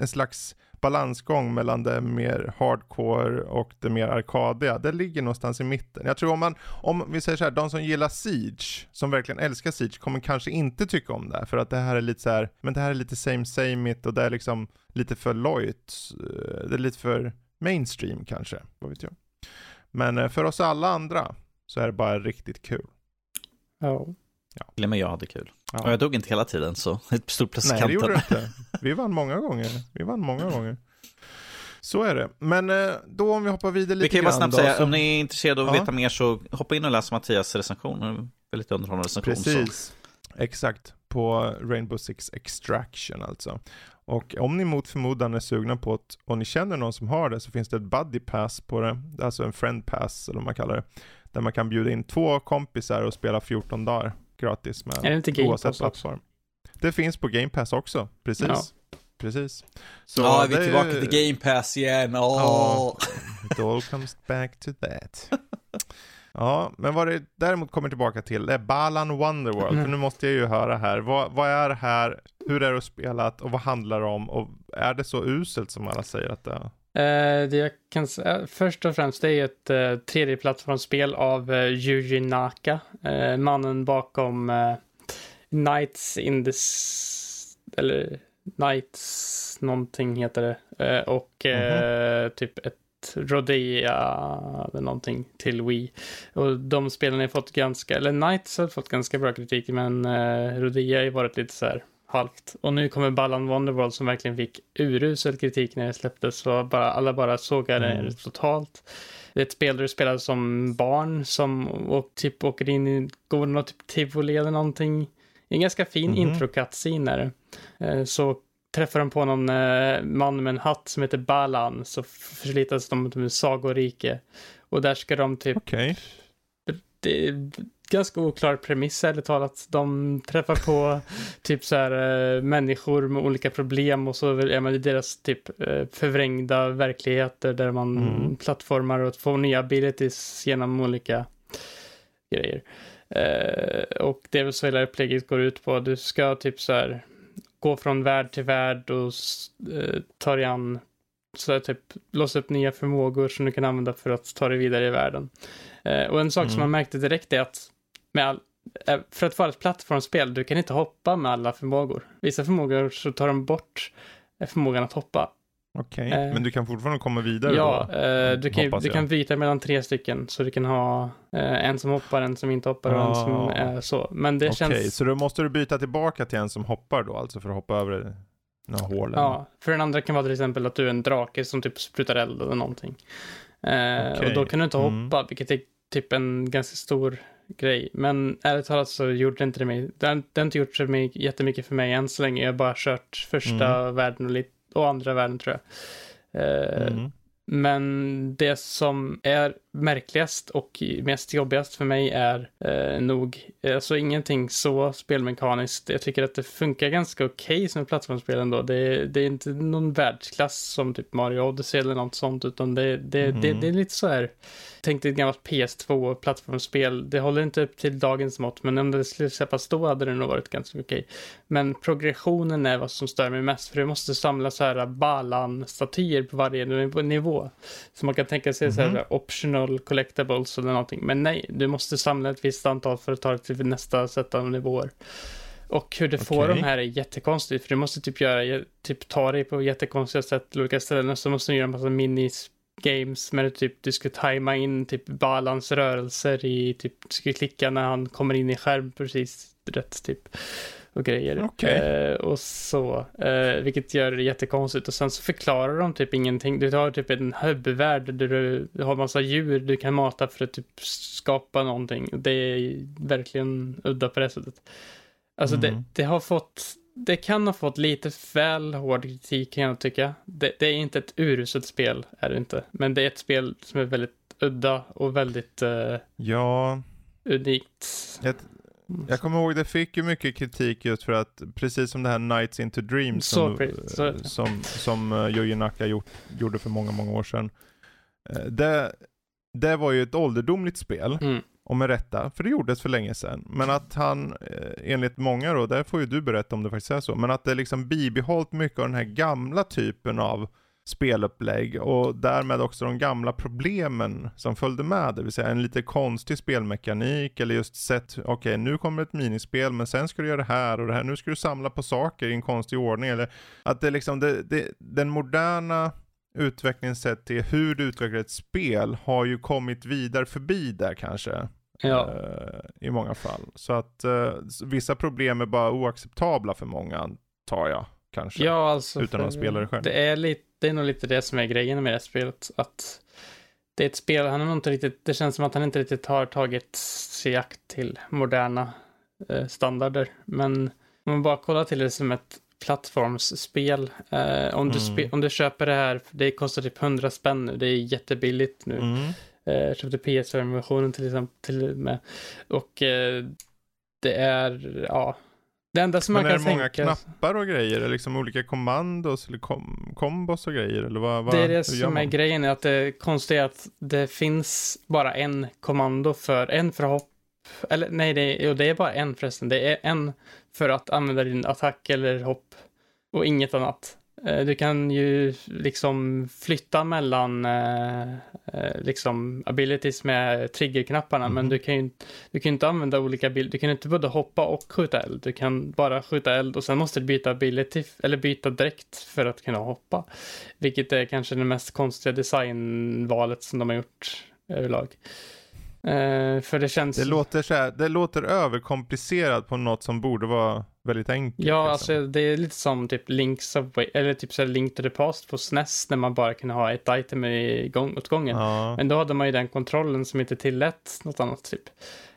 en slags balansgång mellan det mer hardcore och det mer arkadiga. Det ligger någonstans i mitten. Jag tror om man, om vi säger så här, de som gillar Siege, som verkligen älskar Siege, kommer kanske inte tycka om det för att det här är lite så här, men det här är lite same same it och det är liksom lite för lojt. Eh, Det är lite för mainstream kanske, vad vet jag. Men eh, för oss alla andra så är det bara riktigt kul. ja. Till och med jag hade kul. Ja. Jag dog inte hela tiden så ett stort plus Nej, det gjorde du inte. Vi vann många gånger. Vi vann många gånger. Så är det. Men eh, då om vi hoppar vidare lite Vi kan ju bara grann snabbt då, säga, så- om ni är intresserade av att Ja. veta mer så hoppa in och läs Mattias recension. En Väldigt underhållande recension. Så. Precis. Exakt. På Rainbow Six Extraction alltså. Och om ni mot förmodan är sugna på att, och ni känner någon som har det, så finns det ett buddy pass på det. Alltså en friend pass, eller vad man kallar det. Där man kan bjuda in två kompisar och spela 14 dagar gratis med Är det inte Game oavsett Pass också? plattform. Det finns på Game Pass också, precis. Ja. Precis. Så Ja, vi är det- tillbaka till Game Pass igen. Åh. Ja. It all comes back to that. Ja, men vad det däremot kommer tillbaka till är Balan Wonderworld. Mm. För nu måste jag ju höra här. Vad, vad är det här? Hur är det spelat? Och vad handlar det om? Och är det så uselt som alla säger att det är? Eh, det jag kan säga, först och främst det är ett uh, tredjeplattformsspel av uh, Yuji Naka, eh, mannen bakom uh, Nights in the... Eller Nights någonting heter det. Eh, och eh, typ ett Rodea eller någonting till Wii. Och de spelen har fått ganska, eller Nights har fått ganska bra kritik men Rodea har ju varit lite så här halvt. Och nu kommer Ballan Wonderworld som verkligen fick urusel kritik när det släpptes. Så bara, alla bara sågade Mm. det totalt. Det är ett spel där du spelar som barn som och typ åker in i, går något typ tivoli eller någonting. En ganska fin Mhm. intro cutscene är det. Eh, Så träffar de på någon eh, man med en hatt som heter Balan så förlitas de till ett sagorike. Och där ska de typ det är ganska oklar premiss ärligt talat. De träffar på typ så här eh, människor med olika problem och så är man i deras typ eh, förvrängda verkligheter där man Mm. plattformar och får nya abilities genom olika grejer. Eh, och det är väl så hela upplägget går ut på. Du ska typ så här gå från värld till värld och ta dig an så här, typ låsa upp nya förmågor som du kan använda för att ta dig vidare i världen. Eh, och en sak som Mm. man märkte direkt är att med all, eh, för att vara ett plattformsspel, du kan inte hoppa med alla förmågor. Vissa förmågor så tar de bort eh, förmågan att hoppa. Okej. Eh. Men du kan fortfarande komma vidare Ja, då? eh, du, kan, du kan byta mellan tre stycken. Så du kan ha eh, en som hoppar, en som inte hoppar och en som Ah. är så. Men det Okej, känns... så då måste du byta tillbaka till en som hoppar då, alltså för att hoppa över några hål? Ja, för den andra kan vara till exempel att du är en drake som typ sprutar eld eller någonting. Eh, Okej. Och då kan du inte Mm. hoppa, vilket är typ en ganska stor grej. Men ärligt talat så gjorde det inte det mig, det har, det har inte gjort så mig, jättemycket för mig än så länge. Jag har bara kört första världen och, lite, och andra världen tror jag. Eh, Mm. Men det som är märkligast och mest jobbigast för mig är eh, nog, alltså ingenting så spelmekaniskt. Jag tycker att det funkar ganska okej som ett plattformsspel ändå. Det, det är inte någon världsklass som typ Mario Odyssey eller något sånt, utan det, det, det, Mhm. det är lite så här, tänk dig ett gammalt PS2-plattformsspel. Det håller inte upp till dagens mått, men om det skulle släppas då hade det nog varit ganska okej. Men progressionen är vad som stör mig mest, för du måste samla så här Balan-statyer på varje niv- nivå. Så man kan tänka sig så Mhm. här optional collectibles eller någonting. Men nej, du måste samla ett visst antal för att ta det till nästa set av nivåer. Och hur du får de här är jättekonstigt, för du måste typ göra, typ ta dig på jättekonstiga sätt till olika ställen, och så måste du göra en massa minis games med typ du ska tajma in typ balans rörelser i typ du ska klicka när han kommer in i skärm precis rätt typ och grejer. Okej. Eh, och så, eh, vilket gör det jättekonstigt och sen så förklarar de typ ingenting. Du har typ en hubbvärld där du, har massa djur du kan mata för att typ skapa någonting. Det är verkligen udda på det sättet. Alltså det, Mhm. det har fått det kan ha fått lite väl hård kritik kan jag tycka. Det, det är inte ett uruselt spel, är det inte. Men det är ett spel som är väldigt udda och väldigt uh, ja. unikt. Jag, jag kommer ihåg det fick ju mycket kritik just för att, precis som det här Nights into Dreams som, så, så. som, som uh, Yuji Naka gjort, gjorde för många, många år sedan. Uh, det, det var ju ett ålderdomligt spel. Mm. Och med rätta, för det gjordes för länge sedan. Men att han, eh, enligt många då, där får ju du berätta om det faktiskt är så, men att det liksom bibehållit mycket av den här gamla typen av spelupplägg och därmed också de gamla problemen som följde med, det vill säga en lite konstig spelmekanik eller just sett, okej okay, nu kommer ett minispel men sen ska du göra det här och det här, nu ska du samla på saker i en konstig ordning eller att det liksom, det, det, den moderna utvecklingen sett till hur du utvecklar ett spel har ju kommit vidare förbi där kanske. Ja. Uh, I många fall. Så att uh, vissa problem är bara oacceptabla för många, antar jag. Kanske. Ja, alltså. Utan att spela det själv. Det är, lite, det är nog lite det som är grejen med det här spelet. Att det är ett spel, han har inte riktigt, det känns som att han inte riktigt har tagit sig akt till moderna uh, standarder. Men om man bara kollar till det som ett plattformsspel. Eh, om, du mm. om du köper det här, det kostar typ 100 spänn nu, det är jättebilligt nu. Mm. Eh, köpte PS5-versionen till exempel till med. Och eh, det är, ja. Det enda som Men man kan tänka... Men är det många knappar och grejer? Eller liksom olika kommandos eller kom kombos och grejer? Eller vad, vad, det är det som är grejen, är att det konstiga är att det finns bara en kommando för, en för hopp eller nej, det är, jo, det är bara en förresten. Det är en för att använda din attack eller hopp och inget annat. Eh, du kan ju liksom flytta mellan eh, eh, liksom abilities med triggerknapparna, mm. men mhm. du kan ju du kan inte använda olika bilder. Du kan inte både hoppa och skjuta eld. Du kan bara skjuta eld och sen måste du byta ability eller byta direkt för att kunna hoppa. Vilket är kanske det mest konstiga designvalet som de har gjort överlag. För det känns... Det låter, så här, det låter överkomplicerat på något som borde vara väldigt enkelt. Ja, liksom. alltså det är lite som typ Link Subway, eller typ så Link to the Past på SNES när man bara kunde ha ett item i gång, åt gången. Ja. Men då hade man ju den kontrollen som inte tillät något annat typ.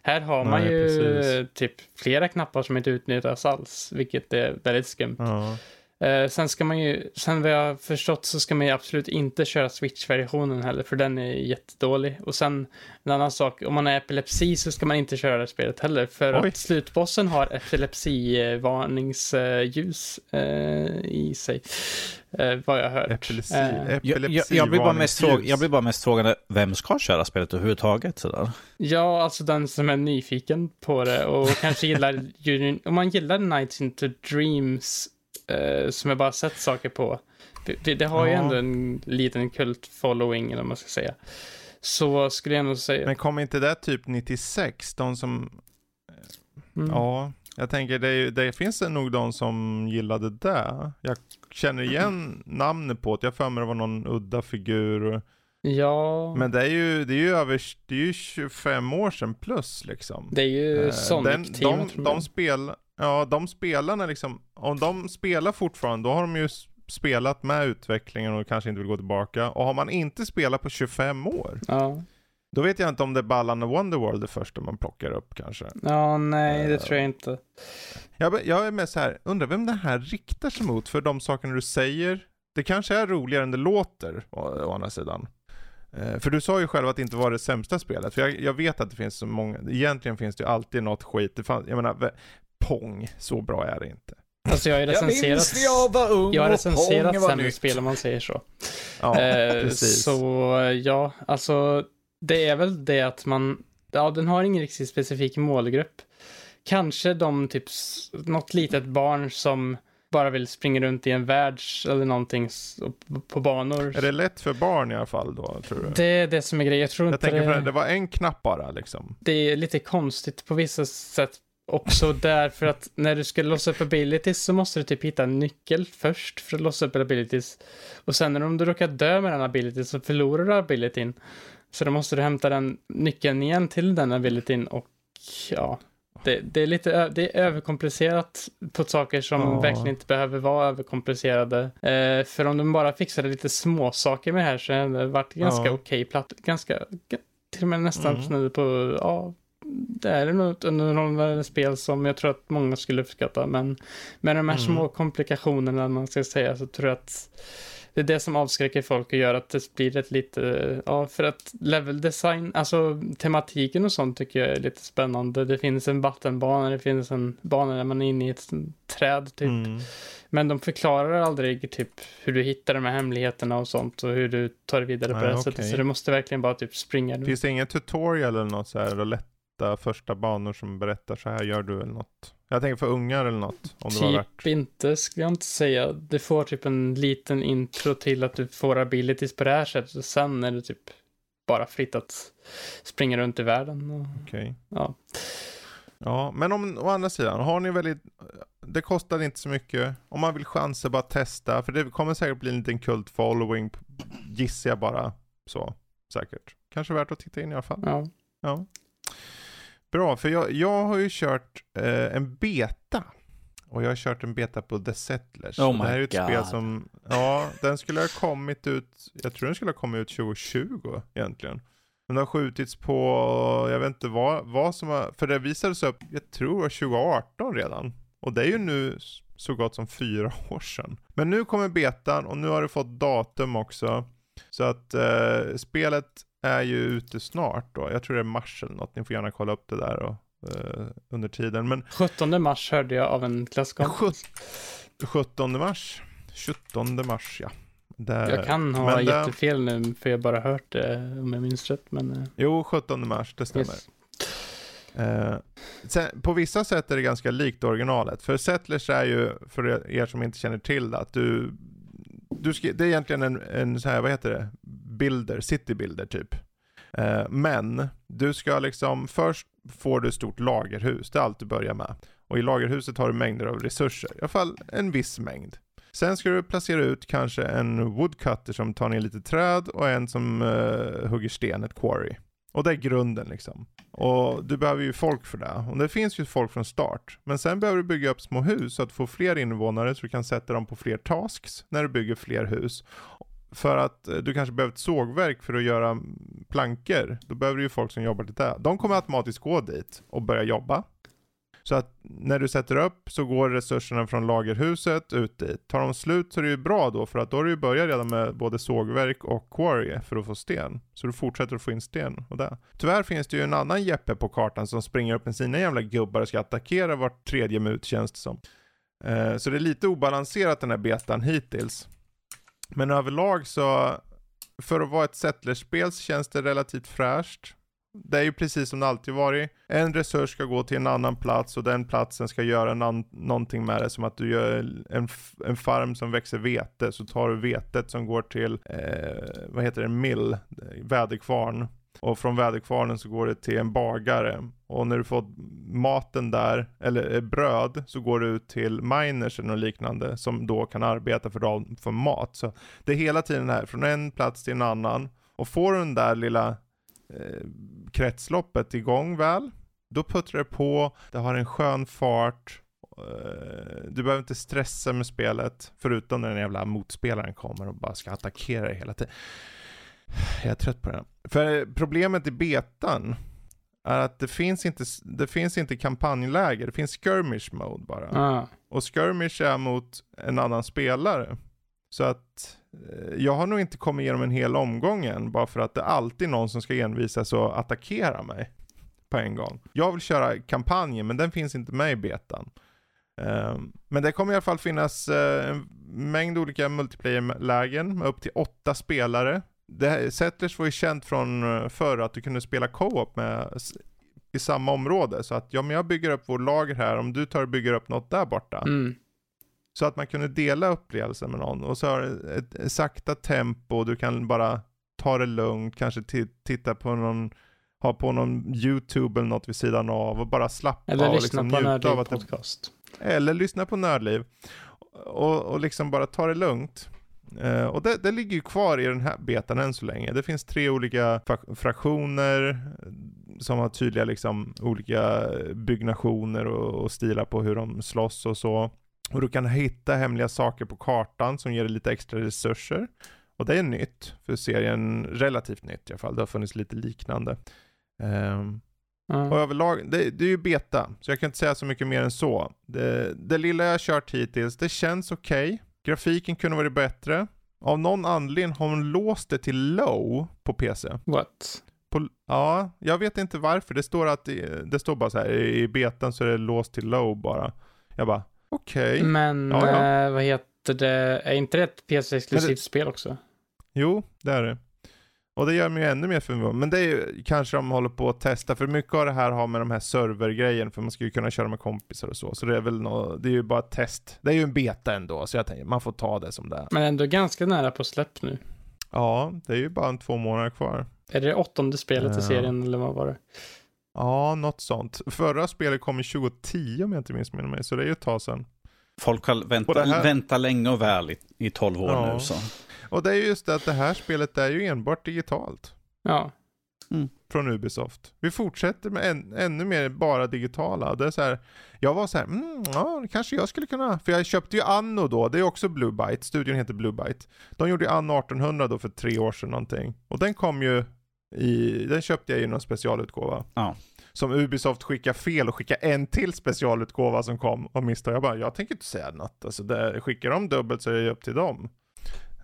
Här har man Nej, ju precis. typ flera knappar som inte utnyttjas alls, vilket är väldigt skumt. Ja. Eh, sen ska man ju, sen vad jag har förstått så ska man ju absolut inte köra Switch-versionen heller, för den är jättedålig. Och sen en annan sak, om man har epilepsi så ska man inte köra det spelet heller, för Oj. att slutbossen har epilepsi-varningsljus eh, i sig. Eh, vad jag har hört. Epilepsi, eh. epilepsi jag, jag, blir bara mest fråga, jag blir bara mest frågande, vem ska köra spelet överhuvudtaget? Sådär? Ja, alltså den som är nyfiken på det och kanske gillar, om man gillar Nights into Dreams eh, som jag bara sett saker på. Det, det har ja. ju ändå en liten kult-following, eller man ska säga. Så skulle jag nog säga. Men kom inte det typ 96? De som... Mm. Ja, jag tänker det, det finns det nog de som gillade det. Jag känner igen namnet på det. Jag för mig det var någon udda figur. Ja. Men det är ju, det är ju över, det är ju 25 år sedan plus liksom. Det är ju eh, Sonic-teamet. De, de, de, spel, Ja, de spelarna liksom, om de spelar fortfarande, då har de ju spelat med utvecklingen och kanske inte vill gå tillbaka. Och har man inte spelat på 25 år, ja. då vet jag inte om det är Ballan och Wonderworld det första man plockar upp kanske. Ja, nej, det uh, tror jag inte. Jag, jag är med så här, undrar vem det här riktar sig mot för de sakerna du säger. Det kanske är roligare än det låter, å, å andra sidan. Uh, för du sa ju själv att det inte var det sämsta spelet. För jag, jag, vet att det finns så många, egentligen finns det ju alltid något skit. Det fann, jag menar, Pong, så bra är det inte. Alltså jag har recenserat, jag minns jag var ung jag har recenserat sämre spel om man säger så. Ja, eh, precis. Så ja, alltså det är väl det att man, ja den har ingen riktigt specifik målgrupp. Kanske de typ, något litet barn som bara vill springa runt i en värld eller någonting på banor. Är det lätt för barn i alla fall då, tror du? Det är det som är grejen. Jag tror jag inte tänker det... För det var en knapp bara liksom. Det är lite konstigt på vissa sätt också därför att när du ska låsa upp abilities så måste du typ hitta en nyckel först för att låsa upp abilities. Och sen om du råkar dö med den abilityn så förlorar du abilityn. Så då måste du hämta den nyckeln igen till den abilityn och ja, det, det, är lite det är överkomplicerat på saker som oh. verkligen inte behöver vara överkomplicerade. Eh, för om de bara fixade lite små saker med det här så hade det varit ganska oh. okej okay, platt, ganska, till och med nästan mm. på, ja, det är nog ett underhållande spel som jag tror att många skulle uppskatta. Men med de här mm. små komplikationerna, man ska säga, så tror jag att det är det som avskräcker folk och gör att det blir ett lite, ja, för att level design, alltså tematiken och sånt tycker jag är lite spännande. Det finns en vattenbana, det finns en bana där man är inne i ett träd typ. Mm. Men de förklarar aldrig typ hur du hittar de här hemligheterna och sånt och hur du tar vidare på Nej, det okay. sättet. Så du måste verkligen bara typ springa. Finns det ingen tutorial eller något så här, lätta första banor som berättar så här gör du eller något? Jag tänker för ungar eller något. Om typ det var typ värt. inte, skulle jag inte säga. Du får typ en liten intro till att du får abilities på det här sättet. Och sen är det typ bara fritt att springa runt i världen. Okej. Okay. Ja. Ja, men om, å andra sidan, har ni väldigt, det kostar inte så mycket. Om man vill chansa, bara testa. För det kommer säkert bli en liten kult following, gissar jag bara. Så, säkert. Kanske värt att titta in i alla fall. Ja. ja. Bra, för jag, jag har ju kört eh, en beta. Och jag har kört en beta på The Settlers. Oh my det här är ett God. spel som, ja, den skulle ha kommit ut, jag tror den skulle ha kommit ut 2020 egentligen. Men det har skjutits på, jag vet inte vad, vad som har, för det visades upp, jag tror 2018 redan. Och det är ju nu så gott som fyra år sedan. Men nu kommer betan och nu har det fått datum också. Så att eh, spelet är ju ute snart då. Jag tror det är mars eller något. Ni får gärna kolla upp det där och, eh, under tiden. Men 17 mars hörde jag av en klasskompis. 17 mars. 17 mars ja. Där. Jag kan ha men jättefel nu för jag bara hört det om jag minns rätt. Men... Eh. Jo, 17 mars, det stämmer. Yes. Uh, sen, på vissa sätt är det ganska likt originalet. För Settlers är ju, för er som inte känner till det, att du, du ska, det är egentligen en, en så här, vad heter det, builder, city builder typ. Eh, men du ska liksom, först får du ett stort lagerhus, det är allt du börjar med. Och i lagerhuset har du mängder av resurser, i alla fall en viss mängd. Sen ska du placera ut kanske en woodcutter som tar ner lite träd och en som uh, hugger sten, ett quarry. Och det är grunden liksom. Och du behöver ju folk för det. Och det finns ju folk från start. Men sen behöver du bygga upp små hus så att få fler invånare så du kan sätta dem på fler tasks när du bygger fler hus. För att eh, du kanske behöver ett sågverk för att göra plankor. Då behöver du ju folk som jobbar till det. De kommer automatiskt gå dit och börja jobba. Så att när du sätter upp så går resurserna från lagerhuset ut dit. Tar de slut så är det ju bra då för att då har du ju börjat redan med både sågverk och quarry för att få sten. Så du fortsätter att få in sten och det. Tyvärr finns det ju en annan Jeppe på kartan som springer upp med sina jävla gubbar och ska attackera vart tredje minut känns det som. Eh, så det är lite obalanserat den här betan hittills. Men överlag så, för att vara ett settlerspel så känns det relativt fräscht. Det är ju precis som det alltid varit. En resurs ska gå till en annan plats och den platsen ska göra någonting med det. Som att du gör en, en farm som växer vete, så tar du vetet som går till, eh, vad heter det, mill, väderkvarn. Och från väderkvarnen så går det till en bagare. Och när du fått maten där, eller eh, bröd, så går det ut till miners eller liknande som då kan arbeta för, för mat. Så det är hela tiden här, från en plats till en annan. Och får du den där lilla eh, kretsloppet igång väl, då puttrar det på, det har en skön fart, eh, du behöver inte stressa med spelet, förutom när den jävla motspelaren kommer och bara ska attackera dig hela tiden. Jag är trött på det. För problemet i betan är att det finns inte, det finns inte kampanjläge, det finns skirmish mode bara. Ah. Och skirmish är mot en annan spelare. Så att eh, jag har nog inte kommit igenom en hel omgång än, bara för att det är alltid någon som ska envisas och attackera mig på en gång. Jag vill köra kampanjen, men den finns inte med i betan. Um, men det kommer i alla fall finnas uh, en mängd olika multiplayer-lägen med upp till åtta spelare. Det Settlers var ju känt från uh, förr att du kunde spela co-op med i samma område. Så att ja, men jag bygger upp vår lager här, om du tar och bygger upp något där borta. Mm. Så att man kunde dela upplevelsen med någon. Och så har det ett sakta tempo, du kan bara ta det lugnt, kanske titta på någon, ha på någon YouTube eller något vid sidan av och bara slappa eller av och liksom njuta Nördliv podcast. Det, eller lyssna på Nördliv. Och, och liksom bara ta det lugnt. Uh, och det, det, ligger ju kvar i den här betan än så länge. Det finns tre olika fraktioner som har tydliga liksom olika byggnationer och, och stilar på hur de slåss och så. Och du kan hitta hemliga saker på kartan som ger dig lite extra resurser. Och det är nytt för serien, relativt nytt i alla fall. Det har funnits lite liknande. Um, Mm. Och överlag, det, det är ju beta, så jag kan inte säga så mycket mer än så. Det, det lilla jag har kört hittills, det känns okej. Okay. Grafiken kunde varit bättre. Av någon anledning har hon låst det till low på PC. What? På, ja, jag vet inte varför. Det står att det, står bara så här i betan så är det låst till low bara. Jag bara, okej. Okay. Men ja, ja. Eh, vad heter det, är inte det ett PC-exklusivt det... spel också? Jo, det är det. Och det gör mig ju ännu mer förvånad. Men det är ju kanske de håller på att testa, för mycket av det här har med de här servergrejen, för man ska ju kunna köra med kompisar och så. Så det är väl nå, det är ju bara ett test. Det är ju en beta ändå, så jag tänker man får ta det som det är. Men ändå ganska nära på släpp nu. Ja, det är ju bara en två månader kvar. Är det åttonde spelet ja. i serien, eller vad var det? Ja, något sånt. Förra spelet kom i 2010 om jag inte minns mig, så det är ju ett tag sedan. Folk har väntat, här... väntat länge och väl i, i 12 år ja. nu så. Och det är just det att det här spelet är ju enbart digitalt. Ja. Mm. Från Ubisoft. Vi fortsätter med en, ännu mer bara digitala. Det är så här, jag var så här, mm, ja, kanske jag skulle kunna, för jag köpte ju Anno då, det är också Blue Byte, studion heter Blue Byte. De gjorde ju Anno 1800 då för tre år sedan någonting. Och den kom ju i, den köpte jag i någon specialutgåva. Ja. Som Ubisoft skickade fel och skickade en till specialutgåva som kom och misstag. Jag bara, jag tänker inte säga något. Alltså det, skickar de dubbelt så är det upp till dem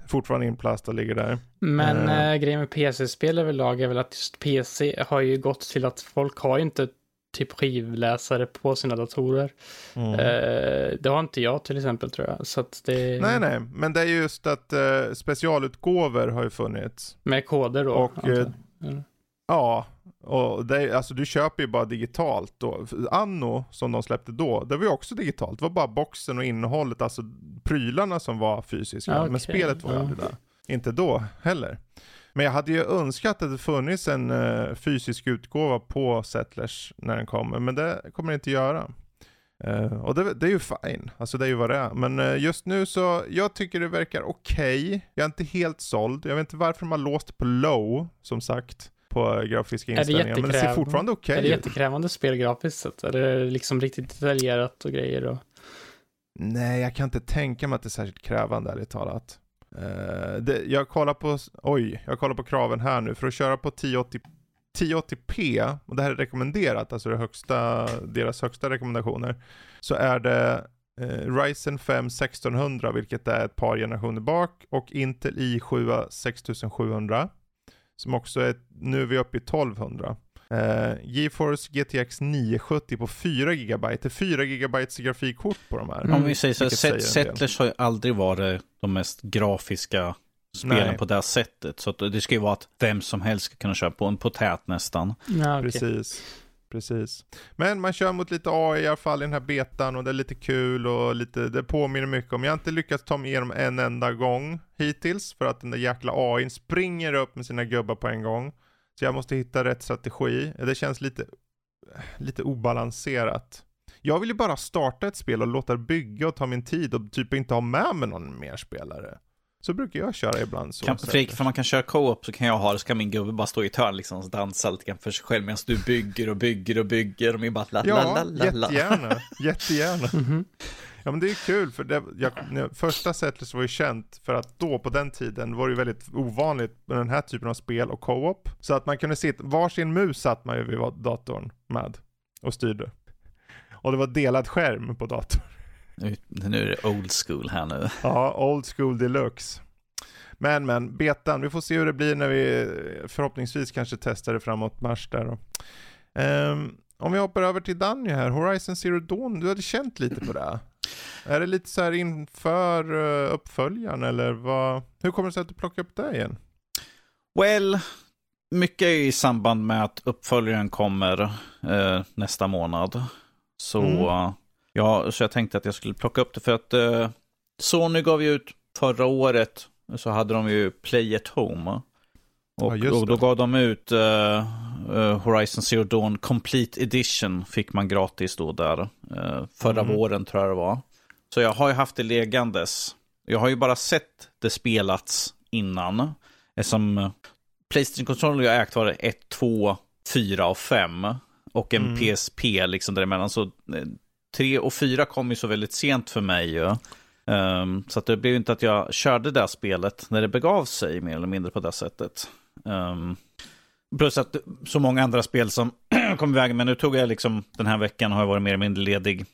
fortfarande inplastad ligger där. Men uh, äh, grejen med PC-spel överlag är väl att just PC har ju gått till att folk har ju inte typ skivläsare på sina datorer. Mm. Uh, det har inte jag till exempel tror jag. Så det... Nej, nej, men det är just att uh, specialutgåvor har ju funnits. Med koder då? Och, uh, ja, och det, alltså du köper ju bara digitalt då. Anno som de släppte då, det var ju också digitalt. Det var bara boxen och innehållet, alltså prylarna som var fysiska. Okay. Men spelet var ju aldrig där. Inte då heller. Men jag hade ju önskat att det funnits en uh, fysisk utgåva på Settlers när den kommer, men det kommer det inte göra. Uh, och det, det, är ju fine, alltså det är ju vad det är. Men uh, just nu så, jag tycker det verkar okej. Okay. Jag är inte helt såld. Jag vet inte varför de har låst på low, som sagt på grafiska inställningar. Men det ser fortfarande okej okay Är det jättekrävande spel grafiskt sett? Är det liksom riktigt detaljerat och grejer? Och... Nej, jag kan inte tänka mig att det är särskilt krävande ärligt talat. Uh, det, jag kollar på, oj, jag kollar på kraven här nu. För att köra på 1080, 1080p, och det här är rekommenderat, alltså det högsta, deras högsta rekommendationer, så är det uh, Ryzen 5 1600, vilket är ett par generationer bak, och Intel i7 6700. Som också är, nu är vi uppe i 1200. Uh, GeForce GTX 970 på 4 GB. Det är 4 GB grafikkort på de här. Mm. Om vi säger så, set, Settlers har ju aldrig varit de mest grafiska spelen Nej. på det här sättet. Så det ska ju vara att vem som helst ska kunna köra på en på tät nästan. Ja, okay. Precis. Precis. Men man kör mot lite AI i alla fall i den här betan och det är lite kul och lite, det påminner mycket om, jag har inte lyckats ta mig igenom en enda gång hittills för att den där jäkla AI springer upp med sina gubbar på en gång. Så jag måste hitta rätt strategi. Det känns lite, lite obalanserat. Jag vill ju bara starta ett spel och låta det bygga och ta min tid och typ inte ha med mig någon mer spelare. Så brukar jag köra ibland. Så kan, Fredrik, för man kan köra co-op så kan jag ha det, så kan min gubbe bara stå i ett hörn liksom och dansa lite grann för sig själv medan du bygger och bygger och bygger och min bara la, Ja, la, la, la, jättegärna, jättegärna. Mm -hmm. Ja men det är kul för det, jag, första Settlers var ju känt för att då på den tiden var det ju väldigt ovanligt med den här typen av spel och co-op. Så att man kunde sitta, varsin mus satt man ju vid datorn med och styrde. Och det var delad skärm på datorn. Nu, nu är det old school här nu. Ja, old school deluxe. Men men, betan, vi får se hur det blir när vi förhoppningsvis kanske testar det framåt mars där. Um, om vi hoppar över till Danny här, Horizon Zero Dawn, du hade känt lite på det? Är det lite så här inför uh, uppföljaren eller vad? Hur kommer det sig att du plockar upp det igen? Well, mycket i samband med att uppföljaren kommer uh, nästa månad. Så mm. Ja, så jag tänkte att jag skulle plocka upp det för att eh, Sony gav ju ut förra året så hade de ju Play at Home. Och, ja, och då gav de ut uh, uh, Horizon Zero Dawn Complete Edition fick man gratis då där. Uh, förra mm. våren tror jag det var. Så jag har ju haft det legandes. Jag har ju bara sett det spelats innan. Som Playstation-kontroller jag ägt var det 1, 2, 4 och 5. Och en mm. PSP liksom däremellan. Så tre och fyra kom ju så väldigt sent för mig ju. Um, så att det blev inte att jag körde det spelet när det begav sig mer eller mindre på det sättet. Um, Plus att så många andra spel som kom iväg. Men nu tog jag liksom den här veckan har jag varit mer eller mindre ledig.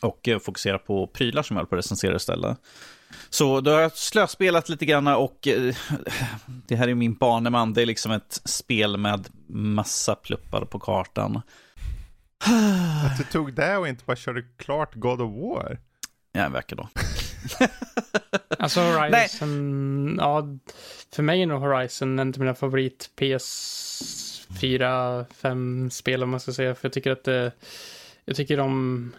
Och eh, fokuserat på prylar som jag höll på att recensera istället. Så då har jag slöspelat lite grann och uh, det här är min baneman. Det är liksom ett spel med massa pluppar på kartan. Att du tog det och inte bara körde klart God of War. Ja, en vecka då. alltså Horizon, ja, för mig är nog Horizon en av mina favorit PS4, 5-spel om man ska säga. För jag tycker att det, jag tycker om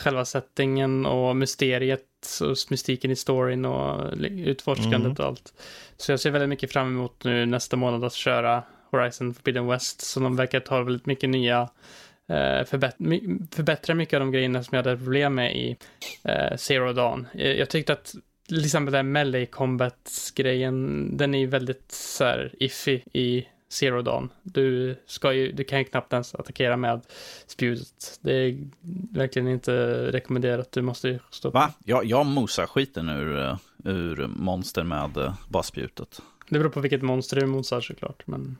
själva settingen och mysteriet och mystiken i storyn och utforskandet mm. och allt. Så jag ser väldigt mycket fram emot nu nästa månad att köra Horizon Forbidden West. Så de verkar ta väldigt mycket nya förbätt förbättra mycket av de grejerna som jag hade problem med i eh, Zero Dawn. Jag, jag tyckte att till exempel den melee combat-grejen, den är väldigt så här iffy i Zero Dawn. Du, ska ju, du kan ju knappt ens attackera med spjutet. Det är verkligen inte rekommenderat. Du måste stå på. Va? Jag, jag mosar skiten ur, eh, ur monster med bara spjutet. Det beror på vilket monster du mosar såklart. Men...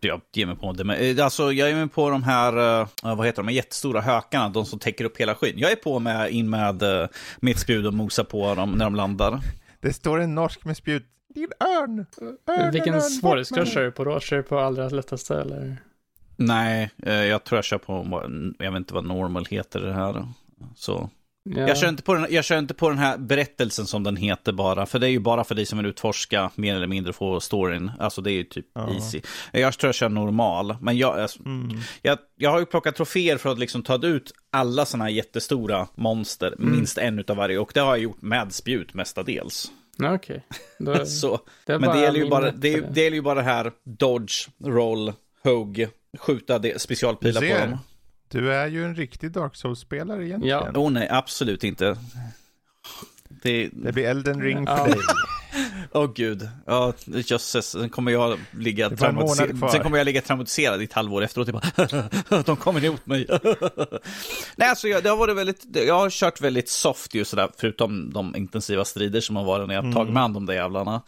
Jag ger mig på det. Men, eh, alltså, jag är med på de här, uh, vad heter de, de jättestora hökarna, de som täcker upp hela skyn. Jag är på med, in med uh, mitt spjut och mosar på dem när de landar. Det står en norsk med spjut din örn! örn Vilken svårighetsgrad kör du på då? Kör du på allra lättaste eller? Nej, eh, jag tror jag kör på, jag vet inte vad normal heter det här. Så. Ja. Jag, kör inte på den, jag kör inte på den här berättelsen som den heter bara, för det är ju bara för dig som vill utforska mer eller mindre få storyn. Alltså det är ju typ ja. easy. Jag tror jag kör normal, men jag, alltså, mm. jag, jag har ju plockat troféer för att liksom ta ut alla sådana här jättestora monster, mm. minst en utav varje, och det har jag gjort med spjut mestadels. Okej. Okay. så, det men det gäller, ju bara, det, det gäller ju bara det här dodge, roll, hugg, skjuta det, specialpilar på dem. Du är ju en riktig Dark Souls-spelare egentligen. Ja. Oh nej, absolut inte. Det, det blir Elden ring för dig. Åh oh, gud, ja, jösses, sen kommer jag ligga traumatiserad. Sen kommer jag ligga traumatiserad i ett halvår efteråt. Bara, de kommer emot mig. Nej, alltså jag, det har varit väldigt, jag har kört väldigt soft just sådär, förutom de intensiva strider som har varit när jag mm. tagit med hand om de jävlarna.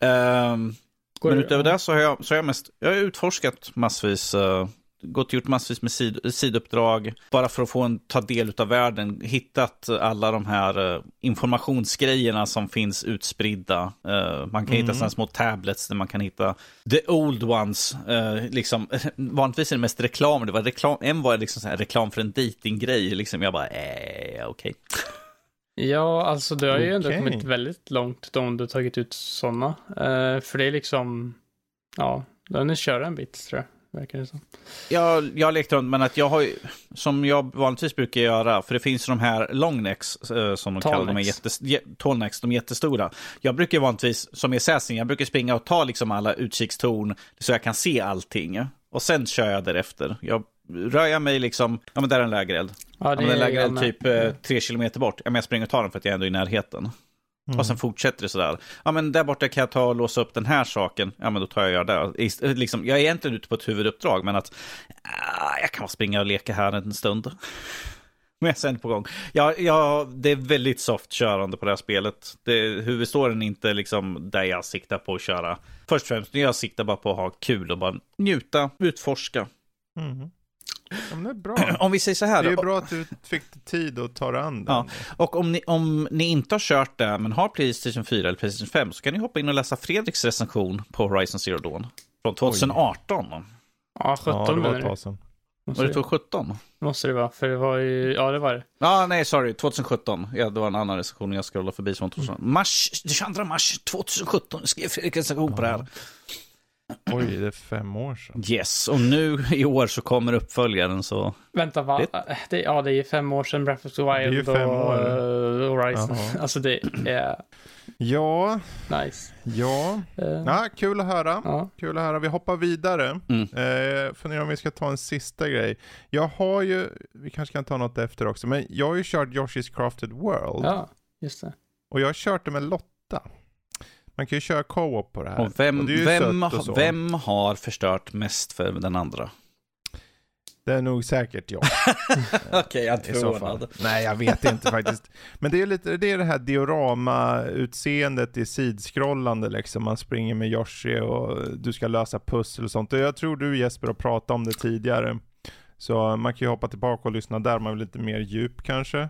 Um, men utöver det så har jag, så har jag mest, jag har utforskat massvis uh, gått och gjort massvis med sid sidouppdrag bara för att få en, ta del av världen, hittat alla de här uh, informationsgrejerna som finns utspridda. Uh, man kan mm. hitta sådana små tablets där man kan hitta the old ones. Uh, liksom, vanligtvis är det mest reklam, det var reklam, en var liksom så här reklam för en datinggrej, liksom jag bara, eh, okej. Okay. Ja, alltså det har ju ändå kommit väldigt långt om du tagit ut sådana. Uh, för det är liksom, ja, den är köra en bit tror jag verkar det som. Jag, jag har lekt runt, men att jag har som jag vanligtvis brukar göra, för det finns de här longnecks, eh, som de kallar dem, jättes, tallnecks, de jättestora. Jag brukar vanligtvis, som i Assassin, jag brukar springa och ta liksom alla utkikstorn, så jag kan se allting. Och sen kör jag därefter. Jag rör jag mig liksom, ja men där är en lägereld. Ja, det ja, är en lägereld typ eh, tre kilometer bort. Ja, men jag springer och tar den för att jag är ändå i närheten. Mm. Och sen fortsätter det sådär. Ja men där borta kan jag ta och låsa upp den här saken. Ja men då tar jag det. Liksom, jag är egentligen ute på ett huvuduppdrag men att ah, jag kan bara springa och leka här en stund. Men jag är på gång. Ja, ja, det är väldigt soft körande på det här spelet. Det, huvudstoryn är inte liksom där jag siktar på att köra. Först och främst, jag siktar bara på att ha kul och bara njuta, utforska. Mm. Ja, det är bra. Om vi säger så här. Det är då. bra att du fick tid att ta dig an den. Ja. Och om ni, om ni inte har kört det, men har Playstation 4 eller Playstation 5, så kan ni hoppa in och läsa Fredriks recension på Horizon Zero Dawn. Från 2018. Oj. Ja, 17 ja, det var ett tag sedan. Var det 2017? Måste det vara, för det var ju, ja det var det. Ja, nej, sorry, 2017. Ja, det var en annan recension jag scrollade förbi som 2017. Mars, 22 mars 2017 skrev Fredrik recension på det här. Oj, det är fem år sedan. Yes, och nu i år så kommer uppföljaren så... Vänta, va? Det... ja, det är fem år sedan Breath of the Wild det är ju fem och år. Uh, Horizon. Jaha. Alltså det är... Ja. Nice. Ja. Uh, ja, kul att höra. Ja. Kul att höra. Vi hoppar vidare. Mm. Uh, funderar om vi ska ta en sista grej. Jag har ju, vi kanske kan ta något efter också, men jag har ju kört Yoshi's Crafted World. Ja, just det. Och jag har kört det med Lotta. Man kan ju köra co-op på det här. Och vem, och vem, och vem har förstört mest för den andra? Det är nog säkert jag. Okej, okay, jag är inte förvånad. Nej, jag vet inte faktiskt. Men det är lite det, är det här diorama-utseendet i sidskrollande liksom. Man springer med Yoshi och du ska lösa pussel och sånt. Och jag tror du Jesper har pratat om det tidigare. Så man kan ju hoppa tillbaka och lyssna där, man vill lite mer djup kanske.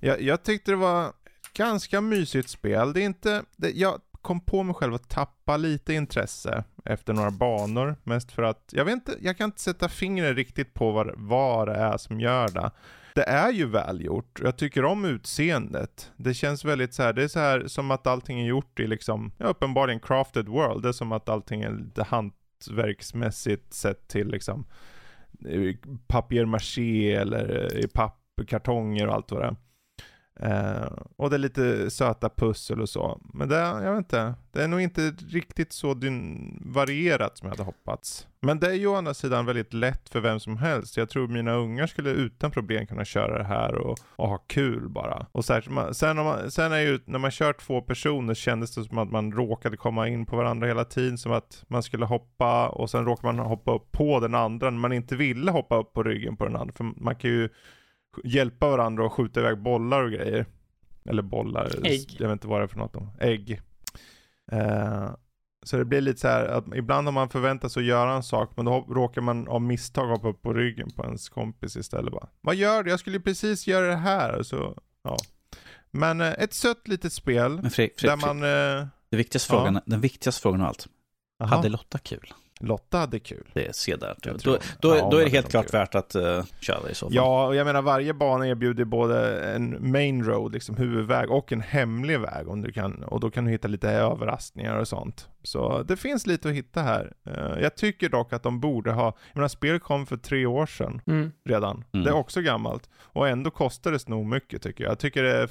Jag, jag tyckte det var ganska mysigt spel. Det är inte, det, jag kom på mig själv att tappa lite intresse efter några banor. Mest för att, jag vet inte, jag kan inte sätta fingret riktigt på vad, vad det är som gör det. Det är ju välgjort. Jag tycker om utseendet. Det känns väldigt så här, det är så här som att allting är gjort i liksom, ja, uppenbarligen crafted world. Det är som att allting är lite hantverksmässigt sett till liksom eh, papier-maché eller eh, i pappkartonger och allt vad det är. Eh, och det är lite söta pussel och så. Men det, jag vet inte, det är nog inte riktigt så varierat som jag hade hoppats. Men det är ju å andra sidan väldigt lätt för vem som helst. Jag tror mina ungar skulle utan problem kunna köra det här och, och ha kul bara. Och särskilt, sen, man, sen är ju, när man kör två personer kändes det som att man råkade komma in på varandra hela tiden. Som att man skulle hoppa och sen råkar man hoppa upp på den andra när man inte ville hoppa upp på ryggen på den andra. För man kan ju hjälpa varandra och skjuta iväg bollar och grejer. Eller bollar, Ägg. jag vet inte vad det är för något. Då. Ägg. Uh, så det blir lite så här att ibland har man förväntat sig att göra en sak men då råkar man av misstag hoppa upp på ryggen på ens kompis istället bara. Vad gör du? Jag skulle precis göra det här. Så, ja. Men uh, ett sött litet spel. Men Fredrik, Fredrik, där man... Uh, det viktigaste frågan, ja. den viktigaste frågan av allt. Aha. Hade Lotta kul? Lotta hade kul. Det ser där. Då, då, ja, då är det helt klart kul. värt att uh, köra i så fall. Ja, och jag menar varje bana erbjuder både en main road, liksom huvudväg, och en hemlig väg. Om du kan, och då kan du hitta lite överraskningar och sånt. Så det finns lite att hitta här. Uh, jag tycker dock att de borde ha, jag menar spelet kom för tre år sedan mm. redan. Mm. Det är också gammalt. Och ändå kostar det nog mycket tycker jag. Jag tycker det är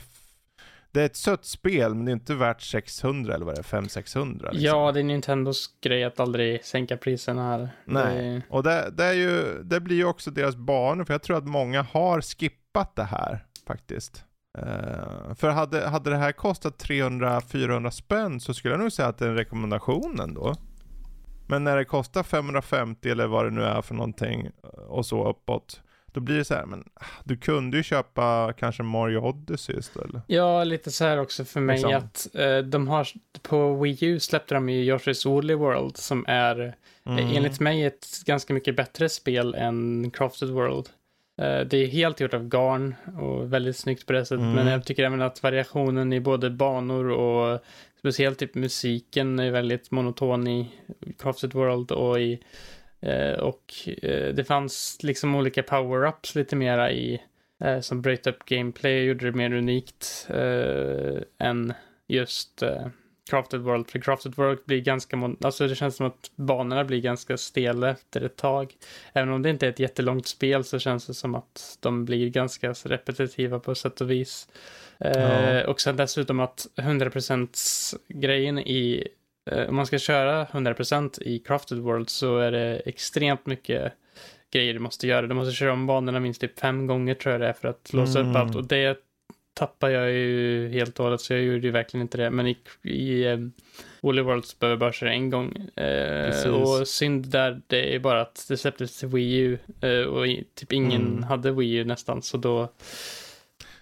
det är ett sött spel, men det är inte värt 600 eller vad det är, 500-600. Liksom. Ja, det är Nintendos grej att aldrig sänka priserna här. Nej, det... och det, det, är ju, det blir ju också deras banor, för jag tror att många har skippat det här faktiskt. Uh, för hade, hade det här kostat 300-400 spänn så skulle jag nog säga att det är en rekommendation ändå. Men när det kostar 550 eller vad det nu är för någonting och så uppåt, då blir det så här, men ah, du kunde ju köpa kanske Mario Odyssey istället. Ja, lite så här också för mig liksom. att eh, de har, på Wii U släppte de ju Yoshi's Woolly World som är eh, mm. enligt mig ett ganska mycket bättre spel än Crafted World. Eh, det är helt gjort av garn och väldigt snyggt på det sättet, mm. men jag tycker även att variationen i både banor och speciellt typ musiken är väldigt monoton i Crafted World och i och eh, det fanns liksom olika power-ups lite mera i eh, som bröt upp gameplay och gjorde det mer unikt än just Crafted World. För Crafted World blir ganska, alltså det känns som att banorna blir ganska stela efter ett tag. Även om det inte är ett jättelångt spel så känns det som att de blir ganska repetitiva på sätt och vis. Ja. och sen dessutom att 100% grejen i Eh, om man ska köra 100% i Crafted World så är det extremt mycket grejer du måste göra. Du måste köra om banorna minst typ fem gånger tror jag det är för att låsa mm. upp allt. Och det tappar jag ju helt och hållet så jag gjorde ju verkligen inte det. Men i, i um, Woolly Worlds behöver jag bara köra en gång. Uh, och synd där, det är bara att det släpptes till Wii U uh, och typ ingen mm. hade Wii U nästan så då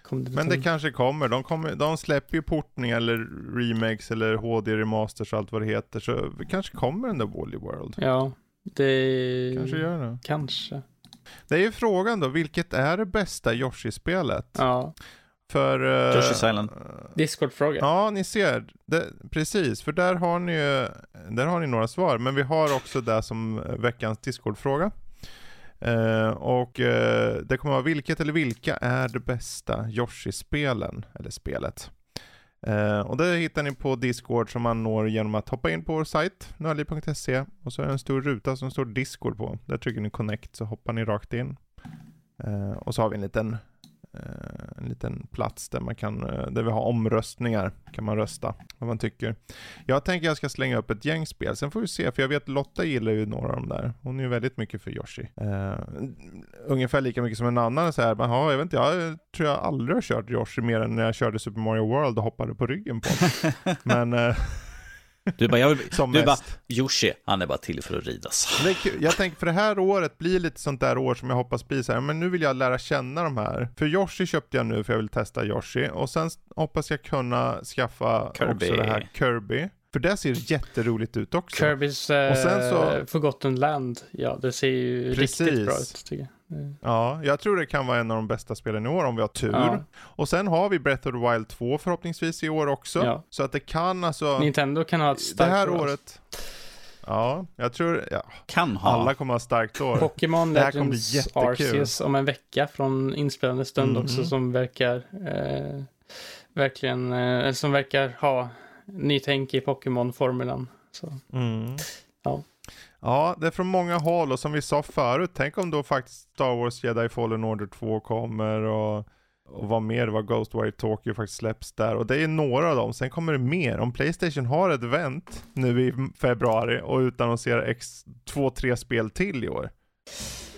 det Men det kanske kommer. De, kommer. de släpper ju portningar eller remakes eller HD remasters och allt vad det heter. Så det kanske kommer den där Wally World. Ja, det kanske gör det. Kanske. Det är ju frågan då, vilket är det bästa Yoshi-spelet? Ja. För... Uh, Yoshi's Island. Discord-fråga. Ja, ni ser. Det, precis, för där har ni ju, där har ni några svar. Men vi har också det som veckans Discord-fråga. Uh, och uh, det kommer vara vilket eller vilka är det bästa Yoshi-spelen, eller spelet. Uh, och det hittar ni på Discord som man når genom att hoppa in på vår sajt, nördliv.se och så är det en stor ruta som står Discord på. Där trycker ni connect så hoppar ni rakt in. och så har vi en liten en liten plats där man kan, eh, där vi har omröstningar, kan man rösta vad man tycker. Jag tänker jag ska slänga upp ett gäng spel, sen får vi se, för jag vet Lotta gillar ju några av de där. Hon är ju väldigt mycket för Yoshi. Uh, ungefär lika mycket som en annan så här, men ja, jag vet inte, jag tror jag aldrig har kört Yoshi mer än när jag körde Super Mario World och hoppade på ryggen på Men uh, Du bara, jag Som du mest. bara, Yoshi, han är bara till för att ridas. Jag tänker för det här året blir lite sånt där år som jag hoppas blir så här, men nu vill jag lära känna de här. För Yoshi köpte jag nu för jag vill testa Yoshi och sen hoppas jag kunna skaffa Kirby. också det här Kirby. För det ser jätteroligt ut också. Kirby's eh, Och sen så- Forgotten Land, ja det ser ju Precis. riktigt bra ut tycker jag. Mm. Ja, jag tror det kan vara en av de bästa spelen i år om vi har tur. Ja. Och sen har vi Breath of the Wild 2 förhoppningsvis i år också. Ja. Så att det kan alltså, Nintendo kan ha ett det starkt här år. året. Ja, jag tror, ja, Kan ha. alla kommer ha starkt år. Pokémon Det här kommer bli Legends. Arceus om en vecka från inspelande stund Mhm. också som verkar eh, verkligen, eh, som verkar ha nytänk i Pokémon-formulan. Mm. Ja. Ja, det är från många håll och som vi sa förut, tänk om då faktiskt Star Wars Jedi Fallen Order 2 kommer och, och vad mer, vad Ghostwire Tokyo faktiskt släpps där och det är några av dem, sen kommer det mer. Om Playstation har ett event nu i februari och utannonserar x, två, tre spel till i år.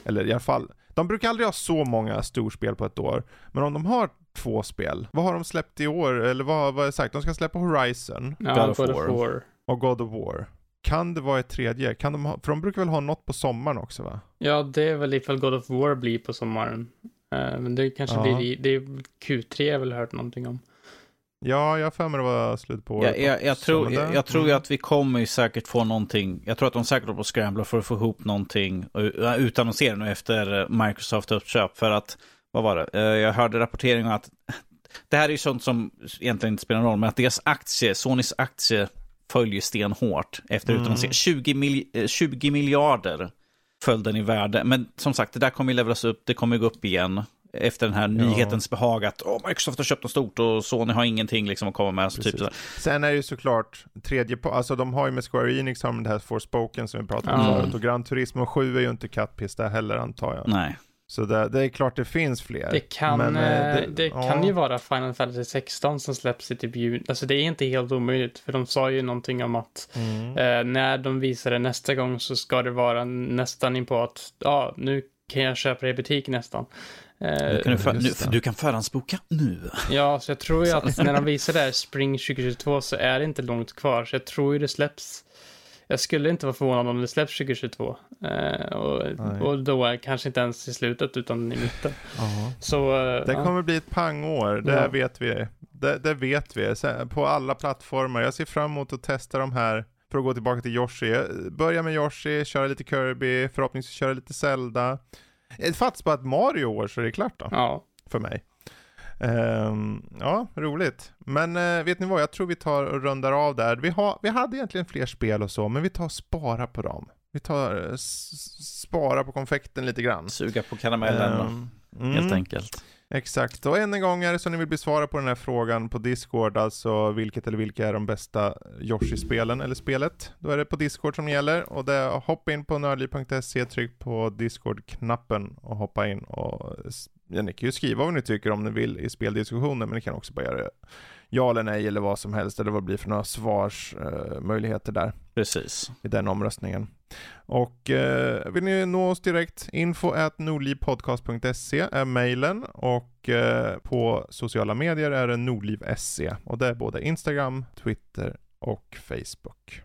Eller i alla fall, de brukar aldrig ha så många storspel på ett år, men om de har två spel, vad har de släppt i år? Eller vad, vad är sagt? De ska släppa Horizon Ja, God of God of War. War. och God of War. Kan det vara ett tredje? Kan de ha, för de brukar väl ha något på sommaren också va? Ja, det är väl ifall God of War blir på sommaren. Eh, men det kanske Ja. blir i, det är Q3 jag har väl hört någonting om. Ja, jag har för mig det var slut på året. Jag, jag, jag, tror, jag, det- jag tror ju att vi kommer ju säkert få någonting. Jag tror att de säkert håller på att scrambla för att få ihop någonting och uh, utannonsera nu efter eh, Microsoft uppköp. För att, vad var det? Eh, Jag hörde rapportering om att det här är ju sånt som egentligen inte spelar någon roll, men att deras aktie, Sonys aktie, följer stenhårt efter Mm. utannonsering. 20, mil, eh, 20 miljarder föll den i värde. Men som sagt, det där kommer ju levlas upp, det kommer gå upp igen. Efter den här nyhetens behag att oh, Microsoft har köpt något stort och Sony har ingenting liksom att komma med. Så typ så. Sen är det ju såklart tredje på, alltså de har ju med Square Enix har de det här Forspoken som vi pratade om Mm. förut och Gran Turismo 7 är ju inte kattpiss där heller antar jag. Nej. Så det, det är klart det finns fler. Det kan, Men, eh, eh, det, ja. kan ju vara Final Fantasy 16 som släpps i typ juni. Alltså det är inte helt omöjligt, för de sa ju någonting om att Mm. eh, när de visar det nästa gång så ska det vara nästan in på att, ja, nu kan jag köpa det i butik nästan. Eh, Nu kan du, för, nu, det. du kan förhandsboka nu. Ja, så jag tror ju att när de visar det här Spring 2022 så är det inte långt kvar. Så jag tror ju det släpps. Jag skulle inte vara förvånad om det släpps 2022. Eh, och, och då är kanske inte ens i slutet utan i mitten. Ja. Så, eh, Det ja. kommer bli ett pangår, det Ja. vet vi. Det, det vet vi, på alla plattformar. Jag ser fram emot att testa de här, för att gå tillbaka till Yoshi. Börja med Yoshi, köra lite Kirby, förhoppningsvis köra lite Zelda. Det fattas bara ett Mario år så är det klart då, ja. för mig. Ehm, ja, roligt. Men eh, vet ni vad, jag tror vi tar och rundar av där. Vi, har, vi hade egentligen fler spel och så, men vi tar och spara på dem. Vi tar eh, spara på konfekten lite grann. Suga på karamellen Ehm, helt mm. enkelt. Exakt, och än en gång är det så ni vill besvara på den här frågan på Discord, alltså vilket eller vilka är de bästa Yoshi-spelen eller spelet? Då är det på Discord som gäller. Och det är hoppa in på nördliv.se, tryck på Discord-knappen och hoppa in och ja, ni kan ju skriva vad ni tycker om ni vill i speldiskussionen, men ni kan också bara göra det ja eller nej eller vad som helst eller vad det blir för några svarsmöjligheter möjligheter där Precis. i den omröstningen. Och eh, vill ni nå oss direkt, info at nordlivpodcast.se är mejlen och eh, på sociala medier är det nordliv.se och det är både Instagram, Twitter och Facebook.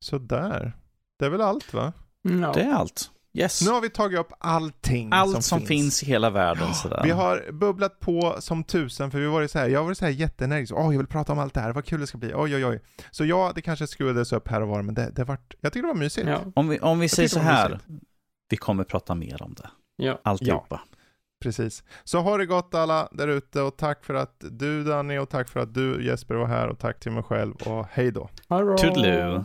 Så där. Det är väl allt va? Ja. Det är allt. Yes. Nu har vi tagit upp allting Allt som, finns. i hela världen sådär. Vi har bubblat på som tusen för vi var så här, jag har varit så här jätteenergisk, åh jag vill prata om allt det här, vad kul det ska bli, oj oj oj. Så ja, det kanske skruvades upp här och var men det, det vart, jag tycker det var mysigt. Ja. Om vi, om vi säger så här. mysigt. Vi kommer prata mer om det. Ja. Alltihopa. Precis. Så ha det gott alla där ute och tack för att du Danny och tack för att du Jesper var här och tack till mig själv och hej då. Toodaloo.